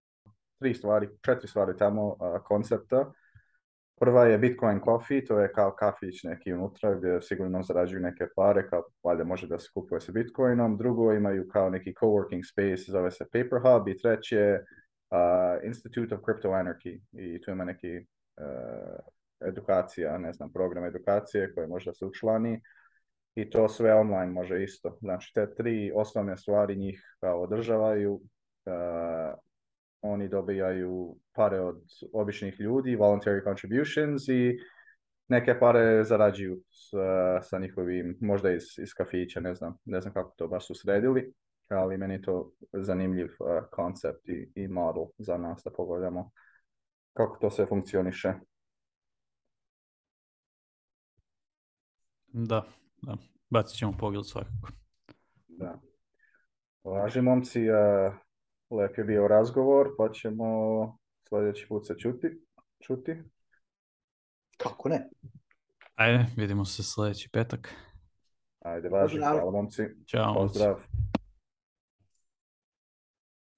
[SPEAKER 6] tri stvari, četiri stvari tamo a, koncepta Prva je Bitcoin Coffee, to je kao kafić neki unutra gdje sigurno zarađuju neke pare, kao valjda može da se kupuje sa Bitcoinom. Drugo imaju kao neki coworking space, zove se Paper Hub i treće je Institute of Crypto Anarchy i tu ima neki e, edukacija, ne znam, program edukacije koje možda se učlani i to sve online može isto. Znači te tri osnovne stvari njih kao održavaju, uh, oni dobijaju pare od običnih ljudi, voluntary contributions i neke pare zarađuju sa, sa njihovim, možda iz, iz kafića, ne znam, ne znam kako to baš su sredili, ali meni je to zanimljiv uh, koncept i, i model za nas da pogledamo kako to sve funkcioniše.
[SPEAKER 7] Da, da, bacit ćemo pogled svakako.
[SPEAKER 6] Da. Važi, momci, uh, Lep je bio razgovor, pa ćemo sljedeći put se čuti. čuti.
[SPEAKER 5] Kako ne?
[SPEAKER 7] Ajde, vidimo se sljedeći petak.
[SPEAKER 6] Ajde, važi. Hvala momci.
[SPEAKER 7] Ćao. Pozdrav.